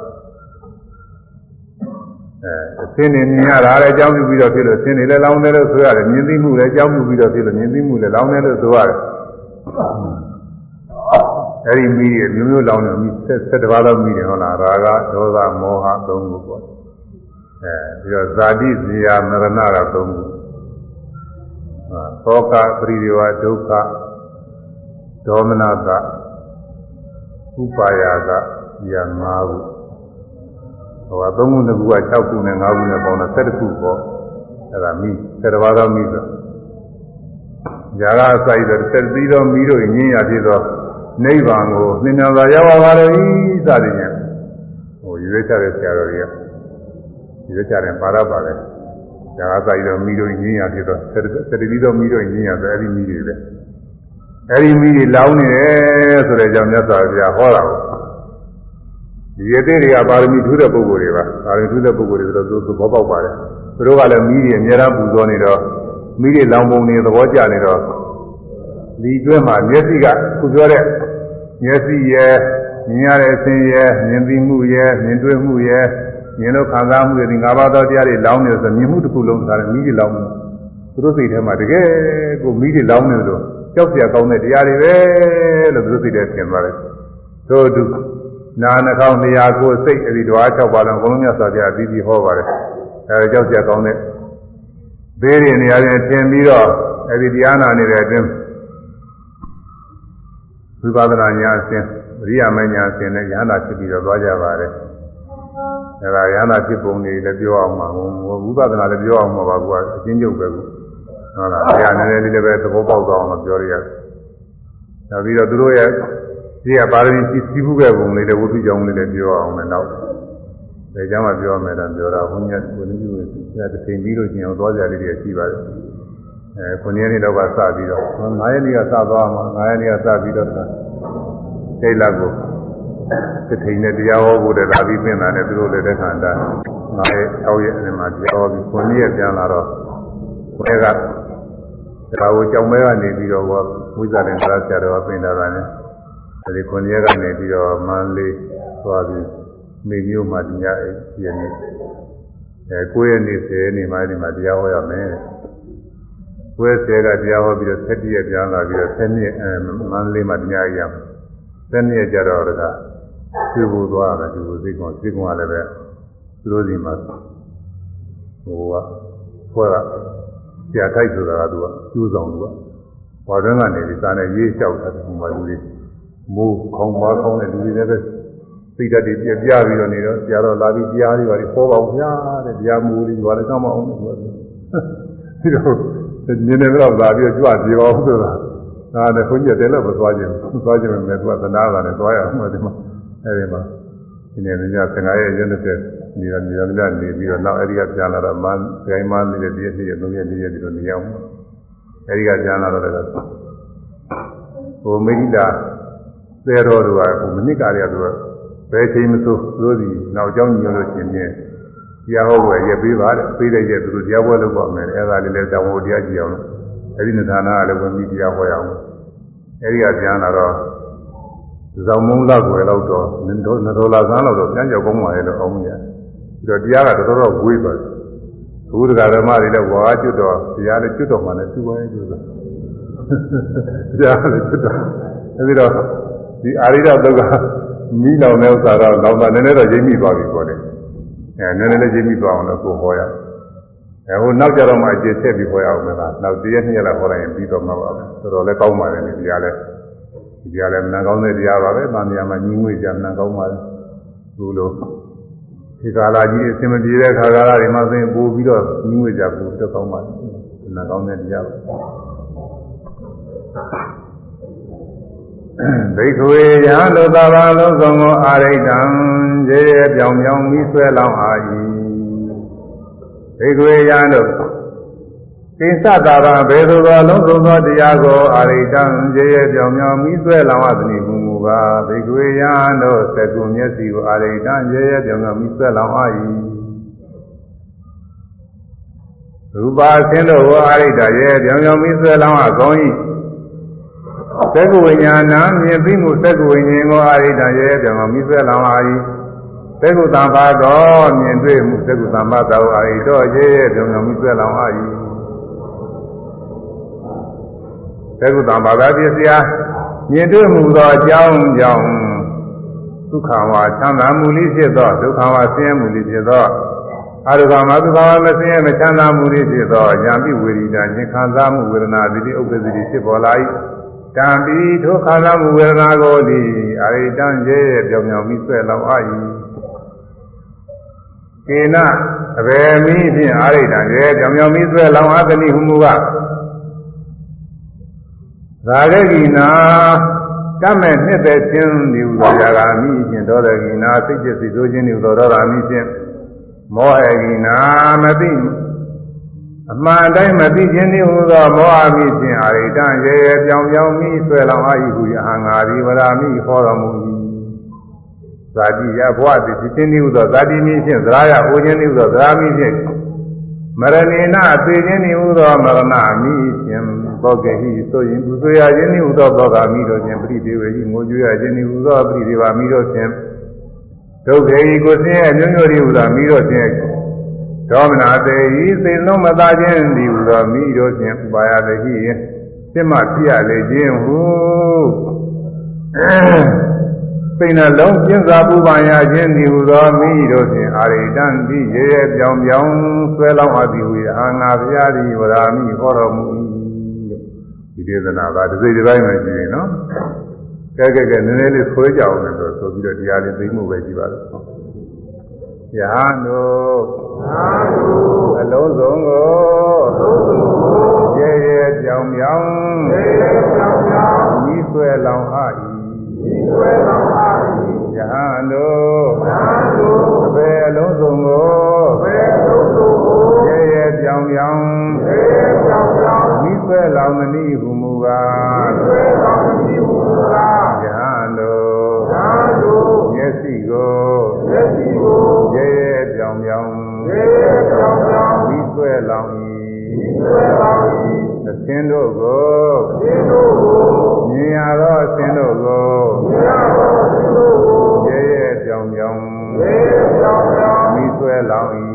အဲအသင်းနေမြင်ရတာလည်းအကြောင်းပြုပြီးတော့ဖြစ်လို့အသင်းနေလည်းလောင်းတယ်လို့ဆိုရတယ်မြင်သိမှုလည်းအကြောင်းပြုပြီးတော့ဖြစ်လို့မြင်သိမှုလည်းလောင်းတယ်လို့ဆိုရတယ်အဲဒီမိတွေမျိုးမျိုးလောင်းတယ်မိဆက်တစ်ပါးတော့မိတယ်ဟုတ်လားရာဂဒေါသမောဟသုံးခုပေါ့အဲပြီးတော့ဇာတိဇေယမရဏကသုံးခုသောကပရိဒီဝဒုက္ခဒေါမနကဥပါယကဒီဟာ၅ခု ဟိုကသုံးခုတစ်ခုက6ခုနဲ့5ခုနဲ့ပေါင်းတော့7ခုပေါ့အဲ့ဒါမိ7ပါးသောမိဆိုຢာကအစိုက်တဲ့7ပြီးသောမိတို့ညင်းရဖြစ်သောနိဗ္ဗာန်ကိုနှင်းနာသာရောက်ပါလေ၏စသည်ဖြင့်ဟိုရွေးချတဲ့ဆရာတော်တွေကရွေးချတဲ့ပါရပါလေຢာကစိုက်သောမိတို့ညင်းရဖြစ်သော7ပြီးသောမိတို့ညင်းရဆိုအဲ့ဒီမိတွေပဲအဲ့ဒီမိတွေလောင်းနေတယ်ဆိုတဲ့အကြောင်းမြတ်စွာဘုရားဟောတာကို ဒီရသေးတွေကပါရမီထူးတဲ့ပုဂ္ဂိုလ်တွေပါပါရမီထူးတဲ့ပုဂ္ဂိုလ်တွေဆိုတော့သူသဘောပေါက်ပါတယ်သူတို့ကလည်းမိတွေအများအားပူဇော်နေတော့မိတွေလောင်ပုံနေသဘောကျနေတော့ဒီအတွင်းမှာမျက်စိကခုပြောတဲ့မျက်စိရဲ့မြင်ရတဲ့အခြင်းရဲ့မြင်သိမှုရဲ့မြင်တွေ့မှုရဲ့မြင်လို့ခံစားမှုရဲ့ဒီ၅ပါးသောတရားတွေလောင်းနေဆိုမြင်မှုတစ်ခုလုံးကလည်းမိတွေလောင်းနေသူတို့စိတ်ထဲမှာတကယ်ကိုမိတွေလောင်းနေလို့ကြောက်ကြကောင်းတဲ့တရားတွေပဲလို့သူတို့စိတ်ထဲထင်သွားတယ်တို့သူ နာနှာခေါင်းနေရာကိုစိတ်အဲဒီဓဝါ၆ပါးလုံးအကုန်လုံးမြတ်စွာဘုရားအပြီးပြီးဟောပါတယ်အဲကြောက်ကြကောင်းတဲ့ဘေးတွေနေရာတွေထင်ပြီးတော့အဲဒီတရားနာနေတဲ့အတွင်းဝိပဿနာဉာဏ်အစဉ်အရိယာမဉာဏ်အစဉ်နဲ့ဉာဏ်သာဖြစ်ပြီးတော့သွားကြပါတယ်အဲဒါဉာဏ်သာဖြစ်ပုံတွေလည်းပြောအောင်ပါဝိပဿနာလည်းပြောအောင်ပါကွာအချင်းချုပ်ပဲကွဟုတ်လားဆရာနည်းနည်းလေးလည်းပဲသဘောပေါက်သွားအောင်ပြောရရတယ်နောက်ပြီးတော့သူတို့ရဲ့ ဒီကပါရမီစီးပူးခဲ့ပုံလေးလည်းဝိသုကြောင့်လေးလည်းပြောအောင်မယ်နောက်ဒါကြောင့်မှပြောမယ်တော့ပြောတာဘုန်းကြီးကဘုန်းကြီးကတစ်ချိန်ပြီးလို့ရှိရင်သွားကြလေးတွေရှိပါတယ်အဲခုနှစ်ရက်နေ့တော့ကစပြီးတော့9ရက်နေ့ကစသွားမှာ9ရက်နေ့ကစပြီးတော့ဒိတ်လက်ကိုတစ်ချိန်နဲ့တရားဟောဖို့တည်းဒါပြီးပြင်တာနဲ့သူတို့လည်းတက်ခါတာ9ရက်6ရက်အဲ့မှာတရားဟောပြီးခုနှစ်ရက်ပြန်လာတော့ဘယ်ကဒါကိုကြောင်မဲကနေပြီးတော့ဝိဇ္ဇာနဲ့သာဆရာတော်ပြင်လာတာနဲ့ အဲဒီခုနှစ်ရက်ကနေပြီးတော့မန္တလေးသွားပြီးမိမျိုးမှာဒီညအဲ့ဒီနေ့အဲ9ရက်နေ့10ရက်နေ့မှဒီမှာတရားဟောရမယ်ဝဲဆဲကတရားဟောပြီးတော့7ရက်ပြန်လာပြီးတော့7နှစ်အဲမန္တလေးမှာညရရ7နှစ်ကြတော့တကဖြူဖို့သွားတယ်ဒီလိုစိတ်ကောစိတ်ကောလည်းပဲသူတို့စီမှာဟိုကဖွဲ့ကဆရာထိုက်ဆိုတာကသူကကျိုးဆောင်သူကဘာတွင်းကနေဒီစားနဲ့ရေးလျှောက်တာဒီမှာလူတွေ မိုးခေါင်းမခေါင်းတဲ့လူတွေလည်းပဲစိတ်ဓာတ်တွေပြပြပြီးတော့နေတော့ဆရာတော်လာပြီးတရားတွေပါပြီးပေါ်ပါဦးဗျာတဲ့တရားမူလေးဘာလဲကောင်းမအောင်လို့ပြောတယ်ဒီတော့နင်းနေတော့လာပြီးကြွပြေပါဦးဆိုတာဒါနဲ့ခွန်ကြီးတယ်လို့မသွားခြင်းသွားခြင်းနဲ့သူကသနာတာနဲ့သွားရအောင်ဒီမှာအဲဒီမှာဒီနေ့ည15ရက်ရက်20နေရနေရနေပြီးတော့နောက်အဲဒီကပြန်လာတော့မန်းဂိုင်းမန်းနေတဲ့ဒီနေ့ရက်3ရက်4ရက်ပြီးတော့နေအောင်အဲဒီကပြန်လာတော့လည်းဟိုမိဂိတာ သေတော်တို့ကဟိုမနစ်ကာရီကသူကဘယ်ချိန်မဆိုသူတို့ဒီနောက်ကျောင်းညွှန်လို့ရှင်ပြင်းတရားဟောပွဲရက်ပေးပါတဲ့ပေးတဲ့ရက်သူတို့တရားပွဲလုပ်ပါမယ်အဲဒါလေးလည်းတောင်းဖို့တရားကြည့်အောင်လို့အဲဒီနိသနာကလည်းဝင်ပြီးတရားဟောရအောင်အဲဒီကပြန်လာတော့ဇောင်မုံလောက်ွယ်လောက်တော့နတော်နတော်လာကန်းလောက်တော့ပြန်ကြောက်ကောင်းပါရဲ့လို့အောင်ရပြီးတော့တရားကတော်တော်ဝေးသွားတယ်ဘုရားဓမ္မတွေလည်းဝါကျွတ်တော့တရားလည်းကျွတ်တော့မှလည်းသူ့ဝဲကျွတ်တော့တရားလည်းကျွတ်တော့အဲဒီတော့ ဒီအာရိဒသုတ်ကမိလောင်တဲ့ဥစ္စာတော့လောင်တာနည်းနည်းတော့ရိပ်မိသွားပြီပေါ့လေအဲနည်းနည်းလေးရိပ်မိသွားအောင်လို့ကိုဟောရအဲဟိုနောက်ကြတော့မှအကျေဆက်ပြီးဟောရအောင်မလားနောက်တရက်နှစ်ရက်လောက်ဟောလိုက်ရင်ပြီးတော့မှာပါပဲတော်တော်လေးကောင်းပါတယ်ဒီတရားလည်းဒီတရားလည်းမနာကောင်းတဲ့တရားပါပဲ။ဗာမယာမှာညီငွေကြမနာကောင်းပါဘူး။သူလိုဒီကာလာကြီးအစင်မပြေတဲ့ခါကာလတွေမှာဆိုရင်ပို့ပြီးတော့ညီငွေကြပို့တော့ကောင်းပါဘူး။နာကောင်းတဲ့တရားပါ။ ဒိဋ္ဌဝေယံလောသဘာလုံးစုံကိုအာရိတံရေရပြောင်ပြောင်မိဆွဲလောင်းအာ၏ဒိဋ္ဌဝေယံတို့သင်္သတာရဘေသူသောလုံးစုံသောတရားကိုအာရိတံရေရပြောင်ပြောင်မိဆွဲလောင်းအသနိမူမူကားဒိဋ္ဌဝေယံတို့သက္ကုမျက်စီကိုအာရိတံရေရပြောင်ပြောင်မိဆွဲလောင်းအာ၏ရူပါဆင်းတို့ကိုအာရိတရေပြောင်ပြောင်မိဆွဲလောင်းအကောင်း၏ သက္ကဝိညာဏမြင်သိမှုသက္ကဝိညာဉ်ကိုအာရိတရေပြောင်းမိဆွဲလောင်လာ၏သက္ကုသံဘာတော်မြင်တွေ့မှုသက္ကုသံဘာတော်အာရိတော်ရေပြောင်းမိဆွဲလောင်လာ၏သက္ကုသံဘာသာပြည့်စရာမြင်တွေ့မှုသောအကြောင်းကြောင့်ဒုက္ခဝါချမ်းသာမှုလေးဖြစ်သောဒုက္ခဝါဆင်းရဲမှုလေးဖြစ်သောအရုကမသုခဝါမဆင်းရဲမချမ်းသာမှုလေးဖြစ်သောဉာဏ်ပိဝေရိတာဉာဏ်ခံစားမှုဝေဒနာတိဥပ္ပဇ္ဇတိဖြစ်ပေါ်လာ၏ တံပီထိုခါလာမှုဝေဒနာကိုသည်အရိတံရဲပြောင်ပြောင်ပြီးဆွဲလောက်အာ၏ကေနအဘယ်မီးဖြင့်အရိတံရဲပြောင်ပြောင်ပြီးဆွဲလောက်အာသနိဟုမူကသာရဂိနာတတ်မဲ့နှစ်သက်ခြင်းဒီဥသောရာဂာမိဖြင့်ဒေါသဂိနာစိတ်จิตစိတ်ဆိုးခြင်းဒီဥသောဒေါသမိဖြင့်မောဟဂိနာမသိ အမှန်တိုင်းမသိခြင်းသည်ဟူသောမောဟမိဖြင့်အာရိတံရေရေပြောင်ပြောင်မိဆွဲလောင်အာဟုယဟံငါသည်ဝရာမိဟောတော်မူ၏ဇာတိယဘဝတိဖြစ်ခြင်းဤဟုသောဇာတိမင်းဖြင့်သရာယအိုခြင်းဤဟုသောသရာမင်းဖြင့်မရဏေနအသေးခြင်းဤဟုသောမရဏမီးဖြင့်ဘောဂဟိဆိုရင်ပူဆွေရခြင်းဤဟုသောဘောဂမီးတို့ဖြင့်ပရိဒေဝဟိငိုကြွရခြင်းဤဟုသောပရိဒေဝမီးတို့ဖြင့်ဒုက္ခေဤကိုဆင်းရဲအမျိုးမျိုးဤဟုသောမီးတို့ဖြင့် ဒေါမနာတေဤစိတ်လုံးမသားခြင်းဤဟုသောမီးတို့ဖြင့်ပါရတိဟိစိတ်မှဖြစ်ရလေခြင်းဟုစိတ်နှလုံးကျင်းစာပူပန်ရခြင်းဒီဟူသောမိတို့ဖြင့်အာရိတံတိရေရေပြောင်ပြောင်ဆွဲလောင်းအပ်သည်ဟူ၏အာငါဘုရားသည်ဝရာမိဟောတော်မူ၏ဒီဒေသနာကတစ်စိတ်တစ်ပိုင်းပဲရှိရင်နော်ကဲကဲကဲနည်းနည်းလေးဆွဲကြအောင်လည်းဆိုဆိုပြီးတော့တရားလေးသိမှုပဲရှိပါလို့ ယဟန်တို့အလုံးစုံကိုရေရေပြောင်ပြောင်ဤဆွဲလောင်းအပ်၏ယဟန်တို့အပေအလုံးစုံကိုရေရေပြောင်ပြောင်ဤဆွဲလောင်းမနည်းဟုမူကားယဟန်တို့မျက်စိကို အသင်းတို့ကိုမြင်ရသောအသင်းတို့ကိုရေရေပြောင်ပြောင်ဤဆွဲလောင်း၏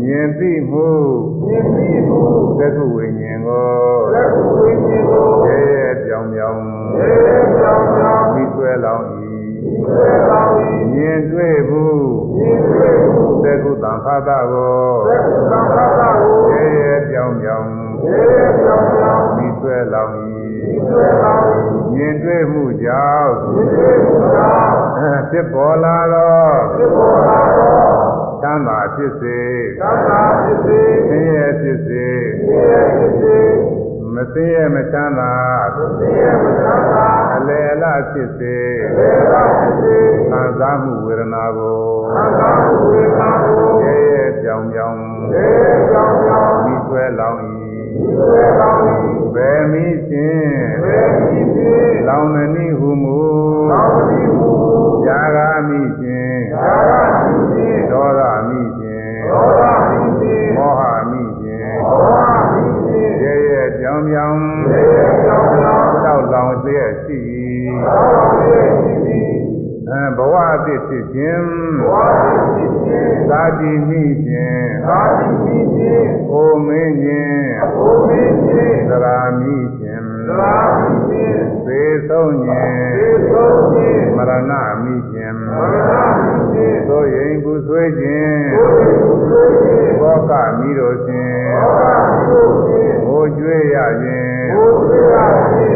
မြင်သိမှုသက္ကုဝိညာဉ်ကိုရေရေပြောင်ပြောင်ဤဆွဲလောင်း၏မြင်တွေ့မှုသ က္ကုတံခါသကိုရေရေပြောင်ပြောင်ဤဆွဲလောင်း၏မြင်တွေ့မှုကြောင့်ဖြစ်ပေါ်လာသောသမ်းသာဖြစ်စေဆင်းရဲဖြစ်စေမသိရမချမ်းသာအလယ်အ လဖြစ်စေခံစားမှုဝေဒနာကိုရဲရဲပြောင်ပြောင်မိဆွဲလောင်း၏ဘယ်မိခြင်းလောင်းမနည်းဟုမူဇာဂာမိခြင်းဒေါသမိခြင်း အဲဘဝအသစ်ဖြစ်ခြင်းသာတိမိခြင်းအိုမင်းခြင်းသရာမိခြင်းသေဆုံးခြင်းမရဏမိခြင်းသို့ရင်ပူဆွေးခြင်းဘောကမိတို့ခြင်းဟိုကျွေးရခြင်း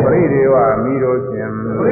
ပရိဒေဝမိတို့ခြင်းဟို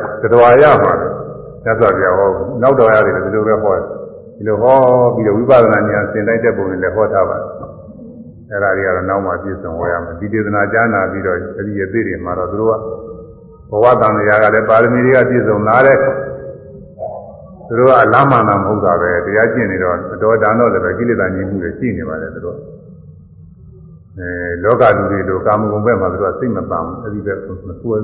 တ္တဝါရမှာသစ္စာပြဟောနောက်တော်ရတယ်ဒီလိုပဲဟောတယ်ဒီလိုဟောပြီးတော့ဝိပဿနာဉာဏ်သင်တိုင်းတဲ့ပုံနဲ့လည်းဟောထားပါတယ်အဲ့ဒါတွေကတော့နောက်မှပြည့်စုံဟောရမယ်ဒီဒေသနာကြားနာပြီးတော့အဲ့ဒီအသေးတွေမှာတော့သူတို့ကဘဝတန်တရားကလည်းပါရမီတွေကပြည့်စုံလာတဲ့သူတို့ကအလားမှန်တာမဟုတ်တာပဲတရားကျင့်နေတော့အတော်တန်တော့လည်းပဲကိလေသာညှိမှုတွေရှိနေပါတယ်သူတို့အဲလောကလူတွေတို့ကာမဂုဏ်ဘက်မှာသူတို့ကစိတ်မပန်းဘူးအဲ့ဒီဘက်မဆွဲ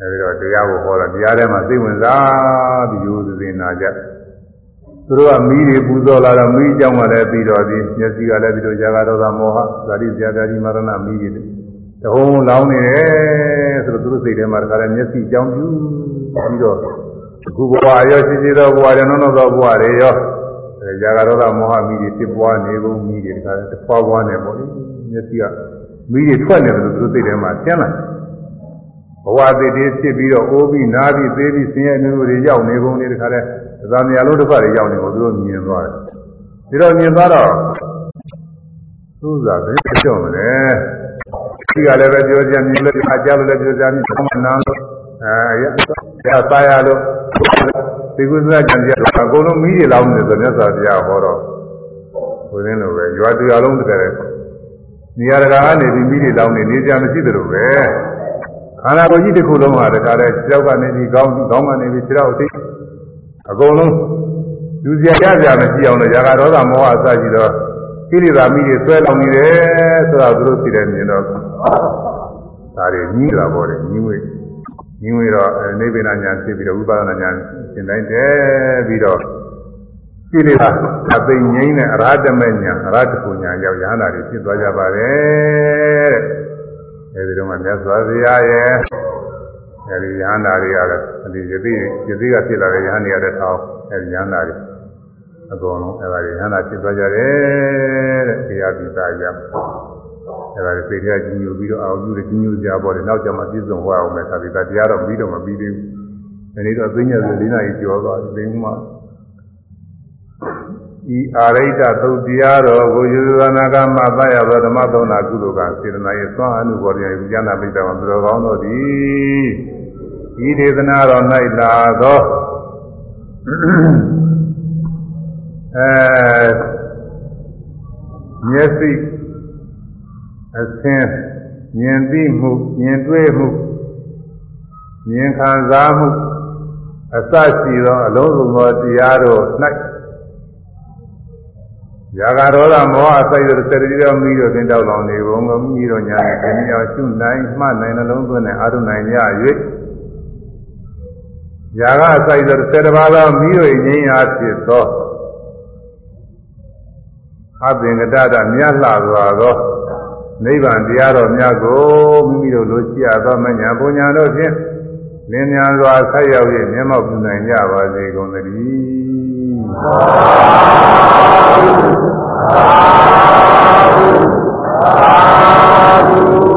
အဲဒီတော့တရားကိုဟောတော့တရားထဲမှာစိတ်ဝင်စားပြီးရိုးစင်နာကြသူတို့ကမီးတွေပူဇော်လာတော့မီးကြောင့်မှလည်းပြီးတော့ဒီမျက်စိကလည်းပြီးတော့ဇာကတော်သာမောဟဇာတိဇာတာဒီမရဏမီးတွေတဟုံးလောင်းနေတယ်ဆိုတော့သူတို့စိတ်ထဲမှာတခါလည်းမျက်စိကြောင်ပြူပြီးတော့အခုဘဝရောရှိရှိသောဘဝရောနောနောသောဘဝတွေရောအဲဇာကတော်သာမောဟမီးတွေဖြစ်ပွားနေကုန်မီးတွေတခါလည်းတဖွာဖွာနေပေါ့လေမျက်စိကမီးတွေထွက်နေတယ်လို့သူတို့စိတ်ထဲမှာသင်လာဘ ဝတည်တည်ဖြစ်ပြီးတော့အိုးပြီးနားပြီးသေးပြီးဆင်းရဲမျိုးတွေရောက်နေကုန်နေတခါလဲသာမယာလုံးတစ်ခါတွေရောက်နေကုန်သူတို့မြင်သွားတယ်ဒီတော့မြင်သွားတော့သူ့သာဘယ်ကြောက်မလဲဒီကလည်းပဲပြောကြမြင်လို့အကြလို့လည်းပြောကြမြင်သမနာလို့အဲရသားရလို့ဒီကုသကြံကြအကုန်လုံးမိတွေလောင်းနေဆိုမြတ်စွာဘုရားဟောတော့ဘုရင်လိုပဲရွာတူအလုံးတကယ်နေရာတကာကနေပြီးမိတွေလောင်းနေနေကြမရှိသလိုပဲ ခန္ဓာကိုယ်ကြီးတစ်ခုလုံးဟာတခါတည်းကြောက်ကနေပြီးကောင်းကောင်းကနေပြီးခြေတော့အသိအကုန်လုံးလူစရာရစရာမရှိအောင်လို့ຢာကဒေါသမောဟအစရှိတော့ကိလေသာမိတွေဆွဲလောင်နေတယ်ဆိုတာသူတို့သိတယ်မြင်တော့ဒါတွေကြီးတာပေါ့လေကြီးဝေးကြီးဝေးတော့နိဗ္ဗာန်ညာဖြစ်ပြီးတော့ဝိပဿနာညာသင်တိုင်းတယ်ပြီးတော့ကိလေသာအသိငြိမ်းတဲ့အရဟတမေညာအရဟတကုညာရောက်ရဟန္တာတွေဖြစ်သွားကြပါတယ်တဲ့ အဲဒီတော့မှမြတ်စွာဘုရားရဲ့အဲဒီရဟန္တာတွေကလည်းဒီယသိယသိကဖြစ်လာတဲ့ရဟန္တာတွေထောင်းအဲဒီရဟန္တာတွေအကုန်လုံးအဲဒါတွေဟန္တာဖြစ်သွားကြတယ်တဲ့တရားပိသားရအဲဒါတွေသိတဲ့ကြီးညိုပြီးတော့အာဟုတွေကြီးညိုကြပေါ်တယ်နောက်ကျမှပြည့်စုံဟောအောင်မယ်သာပိသားတရားတော့ပြီးတော့မပြီးသေးဘူးဒီနေ့တော့သိညာဆို၄နာရီကျော်သွားပြီသိမှ ဤအာရိတသုတ်တရားတော်ကိုယူဇနာကမသရသောဓမ္မသုံးနာကုသိုလ်ကစေတနာ၏သွမ်းအနုဘောရယဉာဏပိတ္တဝံသူတော်ကောင်းတို့သည်ဤဒေသနာတော်၌လာသောအဲမျက်စိအသင်မြင်သိမှုမြင်တွေ့မှုမြင်ခံစားမှုအစရှိသောအလုံးစုံသောတရားတို့၌ ရာဂဒေါသမောဟစိုက်တဲ့စရတိတော်မိတို့တင်တောက်လောင်နေဘုံကမိတို့ညာနဲ့ဒီမြောင်ရှုနိုင်မှတ်နိုင်နှလုံးသွင်းနဲ့အာရုံနိုင်ရ၍ရာဂစိုက်တဲ့စရတပါးသောမိတို့ငြိမ်းရာဖြစ်သောအပင်ကတတမြတ်လှစွာသောနိဗ္ဗာန်တရားတော်များကိုမိမိတို့လိုရှိရသောမညာပူညာတို့ဖြင့်လင်းမြန်စွာဆက်ရောက်၍မျက်မှောက်ပြုနိုင်ကြပါစေကုန်သတည်း သာဓုသာဓု